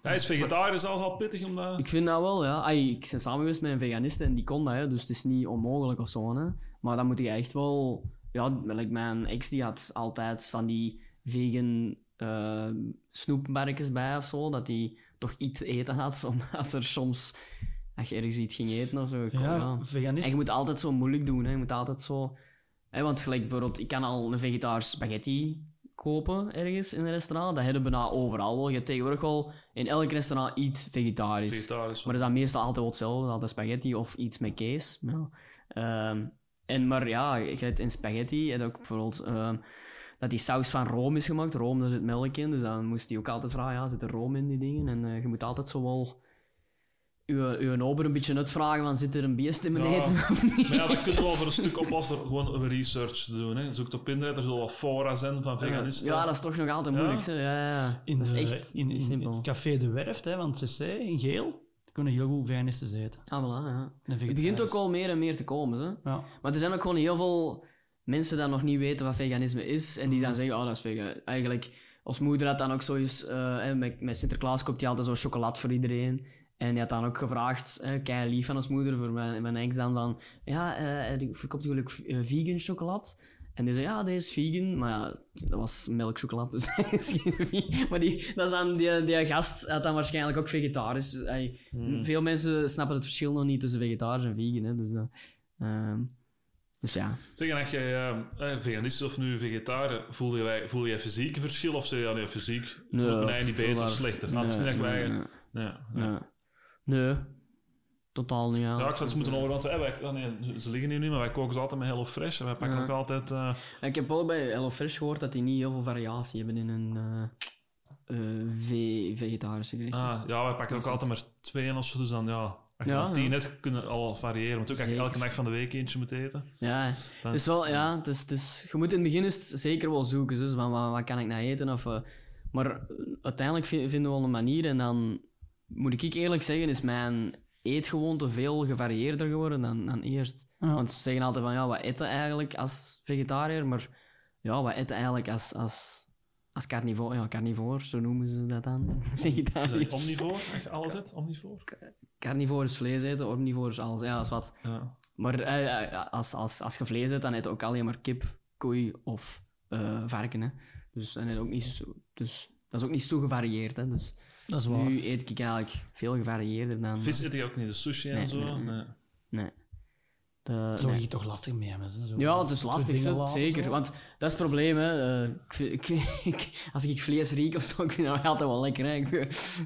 ze... Is vegetariër zelfs al pittig, omdat... Ik vind dat wel, ja. Ai, ik ben samen geweest met een veganiste en die kon dat, hè, dus het is niet onmogelijk of zo. Hè. Maar dan moet je echt wel... Ja, like mijn ex die had altijd van die vegan eh snoepmerkjes bij of zo, dat hij toch iets te eten had, om, als er soms... Als je ergens iets ging eten of zo. Ja, ja. veganist. En je moet altijd zo moeilijk doen, hè. Je moet altijd zo... Hè, want gelijk bijvoorbeeld, ik kan al een vegetarische spaghetti kopen ergens in een restaurant. Dat hebben we bijna overal wel. Je hebt tegenwoordig wel in elk restaurant iets vegetarisch. Vegetarisch. Maar dat is dan meestal altijd wel hetzelfde. Altijd spaghetti of iets met kaas. Ja. Ehm, en maar ja, je hebt in spaghetti en ook bijvoorbeeld ehm, dat die saus van room is gemaakt. Room, daar zit melk in. Dus dan moest hij ook altijd vragen, ja, zit er room in die dingen? En eh, je moet altijd zo wel... uw, uw ober een beetje uitvragen van zit er een beest in mijn Ja. eten of niet? Maar ja, dat kunnen we wel voor een stuk oplossen door gewoon een research te doen. Hè. Zoek op internet, er zullen wel fora zijn van veganisten. Ja, dat is toch nog altijd Ja? moeilijk. hè. Ja, ja. In, dat is de, echt in, simpel. het Café de Werft hè, van CC in Geel kunnen heel goed veganisten zitten. Ah, voilà, ja. Het begint ook al meer en meer te komen. Hè? Ja. Maar er zijn ook gewoon heel veel mensen die nog niet weten wat veganisme is. En die dan zeggen, oh, dat is vegan. Eigenlijk, als moeder had dan ook zoiets... eh, met, met Sinterklaas koopt hij altijd zo chocolade voor iedereen. En die had dan ook gevraagd, eh, kei lief van als moeder, voor mijn, mijn ex dan, van... Ja, eh die verkoopt hij gelukkig eh, vegan chocolade? En die zei, ja, deze is vegan. Maar ja, dat was melkchocolade, dus dat is geen vegan. Maar die, dat is dan, die, die gast had dan waarschijnlijk ook vegetarisch. Hmm. Veel mensen snappen het verschil nog niet tussen vegetarisch en vegan. Hè, dus, dat, ehm, dus ja. Zeg, en als jij eh, eh, veganist is of nu vegetariër, voel je, voel je fysiek een verschil? Of zeg je, ja, nee, fysiek voel ik me eigenlijk niet beter of slechter? Nee, Nee, nee. nee. Nee, totaal niet. Ja, Ja, ik zou het moeten horen, want wij, oh nee, ze liggen hier nu, maar wij koken ze altijd met Hello Fresh. En wij pakken Ja. ook altijd... eh, Ik heb wel bij HelloFresh gehoord dat die niet heel veel variatie hebben in een eh, eh, ve- vegetarische gerecht. ah, ja, wij pakken ook altijd maar twee of zo, dus dan ja... Als je Ja, ja. net kunnen al variëren. Want ook als je elke dag van de week eentje moet eten. Ja, het is wel, ja, het is, het is, je moet in het begin is het zeker wel zoeken, dus van wat, wat kan ik nou eten? Of, maar uiteindelijk vi- vinden we wel een manier en dan moet ik eerlijk zeggen, is mijn eetgewoonte veel gevarieerder geworden dan, dan eerst. Ja. Want ze zeggen altijd van, ja, wat eten eigenlijk als vegetariër? Maar ja, wat eten eigenlijk als, als, als carnivoor? Ja, carnivoor, zo noemen ze dat dan. Vegetariër. omnivoor? Als je alles eet, omnivoor? Carnivoor is vlees eten, omnivoor is alles. Ja, dat is wat. Ja. Maar eh, eh, als, als, als je vlees eet, dan eet je ook alleen maar kip, koei of eh, varken. Hè. Dus, je ook niet zo, dus dat is ook niet zo gevarieerd. Hè. Dus Dat is waar. nu eet ik eigenlijk veel gevarieerder dan... Vis eet je ook niet, de sushi en Nee, zo? nee, nee. Nee. De, je toch lastig mee hebben? hè, zo. Ja, het is lastig, zo, laten, zeker. zo. Want dat is het probleem. Hè. Eh, ik vind- ik, ik- als ik vlees riek of zo, ik vind dat altijd wel lekker. Hè. Ik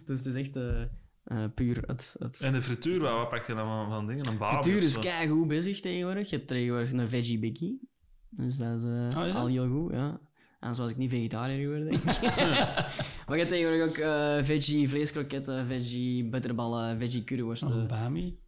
dus het is echt eh, eh, puur het... het En de frituur, wat, wat pak je dan van, van dingen? Een barbie Frituur is zo? keigoed bezig tegenwoordig. Je hebt tegenwoordig een veggie bikkie. Dus dat is, Ah, is dat? al heel goed, ja. Anders was ik niet vegetariër geworden, denk ik. maar je hebt tegenwoordig ook eh, veggie vleeskroketten, veggie bitterballen, veggie curryworsten, bami.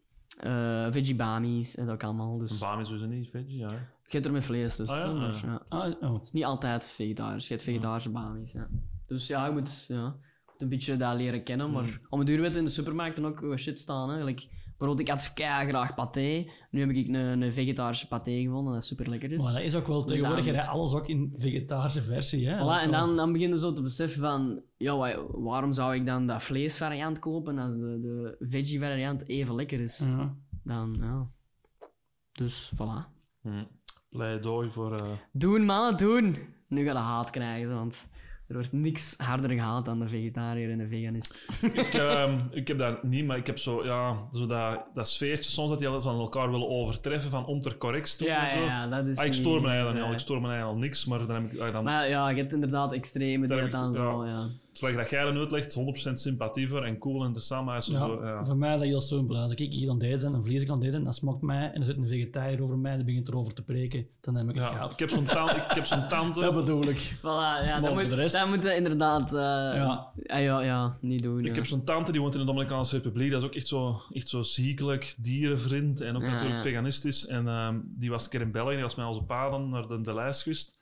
eh, veggie bamies en dat ook allemaal. Dus bami is sowieso niet veggie, ja. je hebt er met vlees, dus Ah, ja? maar, Ah, ja. Ah, oh. Het is niet altijd vegetarisch. Je hebt vegetarische bamies, ja. Dus ja, je moet, ja, je moet een beetje dat leren kennen. Maar om het duur weten in de supermarkten ook wat shit staan. Hè. Like, bijvoorbeeld, ik had kei graag paté. Nu heb ik een, een vegetarische paté gevonden, dat super lekker is. Maar dat is ook wel tegenwoordig, dan- hè, alles ook in vegetarische versie. Hè? Voilà, en dan, dan begin je zo te beseffen van, ja, wa- waarom zou ik dan dat vleesvariant kopen als de, de veggie variant even lekker is? Ja. Dan, ja. Dus, voilà. Hm. Pleidooi voor... eh, Doen, mannen, doen! Nu ga je haat krijgen, want er wordt niks harder gehaald dan de vegetariër en de veganist. ik, ehm, ik heb dat niet, maar ik heb zo, ja, zo dat, dat sfeertje soms dat die van elkaar willen overtreffen, van om ter correct te doen Ja, en zo. ja, dat is Ah, ik stoor me eigenlijk al, ik stoor me eigenlijk al niks, maar dan heb ik ah, dan, Maar ja, je hebt inderdaad extreme die heb dan ik- zo, ja. ja. Zoals dat jij dan uitlegt, 100% sympathie voor en cool en interessant, maar Ja, zo, ja. Voor mij is dat heel simpel. Als ik hier aan het eten ben, een vlees aan het eten, dan smaakt mij en er zit een vegetariër over mij, die begint erover te preken, dan heb ik het Ja, gehad. ik heb zo'n tante, ik heb zo'n tante Dat bedoel ik. Voilà, ja, dat moet, de rest- dat moet je inderdaad... eh, Ja. ja. Ja, ja, niet doen. Ik ja. heb zo'n tante die woont in de Dominicaanse Republiek. Dat is ook echt zo, echt zo ziekelijk, dierenvriend en ook Ja, natuurlijk ja. veganistisch. En ehm, die was een keer in België, die was met onze pa dan naar de, de lijst geweest.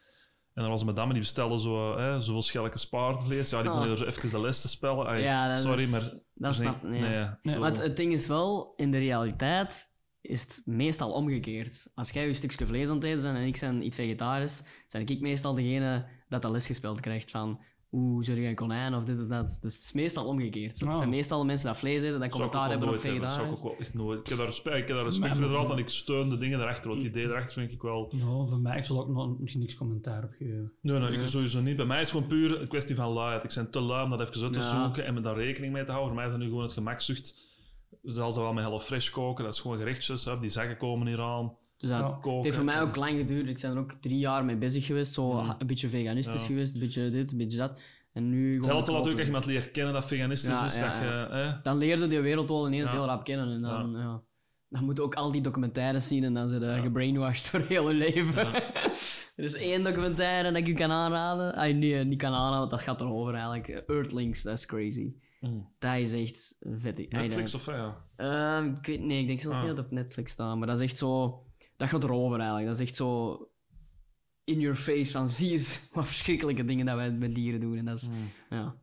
En dan was een madame die bestelde zo, hè, zoveel schelke paardvlees. Ja, die begon er zo even de les te spellen. Ja, dat sorry, is- maar... Dat nee, snap nee. nee, Nee. Maar het, het ding is wel, in de realiteit is het meestal omgekeerd. Als jij je stukje vlees aan het eten bent en ik ben iets vegetarisch, ben ik meestal degene dat de les gespeeld krijgt van hoe zit je een konijn of dit of dat. Dus het is meestal omgekeerd. zo. Het Oh. zijn meestal de mensen die vlees eten, dat commentaar hebben op. Dat zou ik vegetarisch. ook wel echt nooit. Ik heb daar respect, ik heb daar respect voor inderdaad, en ik steun de dingen erachter. Want het idee erachter vind ik wel... Nou, voor mij, ik zal ook nog misschien niks commentaar op geven. Nee, nee, ik sowieso niet. Bij mij is het gewoon puur een kwestie van luiheid. Ik ben te lui om dat even uit te Ja. zoeken en me daar rekening mee te houden. Voor mij is dat nu gewoon het gemakzucht. Zelfs wel met HelloFresh koken, dat is gewoon gerechtjes. Hè. Die zakken komen hier aan. Dus dat, Ja. het Koken. heeft voor mij ook lang geduurd. Ik ben er ook drie jaar mee bezig geweest. Zo Mm. een beetje veganistisch geweest, een beetje dit, een beetje dat. En nu het als je kopen. iemand leert kennen dat veganistisch is. ja, dat je, Dan leerde die wereld wel ineens heel rap kennen. En dan, ja. dan moet ook al die documentaires zien en dan zijn je gebrainwashed voor heel je leven. er is één documentaire dat ik je kan aanraden. Ah, nee, niet kan aanraden, want dat gaat erover eigenlijk. Earthlings, dat is crazy. Mm. Dat is echt vet. Netflix of ja? Ehm, ik weet, nee, ik denk zelfs Ah. niet dat het op Netflix staat, maar dat is echt zo... Dat gaat erover eigenlijk. Dat is echt zo in your face van zie eens wat verschrikkelijke dingen dat wij met dieren doen. En dat is, Mm. ja.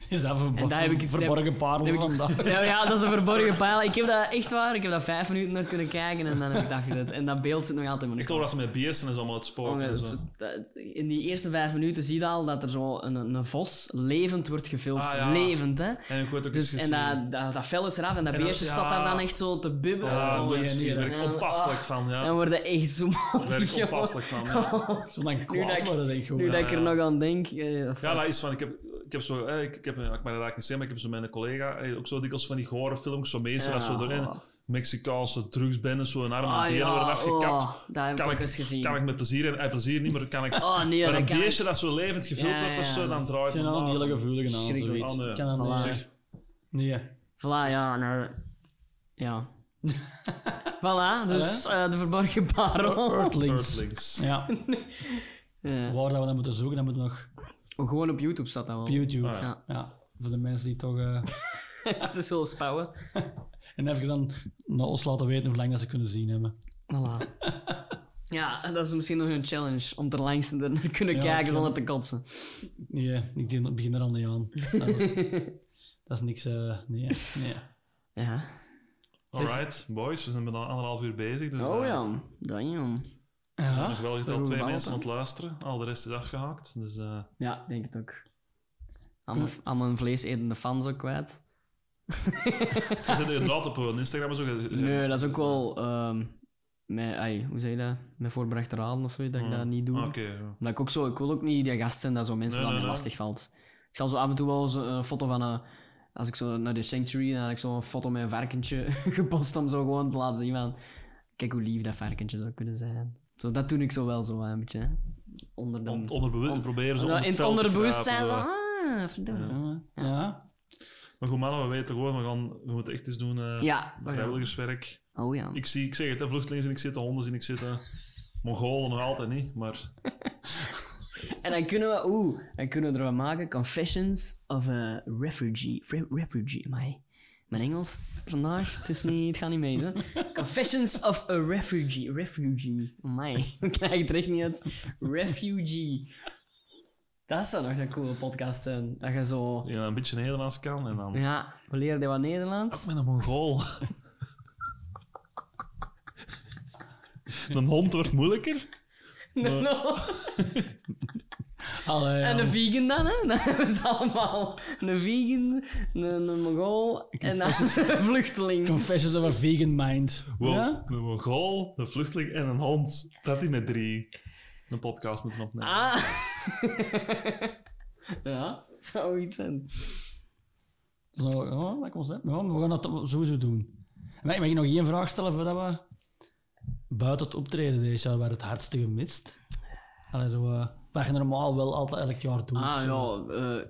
Is dat verbo- En daar heb ik- verborgen parel daar heb ik- vandaag? Ja, ja, dat is een verborgen pijl. Ik heb dat echt waar, ik heb dat vijf minuten naar kunnen kijken en dan heb ik dat gezet. En dat beeld zit nog altijd in mijn Ik hoor dat ze met beesten en zo allemaal het. Oh, zo. dat- in die eerste vijf minuten zie je al dat er zo een, een vos levend wordt gefilmd. Ah, ja. Levend, hè. En ik weet ook Dus, eens en dat, dat, dat vel is eraf en dat En beestje ja. staat daar dan echt zo te bibberen. Ja, Oh, daar word ik- word onpasselijk van, ja. Dan word je echt zo Daar word ik onpasselijk van, ja. Zo dan Nu kwaad worden, denk ik. Nu dat ik er nog aan denk. eh, is- Ja, dat is van, ik heb, ik heb zo, eh, ik, ik heb, ik mag dat eigenlijk niet zeggen, maar ik heb zo met een collega eh, ook zo dikwijls van die gore films, zo meestal dat zo erin, Mexicaanse drugsbendes, zo een arm en Ah, benen ja, worden afgekapt. oh, dat heb ik kan, ook ik, eens gezien. kan ik met plezier, en eh, plezier niet, maar kan ik... Oh nee, maar dat een kan ik- beestje dat zo levend Ja, wordt of ja, zo, dan draait Het zijn me al hele gevoelige aan, Schrikkelijk. zoiets. Ah, nee. Ik kan dat Voilà. niet. Nee. Voilà, ja. Nou, ja. voilà, dus eh, de verborgen parel. Earthlings. Earthlings. Ja, Ja. waar dat we dat moeten zoeken, dat moet nog Gewoon op YouTube staat dat wel. op YouTube. Ah, Ja. Ja, voor de mensen die toch... eh, Het is wel spouwen. en even dan naar ons laten weten hoe lang dat ze kunnen zien hebben. Voilà. Ja, en dat is misschien nog een challenge om ter langste er naar kunnen Ja, kijken zonder te kotsen. Nee, ik begin er al niet aan. Dat is, dat is niks... eh, nee, nee. Ja. Alright, boys, we zijn bijna anderhalf uur bezig, dus Oh eh, ja, dan ja. Er zijn Ja, nog wel dat al twee mensen aan het luisteren. Al de rest is afgehaakt, dus... eh, Ja, denk het ook. Al mijn, al mijn vleesetende fans ook kwijt. Ze zitten inderdaad op hun Instagram zo. Nee, dat is ook wel... ehm met, ai, hoe zeg je dat? Met voorberechte raden of zo, dat ik dat niet doe. Ah, ja. Omdat ik ook zo... Ik wil ook niet die gast zijn dat zo mensen Nee, dat nee, mij nee. lastig valt. Ik zal zo af en toe wel zo een foto van een... Als ik zo naar de Sanctuary, dan had ik zo een foto met een varkentje gepost om zo gewoon te laten zien van... Kijk hoe lief dat varkentje zou kunnen zijn. Zo, dat doe ik zo wel zo een beetje, hè. Onder de... On- onderbewust on- proberen ze onder in het onderbewustzijn zo... Ah, verdomme. ja. ja. Maar goed, mannen, we weten gewoon, we, gaan, we moeten echt eens doen uh, Ja. oh ja. vrijwilligerswerk. Oh ja. Ik, zie, ik zeg het, hè, vluchtelingen zie ik zitten, honden zie ik zitten. Mongolen nog altijd niet, maar... En dan kunnen we, oeh, dan kunnen we er wat maken. Confessions of a refugee. Re- refugee, amai. Mijn Engels vandaag, het, is niet, het gaat niet mee, hè. Confessions of a refugee. Refugee. Amai, ik krijg het er echt niet uit. Refugee. Dat zou nog een coole podcast zijn. Dat je zo... Die een beetje Nederlands kan en dan... Ja, we leren wat Ik Nederlands. ben een Mongool. een hond wordt moeilijker. Allee, En een vegan dan, hè? Hebben ze allemaal een vegan, een, een Mongool en dan een vluchteling. Confessions of a vegan mind. Wow, Ja? een Mongool, een vluchteling en een hond. Dat die met drie een podcast moeten opnemen. Ah. ja, zoiets zijn. Zo, ja, dat concept. Ja, maar we gaan dat sowieso doen. Mag, mag ik nog één vraag stellen voordat we buiten het optreden deze jaar waar het hardste gemist? Allee, zo, eh, wat je normaal wel altijd elk jaar doet. Ah zo. ja, eh,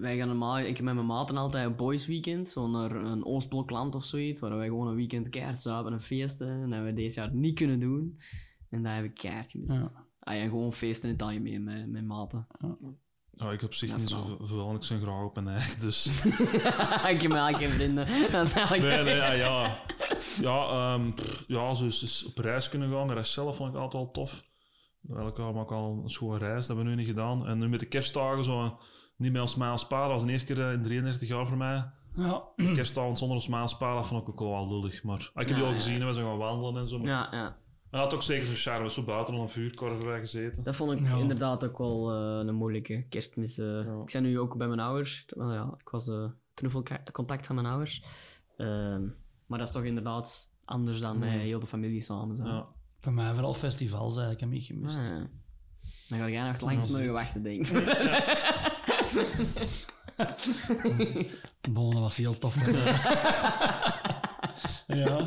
wij gaan normaal, ik heb met mijn maten altijd een boys weekend, zo naar een Oostblokland of zoiets, waar wij gewoon een weekend keihard zuipen en feesten. En dat hebben we deze jaar niet kunnen doen. En dat heb ik keihard gemist. Ja. Ah ja, gewoon feesten in het algemeen met mijn maten. Ja, ik heb op zich Ja, niet vooral. zoveel, ik zijn graag op mijn eigen, dus... ik heb eigenlijk geen vrienden. Dat is eigenlijk... Nee, nee, ja, ja. Ja, ehm, pff, ja zo is, is op reis kunnen gaan. De reis zelf vond ik altijd wel tof. Elk jaar maak ik al een schone reis. Dat hebben we nu niet gedaan. En nu met de kerstdagen zo... Niet met ons Maaspa. Dat was de eerste keer eh, in 33 jaar voor mij. Ja. Kerstavond zonder ons Maaspa, dat vond ik ook wel lullig. Maar ik heb die al gezien, we zijn gaan wandelen en zo. Maar Ja, ja. dat had ook zeker zo'n charme. Zo buiten op een vuurkorf gezeten. Dat vond ik Ja. inderdaad ook wel eh, een moeilijke kerstmis. eh. Ja. Ik ben nu ook bij mijn ouders. Wel ja, ik was eh knuffelcontact van mijn ouders. Ehm, maar dat is toch inderdaad anders dan met heel de familie samen zijn. Ja. Bij mij vooral festivals eigenlijk, heb ik gemist. Ah, ja. Dan ga jij nog het langst mogen wachten, denk ik. Bon, dat was heel tof. ja.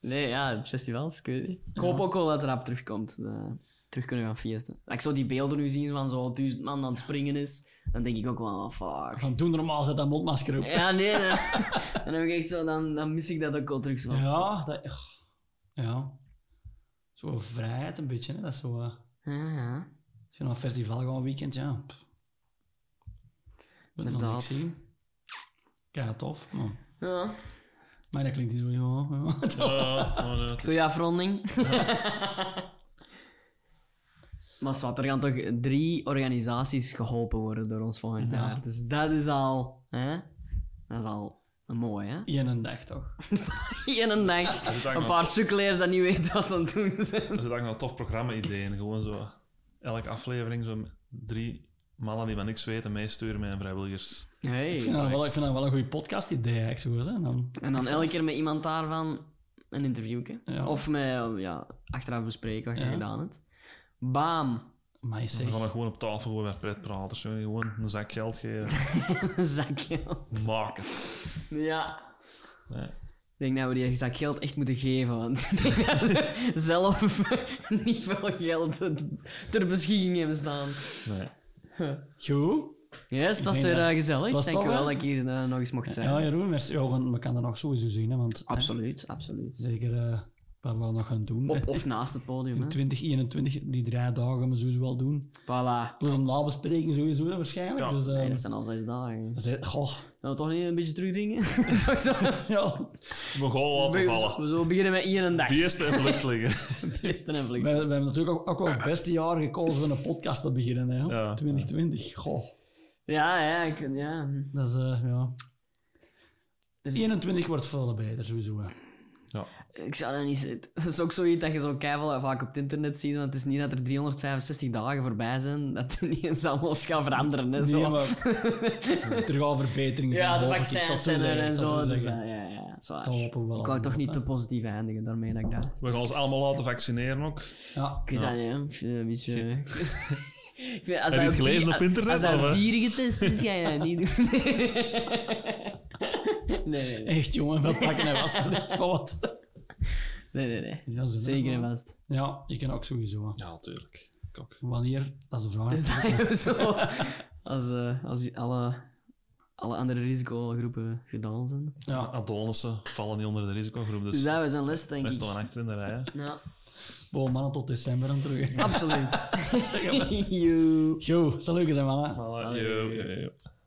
Nee, ja, het festival is weet niet. Ik hoop ook wel dat het rap terugkomt. eh, terug kunnen gaan feesten. Als ik zo die beelden nu zie van zo'n duizend man aan het springen is, dan denk ik ook wel, oh, fuck. Van doen normaal zet dat mondmasker op. Ja, nee, nee. dan heb ik echt zo, dan, dan mis ik dat ook wel terug. Zo. Ja, dat... Ja. Zo vrijheid een beetje, hè. Dat is zo... eh, Ja, ja. Als je naar een festival gaat een weekend, ja. Moet nog niks zien. Ja, tof. Maar, Ja. maar dat klinkt niet zo... Ja, ja. Is- Goeie afronding. maar zwart, er gaan toch drie organisaties geholpen worden door ons volgend Ja. jaar. Dus dat is al... Hè? Dat is al mooi, hè? In een dag, toch? In een dag. Een paar sukkeleers dat niet weten wat ze aan het doen zijn. er zit ook nog tof programma-ideeën. Gewoon zo... Elke aflevering zo drie mannen die van niks weten meesturen met vrijwilligers. Hey. Ik vind dat wel, ik vind dat wel een goede podcast-idee, eigenlijk. Zo, hè. Dan, En dan elke keer met iemand daarvan een interviewje. Ja. Of met, ja, achteraf bespreken wat je Ja. gedaan hebt. Bam. Maar We zeg... gaan gewoon op tafel gooien bij pretpraters. zo. Gewoon een zak geld geven. Een zak geld. Maak het. Ja. Nee. Ik denk dat we die zak geld echt moeten geven, want ik denk dat ze zelf niet veel geld ter beschikking hebben staan. Nee. Goed. Yes, dat is denk weer dat- eh, gezellig. dat is Dank je tof, wel dat ik hier eh, nog eens mocht zijn. Ja, Jeroen, merci. Ja, we kunnen dat nog sowieso zien, hè, want... hè, Absoluut, absoluut. Zeker eh, wat we nog gaan doen. Op of naast het podium. In 2021, die drie dagen gaan we sowieso wel doen. Voilà. Plus een nabespreking sowieso, waarschijnlijk. Ja. Dus, eh, Nee, dat zijn al zes dagen. dat is- goh, Zullen we toch niet een beetje terugdringen? Ja. We gaan laten We, vallen. we zullen beginnen met één dag. Beesten lucht liggen. Beesten en We, vluchten. we hebben natuurlijk ook, ook wel het beste jaar gekozen om een podcast te beginnen. Hè, Ja. 2020. Goh, Ja, ja, ik, ja. dat is... eh, ja. Er is- 21 wordt veel beter, sowieso. Hè. Ik zou dat niet zeggen. Dat is ook zoiets dat je zo keihard vaak op het internet ziet, want het is niet dat er 365 dagen voorbij zijn, dat er niet eens alles gaat veranderen. Hè, zo. Nee, maar al verbeteringen zijn. ja, de vaccins zijn er en zo. Dus, ja, ja, ja, dat is waar. Dat. Ik wou toch niet te positief eindigen daarmee dat ik dat... We gaan ons allemaal laten vaccineren ook. Ja, Ik weet dat niet, hè. Ik vind het een beetje... Ik vind- als Heb je dat het op gelezen op internet, Als dat dieren getest is, ga je dat niet doen. Nee, nee, nee. echt jongen, wat pakken en wassen. dit is wat. Nee, nee, nee. Ja, zo, Zeker en vast. Ja, ik ken ook sowieso. Ja, natuurlijk. Ik ook. Wanneer? Dat is de vraag. Dus dat je zo... Als, eh, als die alle, alle andere risicogroepen gedaan zijn. Ja, Adonissen vallen niet onder de risicogroep, Dus dus dat was een les, denk wij ik. staan achter in de rij. hè. Ja, mannen tot december en terug. absoluut. Joe. Goed, zal leuk zijn, mannen. Yo, yo, yo.